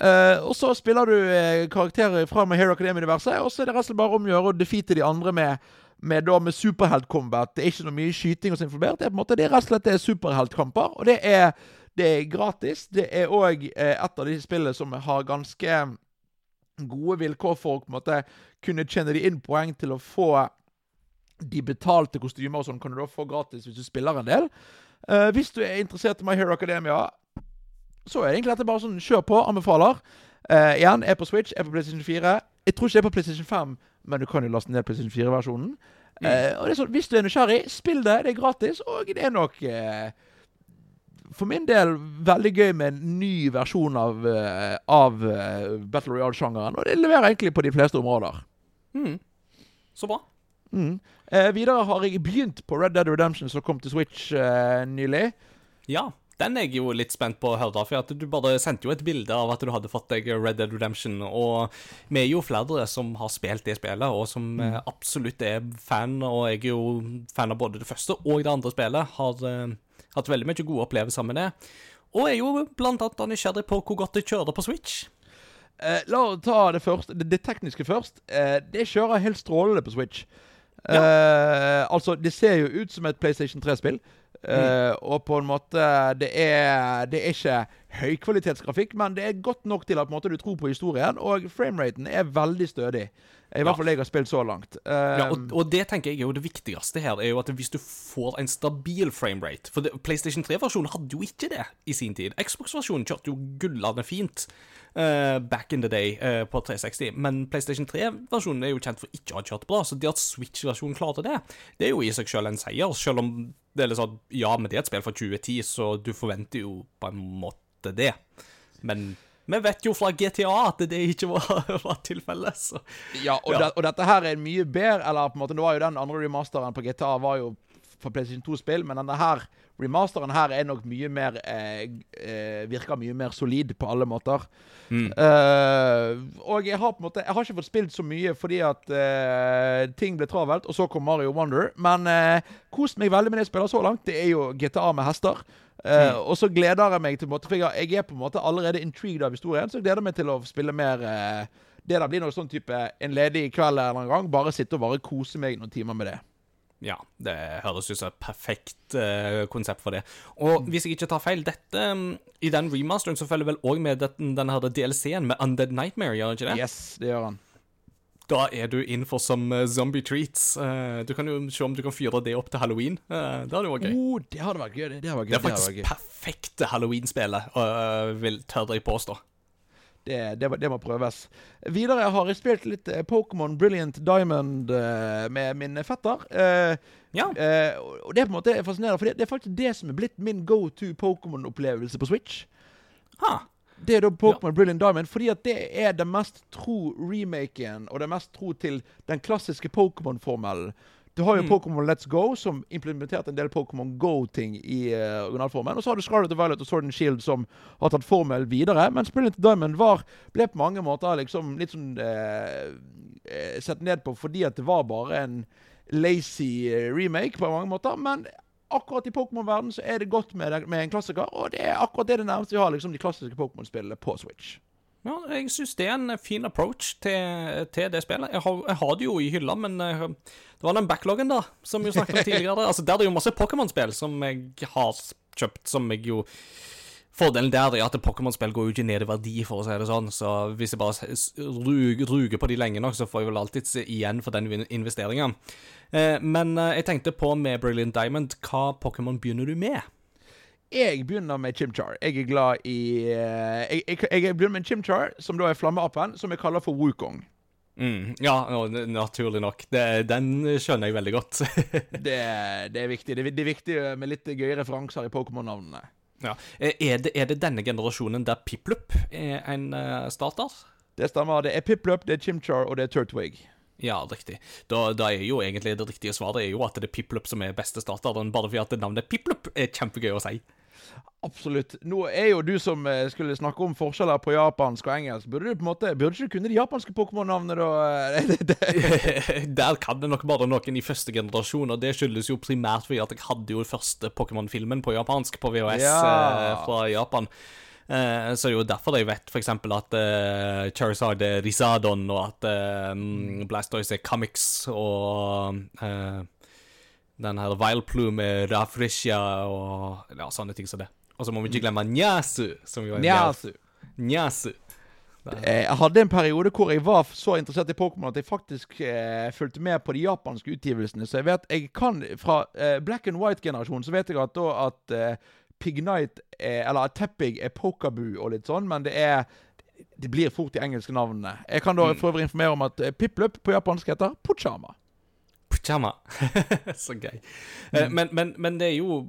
Speaker 1: Eh, og så spiller du eh, karakterer fra My Hero Academia-universet, og så er det rett og slett bare om å gjøre å defeate de andre med, med, da, med superheltcombat. Det er ikke noe mye skyting og sånn involvert. Det er på en måte, det er rett og slett er superheltkamper, og det er, det er gratis. Det er òg eh, et av de spillene som har ganske gode vilkår for å på en måte kunne tjene de inn poeng til å få de betalte kostymer og sånn kan du da få gratis hvis du spiller en del. Eh, hvis du er interessert i My Hero Academia, så er det egentlig dette bare sånn kjør på. Anbefaler. Eh, igjen, er på Switch, er på PlayStation 4. Jeg tror ikke det er på PlayStation 5, men du kan jo laste ned PlayStation 4-versjonen. Eh, og det er sånn, Hvis du er nysgjerrig, spill det. Det er gratis, og det er nok eh, for min del veldig gøy med en ny versjon av, eh, av eh, Battle Royale-sjangeren. Og det leverer egentlig på de fleste områder.
Speaker 2: Mm. Så bra.
Speaker 1: Mm. Eh, videre har jeg begynt på Red Dead Redemption, som kom til Switch eh, nylig.
Speaker 2: Ja, den er jeg jo litt spent på å høre, for at du bare sendte jo et bilde av at du hadde fått deg Red Dead Redemption, og vi er jo flere som har spilt det spillet, og som mm. absolutt er fan, og jeg er jo fan av både det første og det andre spillet. Har uh, hatt veldig mye gode opplevelser med det. Og er jo blant annet nysgjerrig på hvor godt det kjører på Switch.
Speaker 1: Eh, la oss ta det, første, det, det tekniske først. Eh, det kjører helt strålende på Switch. Eh, altså, det ser jo ut som et PlayStation 3-spill. Eh, Og på en måte Det er, det er ikke høykvalitetsgrafikk, men det er godt nok til at måte, du tror på historien. Og frameraten er veldig stødig. I hvert fall jeg har spilt så langt. Um,
Speaker 2: Ja, og, og det tenker jeg er jo det viktigste her, er jo at hvis du får en stabil framerate For det, PlayStation 3-versjonen hadde jo ikke det i sin tid. Xbox-versjonen kjørte jo gullende fint uh, back in the day uh, på 360, men PlayStation 3-versjonen er jo kjent for ikke å ha kjørt bra, så det at Switch-versjonen klarte det, det er jo i seg selv en seier, selv om det er litt sånn Ja, men det er et spill fra 2010, så du forventer jo på en måte det. Men vi vet jo fra GTA at det ikke var, [laughs] var tilfellet, så
Speaker 1: Ja, og,
Speaker 2: Ja.
Speaker 1: Det, og dette her er mye bedre Eller på en måte, det var jo den andre remasteren på GTA var jo for PlayStation 2-spill, men denne her remasteren her er nok mye mer eh, eh, Virker mye mer solid på alle måter. Eh, og jeg har på en måte Jeg har ikke fått spilt så mye fordi at uh, ting ble travelt, og så kom Mario Wonder. Men uh, kost meg veldig med det jeg spiller så langt. Det er jo GTA med hester. Eh, Og så gleder jeg meg til måte For jeg, jeg er på en måte allerede intrigued av historien, så jeg gleder meg til å spille mer uh, Det der blir noe sånn type en ledig kveld eller en gang. Bare sitte og bare kose meg noen timer med det.
Speaker 2: Ja, det høres ut som et perfekt uh, konsept for det. Og hvis jeg ikke tar feil, dette um, I den remasteren så følger vel òg med den, denne DLC-en med Undead Nightmare, gjør det ikke det?
Speaker 1: Yes, det gjør han.
Speaker 2: Da er du innenfor for som eh, zombie treats. Eh, du kan jo se om du kan fyre det opp til halloween. Uh, det hadde vært gøy.
Speaker 1: Oh, det hadde vært gøy. Det, det vært gøy.
Speaker 2: Det er faktisk
Speaker 1: det
Speaker 2: perfekte halloween-spillet, vil tør jeg påstå.
Speaker 1: Det, det, det må prøves. Videre har jeg spilt litt eh, Pokémon Brilliant Diamond eh, med min fetter. Eh,
Speaker 2: Ja.
Speaker 1: eh, og det er på en måte fascinerende, for det er faktisk det som er blitt min go to Pokémon-opplevelse på Switch.
Speaker 2: Ha.
Speaker 1: Det er da Pokémon Brilliant Diamond, fordi at det er den mest tro remaken, og det mest tro til den klassiske Pokémon-formelen. Du har jo Pokémon Let's Go, som implementerte en del Pokémon Go-ting i uh, originalformen. Og så har du Scarlet og Violet og Sword and Shield, som har tatt formelen videre. Mens Brilliant Diamond var, ble på mange måter liksom litt sånn eh, sett ned på fordi at det var bare en lazy remake på mange måter. Men akkurat i Pokémon-verden så er det godt med, det- med en klassiker, og det er akkurat det det nærmeste vi har liksom de klassiske Pokémon-spillene på Switch.
Speaker 2: Ja, jeg syns det er en fin approach til, til det spillet. Jeg har, jeg har det jo i hylla, men uh, det var den backloggen, da, som vi snakket om [laughs] tidligere. Altså, Der er det jo masse Pokémon-spill som jeg har kjøpt, som jeg jo Fordelen der er at Pokémon-spill går jo ikke ned i verdi, for å si det sånn. Så hvis jeg bare ruger, ruger på de lenge nok, så får jeg vel alltid se igjen for den investeringen. Eh, men eh, jeg tenkte på med Brilliant Diamond, hva Pokémon begynner du med?
Speaker 1: Jeg begynner med Chimchar. Jeg er glad i eh, jeg, jeg, jeg begynner med Chimchar, som da er flammeapen, som jeg kaller for Wukong.
Speaker 2: Mm, ja, naturlig nok. Det, den skjønner jeg veldig godt. [laughs]
Speaker 1: Det, det er viktig. Det, det er viktig med litt gøye referanser i Pokémon-navnene.
Speaker 2: Ja. Er, det, er det denne generasjonen der Piplup er en starter?
Speaker 1: Det stemmer. Det er Piplup, det er Chimchar, og det er Turtwig.
Speaker 2: Ja, riktig. Da, da er jo egentlig det riktige svaret er jo at det er Piplup som er beste starteren, bare fordi at navnet Piplup er kjempegøy å si.
Speaker 1: Absolutt. Nå er jo du som eh, skulle snakke om forskjeller på japansk og engelsk. Burde du på en måte Burde du kunne de japanske Pokémon-navnene, da? [laughs] Det. [laughs]
Speaker 2: Der kan det nok bare noen i første generasjon, og det skyldes jo primært fordi at jeg hadde jo første Pokémon-filmen på japansk på VHS
Speaker 1: Ja.
Speaker 2: eh, fra Japan. Eh, så det er jo derfor jeg vet eksempel at eh, Charizard er Rizadon, og at eh, mm, Blastoise er Kamix, og eh, den her Vileplume er Rafrisha, og ja, sånne ting som det. Og så må vi ikke glemme Nyasu, som jo er
Speaker 1: Nyasu.
Speaker 2: Nyasu.
Speaker 1: Eh, Jeg hadde en periode hvor jeg var så interessert i Pokémon at jeg faktisk eh, fulgte med på de japanske utgivelsene. Så jeg vet jeg kan Fra eh, black and white-generasjonen så vet jeg at da at eh, Pignite er, Eller Teppig er Pokabu og litt sånn, men det er det blir fort de engelske navnene. Jeg kan da for øvrig informere om at eh, Piplup på japansk heter Puchama.
Speaker 2: Puchama. [laughs] så gøy. Mm. men, men, men det er jo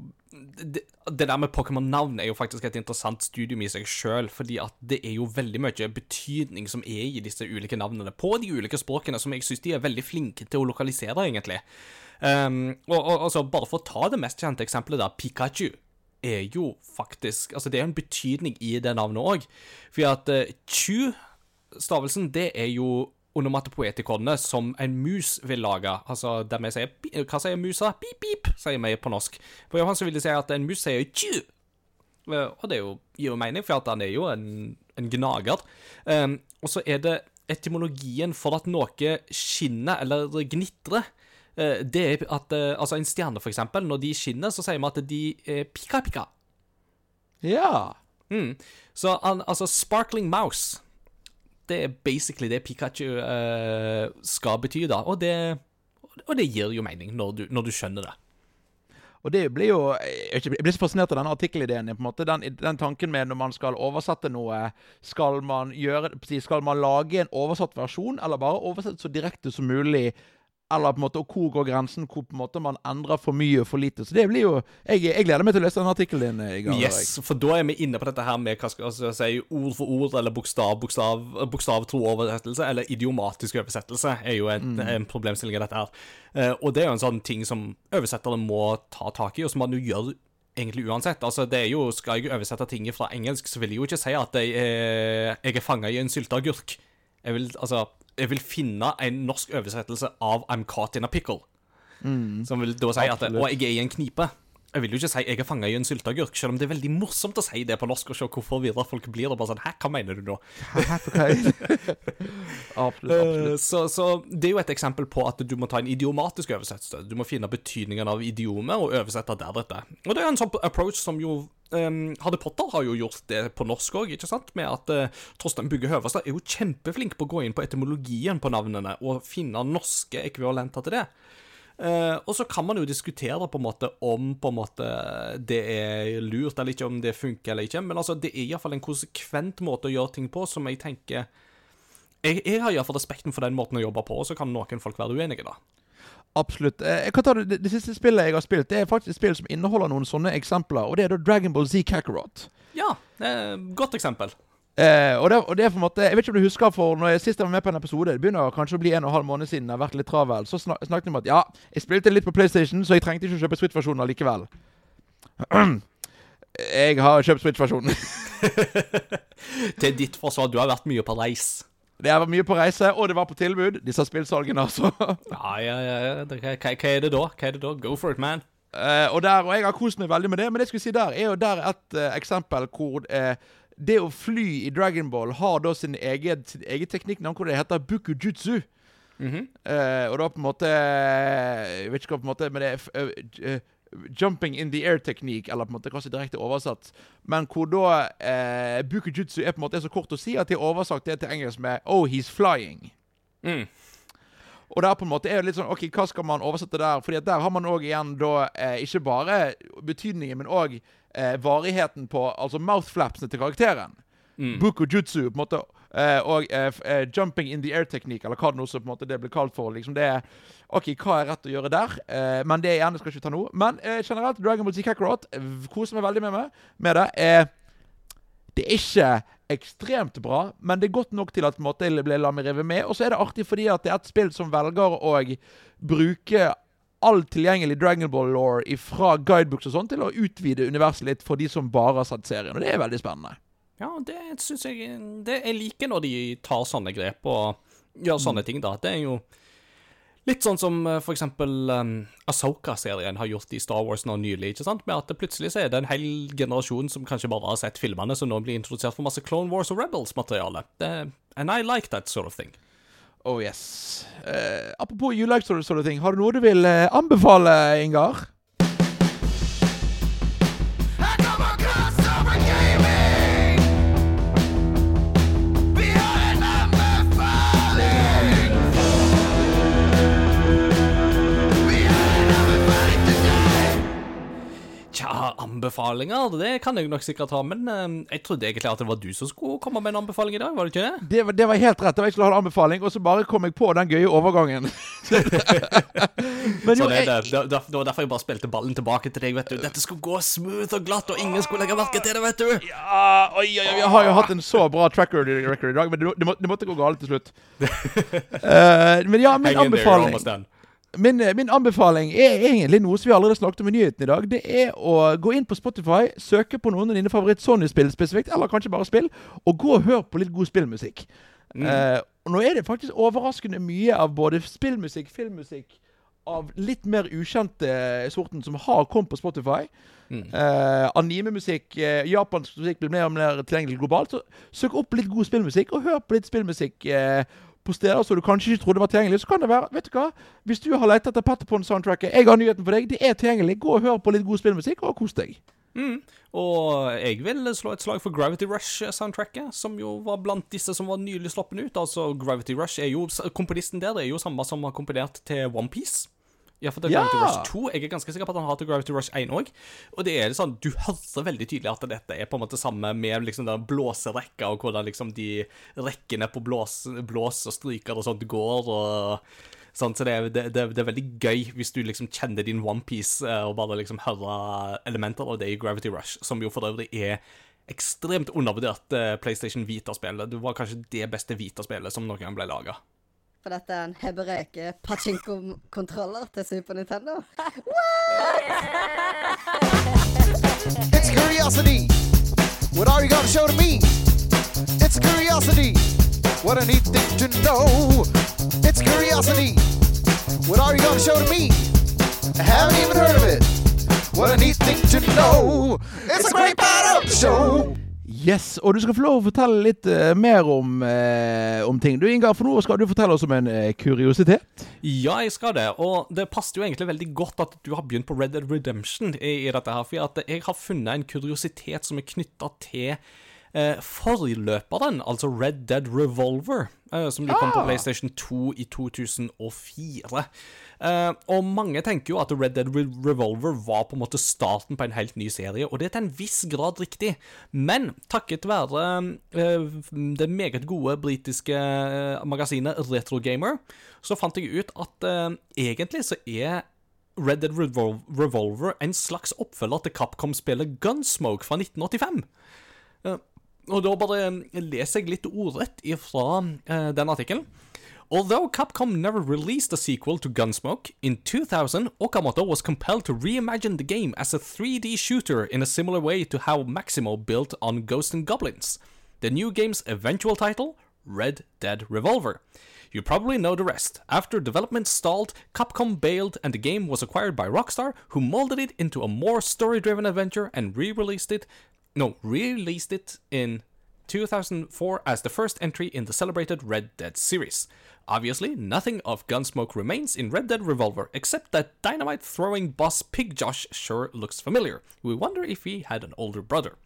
Speaker 2: det, det der med Pokémon-navn er jo faktisk et interessant studium i seg sjøl, fordi at det er jo veldig mye betydning som er i disse ulike navnene på de ulike språkene, som jeg syns de er veldig flinke til å lokalisere, egentlig. Um, og, og altså, bare for å ta det mest kjente eksempelet der, Pikachu er jo faktisk Altså, det er en betydning i det navnet òg, for at uh, Chu-stavelsen, det er jo onomatopoetikonene som en mus vil lage. Altså, der vi sier Hva sier musa? Pip, pip, sier vi på norsk. På så vil de si at en mus sier tju. Eh, Og det jo, gir jo mening, for at han er jo en, en gnager. Um, og så er det etymologien for at noe skinner eller gnitrer. Eh, det er at eh, altså en stjerne, for eksempel, når de skinner, så sier vi at de er pika-pika.
Speaker 1: Ja.
Speaker 2: Mm. Så altså, sparkling mouse Det er basically det Pikachu uh, skal bety, da. Og det, og det gir jo mening når du, når du skjønner det.
Speaker 1: Og det blir jo Jeg, jeg blir så fascinert av denne artikkelideen. på en måte, den, den tanken med når man skal oversette noe Skal man gjøre Skal man lage en oversatt versjon, eller bare oversette så direkte som mulig? Eller på en måte, og hvor går grensen hvor på en måte man endrer for mye og for lite? Så det blir jo Jeg, jeg gleder meg til å lese den artikkelen din. Igar,
Speaker 2: Yes, for da er vi inne på dette her med hva skal jeg si, ord for ord, eller bokstav, bokstav, bokstav tro oversettelse, eller idiomatisk oversettelse, er jo en, en problemstilling i dette her. Eh, og det er jo en sånn ting som oversettere må ta tak i, og som man jo gjør egentlig uansett. Altså, det er jo, Skal jeg oversette ting fra engelsk, så vil jeg jo ikke si at jeg er, jeg er fanga i en sylteagurk. Jeg vil, altså, jeg vil finne en norsk oversettelse av I'm caught in a pickle. Som vil da si at 'Å, jeg er i en knipe. Jeg vil jo ikke si jeg er fanga i en sylteagurk, selv om det er veldig morsomt å si det på norsk og se hvor forvirra folk blir. Og bare sånn, Hæ, hva mener du nå?
Speaker 1: Absolutt. [laughs] absolutt.
Speaker 2: Eh, Så, så det er jo et eksempel på at du må ta en idiomatisk oversettelse. Du må finne betydningen av idiomet og oversette deretter. Og det er en sånn approach som jo um, Harry Potter har jo gjort det på norsk òg, ikke sant? Med at uh, Torstein Bugge Høverstad er jo kjempeflink på å gå inn på etymologien på navnene og finne norske ekvivalenter til det. Eh, og så kan man jo diskutere på en måte om på en måte det er lurt eller ikke, om det funker eller ikke. Men altså, det er iallfall en konsekvent måte å gjøre ting på som jeg tenker Jeg, jeg har iallfall respekten for den måten å jobbe på, og så kan noen folk være uenige, da.
Speaker 1: Absolutt. Eh, Jeg kan ta det, det, det siste spillet jeg har spilt, Det er faktisk et spill som inneholder noen sånne eksempler. Og det er da Dragon Ball Z Kakarot.
Speaker 2: Ja, det er et godt eksempel.
Speaker 1: Eh, og, det, og det er på en måte Jeg vet ikke om du husker for når jeg sist jeg var med på en episode Det begynner kanskje å bli en og en halv måned siden. Det har vært litt travel Så snak, snakket vi om at ja, jeg spilte litt på PlayStation, så jeg trengte ikke å kjøpe Switch-versjonen allikevel. [clears throat] jeg har kjøpt Switch-versjonen. [laughs]
Speaker 2: Til ditt forsvar, du har vært mye på reis.
Speaker 1: Det var mye på reise, og det var på tilbud. Disse spillsalgene, altså. [laughs]
Speaker 2: Ja, ja, ja. ja. Hva, hva er det da? Hva er det da? Go for it, man.
Speaker 1: Eh, og, der, og jeg har kost meg veldig med det, men det jeg skulle si der er jo der et eh, eksempel hvor eh, det å fly i Dragon Ball har da sin egen, sin egen teknikknavn, hvor det heter bukujutsu. uh, og da på en måte Jeg vet ikke hva på en måte Men det er uh, eh, Jumping in the air-teknikk, eller på en måte kanskje direkte oversatt. Men hvor da bukujutsu er på en måte så kort å si at de har oversagt det til engelsk med Oh, he's flying.
Speaker 2: Mm.
Speaker 1: Og der på en måte er det litt sånn OK, hva skal man oversette der? Fordi at der har man òg igjen da eh, ikke bare betydningen, men òg eh, varigheten på Altså mouthflapsene til karakteren.
Speaker 2: Mm.
Speaker 1: Bukujutsu, på en måte. eh, og eh, eh, jumping in the air-teknikk, eller hva det nå så på en måte det blir kalt for. liksom det er OK, hva er rett å gjøre der? Eh, men det igjen, gjerne skal ikke ta nå. Men eh, generelt, Dragon Ball Z Kakarot koser meg veldig med, meg, med det. Det er ikke ekstremt bra, men det er godt nok til at på en måte, jeg ble la meg rive med. Og så er det artig fordi at det er et spill som velger å bruke all tilgjengelig Dragon Ball law fra guidebooks og sånn til å utvide universet litt for de som bare har sett serien. Og det er veldig spennende.
Speaker 2: Ja, det syns jeg det Jeg liker når de tar sånne grep og gjør sånne ting, da. Det er jo litt sånn som eh, for eksempel um, Asoka-serien har gjort i Star Wars nå nylig. ikke sant? Med at det plutselig så er det en hel generasjon som kanskje bare har sett filmene, som nå blir introdusert for masse Clone Wars og Rebels-materiale. And I like that sort of thing.
Speaker 1: Oh yes. Uh, apropos like sort of, sort har du noe du vil eh, anbefale, Ingar?
Speaker 2: Anbefalinger, det kan jeg nok sikkert ha, men eh, jeg trodde egentlig at det var du som skulle komme med en anbefaling i dag, var det ikke det?
Speaker 1: Det var, det var helt rett. Det var jeg skulle ha en anbefaling, og så bare kom jeg på den gøye overgangen. [laughs] [laughs] Men jo,
Speaker 2: er
Speaker 1: jeg,
Speaker 2: det. Det, det det var derfor jeg bare spilte ballen tilbake til deg, vet du. Dette skulle gå smooth og glatt, og ingen skulle legge merke til det, vet du.
Speaker 1: ja, oi, oi, oi, jeg har jo hatt en så bra track record i dag, men det, må- det, må, det måtte gå galt til slutt. uh, [laughs] men ja, min anbefaling. Min, eh, min anbefaling er egentlig noe som vi allerede snakket om i nyheten i dag. Det er å gå inn på Spotify, søke på noen av dine favoritt-Sony-spill spesifikt, eller kanskje bare spill, og gå og hør på litt god spillmusikk. Eh, og nå er det faktisk overraskende mye av både spillmusikk, filmmusikk, av litt mer ukjente sorten som har kommet på Spotify. Eh, Anime-musikk, uh, japansk musikk blir mer og mer tilgjengelig globalt. Så søk opp litt god spillmusikk, og hør på litt spillmusikk eh, på steder som du kanskje ikke trodde var tilgjengelig, så kan det være Vet du hva? Hvis du har lett etter Patapon-soundtracket, jeg har nyheten for deg. Det er tilgjengelig. Gå og hør på litt god spillmusikk, og kos deg. Mm.
Speaker 2: Og jeg vil slå et slag for Gravity Rush-soundtracket, som jo var blant disse som var nylig sluppet ut. Altså, Gravity Rush er jo Komponisten der det er jo samme som har komponert til OnePiece. Ja, for det er
Speaker 1: Ja!
Speaker 2: Gravity Rush 2. Jeg er ganske sikker på at han har til Gravity Rush 1 òg. Og det er sånn, du hører veldig tydelig at dette er på en måte samme med liksom den blåserekka, og hvordan liksom de rekkene på blås, blås og stryker og sånt går, og sånn, så det er, det, det, er veldig gøy hvis du liksom kjenner din OnePiece og bare liksom hører elementer av det i Gravity Rush, som jo for øvrig er ekstremt undervurdert eh, PlayStation Vita-spillet. Det var kanskje det beste Vita-spillet som noen gang ble laga.
Speaker 5: Er.
Speaker 6: It's curiosity. What are you gonna show to me? It's curiosity. What a neat thing to know. It's curiosity. What are you gonna show to me? I haven't even heard of it. What a neat thing to know. It's a great the show.
Speaker 1: Yes, og du skal få lov å fortelle litt uh, mer om, uh, om ting. Du, Ingar, for nå skal du fortelle oss om en uh, kuriositet.
Speaker 2: Ja, jeg skal det. Og det passer jo egentlig veldig godt at du har begynt på Red Dead Redemption i, i dette her, for jeg har funnet en kuriositet som er knytta til forløperen, altså Red Dead Revolver, som ah. kom på
Speaker 1: Ah.
Speaker 2: PlayStation 2 i 2004. Eh, og mange tenker jo at Red Dead Revolver var på en måte starten på en helt ny serie, og det er til en viss grad riktig. Men takket være eh, det meget gode britiske eh, magasinet Retro Gamer, så fant jeg ut at egentlig så er Red Dead Revol Revolver en slags oppfølger til Capcom-spillet Gunsmoke fra 1985. Eh, og da bare leser jeg litt ordrett ifra den artikkelen. Although Capcom never released a sequel to Gunsmoke, in 2000 Okamoto was compelled to reimagine the game as a 3D shooter in a similar way to how Maximo built on Ghosts and Goblins. The new game's eventual title, Red Dead Revolver. You probably know the rest. After development stalled, Capcom bailed and the game was acquired by Rockstar, who molded it into a more story-driven adventure and re-released it no, re-released it in 2004 as the first entry in the celebrated Red Dead series. Obviously, nothing of Gunsmoke remains in Red Dead Revolver, except that dynamite throwing boss Pig Josh sure looks familiar. We wonder if he had an older brother.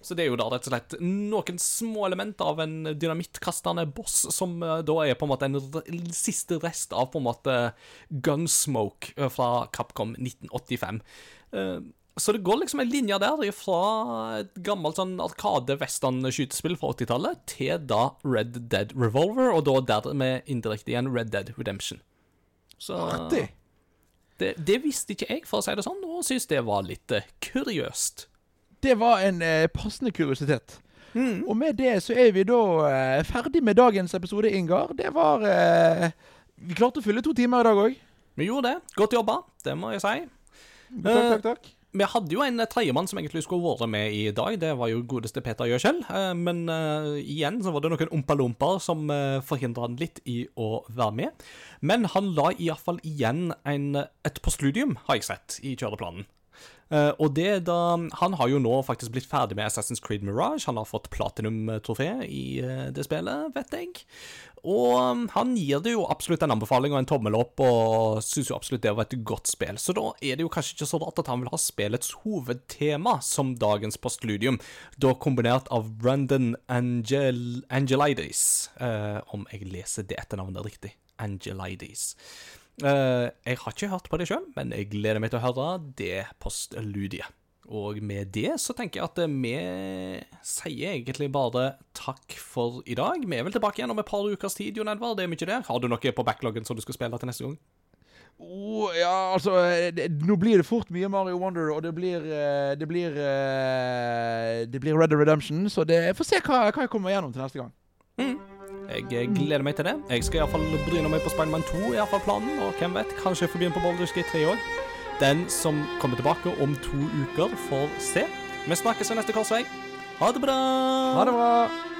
Speaker 2: Så det er jo da rett og slett noen små element av en dynamittkastende boss, som eh, da er på en måte en siste rest av på en måte Gunsmoke eh, fra Capcom 1985. Så det går liksom en linje der fra et gammelt sånn arkade-western-skytespill fra 80-tallet til da Red Dead Revolver, og da dermed indirekte igjen Red Dead Redemption. Så
Speaker 1: Artig.
Speaker 2: det, det visste ikke jeg, for å si det sånn, og syns det var litt uh, kuriøst.
Speaker 1: Det var en uh, passende kuriositet. Og med det så er vi da uh, ferdig med dagens episode, Ingar. Det var uh, Vi klarte å fylle to timer i dag òg.
Speaker 2: Vi gjorde det. Godt jobba, det må jeg si.
Speaker 1: Takk, takk, takk.
Speaker 2: Vi hadde jo en tredjemann som egentlig skulle vært med i dag. Det var jo godeste Peter Gjøskjell. Eh, Men uh, igjen så var det noen ompalomper som uh, forhindra han litt i å være med. Men han la iallfall igjen en, et postludium, har jeg sett, i kjøreplanen. Eh, og det da Han har jo nå faktisk blitt ferdig med Assassin's Creed Mirage. Han har fått platinum-trofé i uh, det spillet, vet jeg. Og um, han gir det jo absolutt en anbefaling og en tommel opp, og syns jo absolutt det var et godt spill. Så da er det jo kanskje ikke så rart at han vil ha spillets hovedtema som dagens postludium, da kombinert av Brandon Angel Angelides, uh, om jeg leser det etternavnet riktig. Angelides. Eh, jeg har ikke hørt på det sjøl, men jeg gleder meg til å høre det postludiet. Og med det så tenker jeg at eh, vi sier egentlig bare takk for i dag. Vi er vel tilbake igjen om et par ukers tid, Jon Edvard. Det er mye der. Har du noe på backloggen som du skal spille til neste gang?
Speaker 1: Oh, ja, altså eh, det, Nå blir det fort mye Mario Wonder, og det blir Det blir Det blir Red Dead Redemption, så det, jeg får se hva, hva jeg kommer gjennom til neste gang.
Speaker 2: Jeg eh, gleder meg til det. Jeg skal iallfall bryne meg på Spiderman 2, er iallfall planen. Og hvem vet, kanskje jeg får begynne på Baldur's Gate 3 òg. Den som kommer tilbake om to uker, får se. Vi snakkes ved neste korsvei. Ha det bra!
Speaker 1: Ha det bra.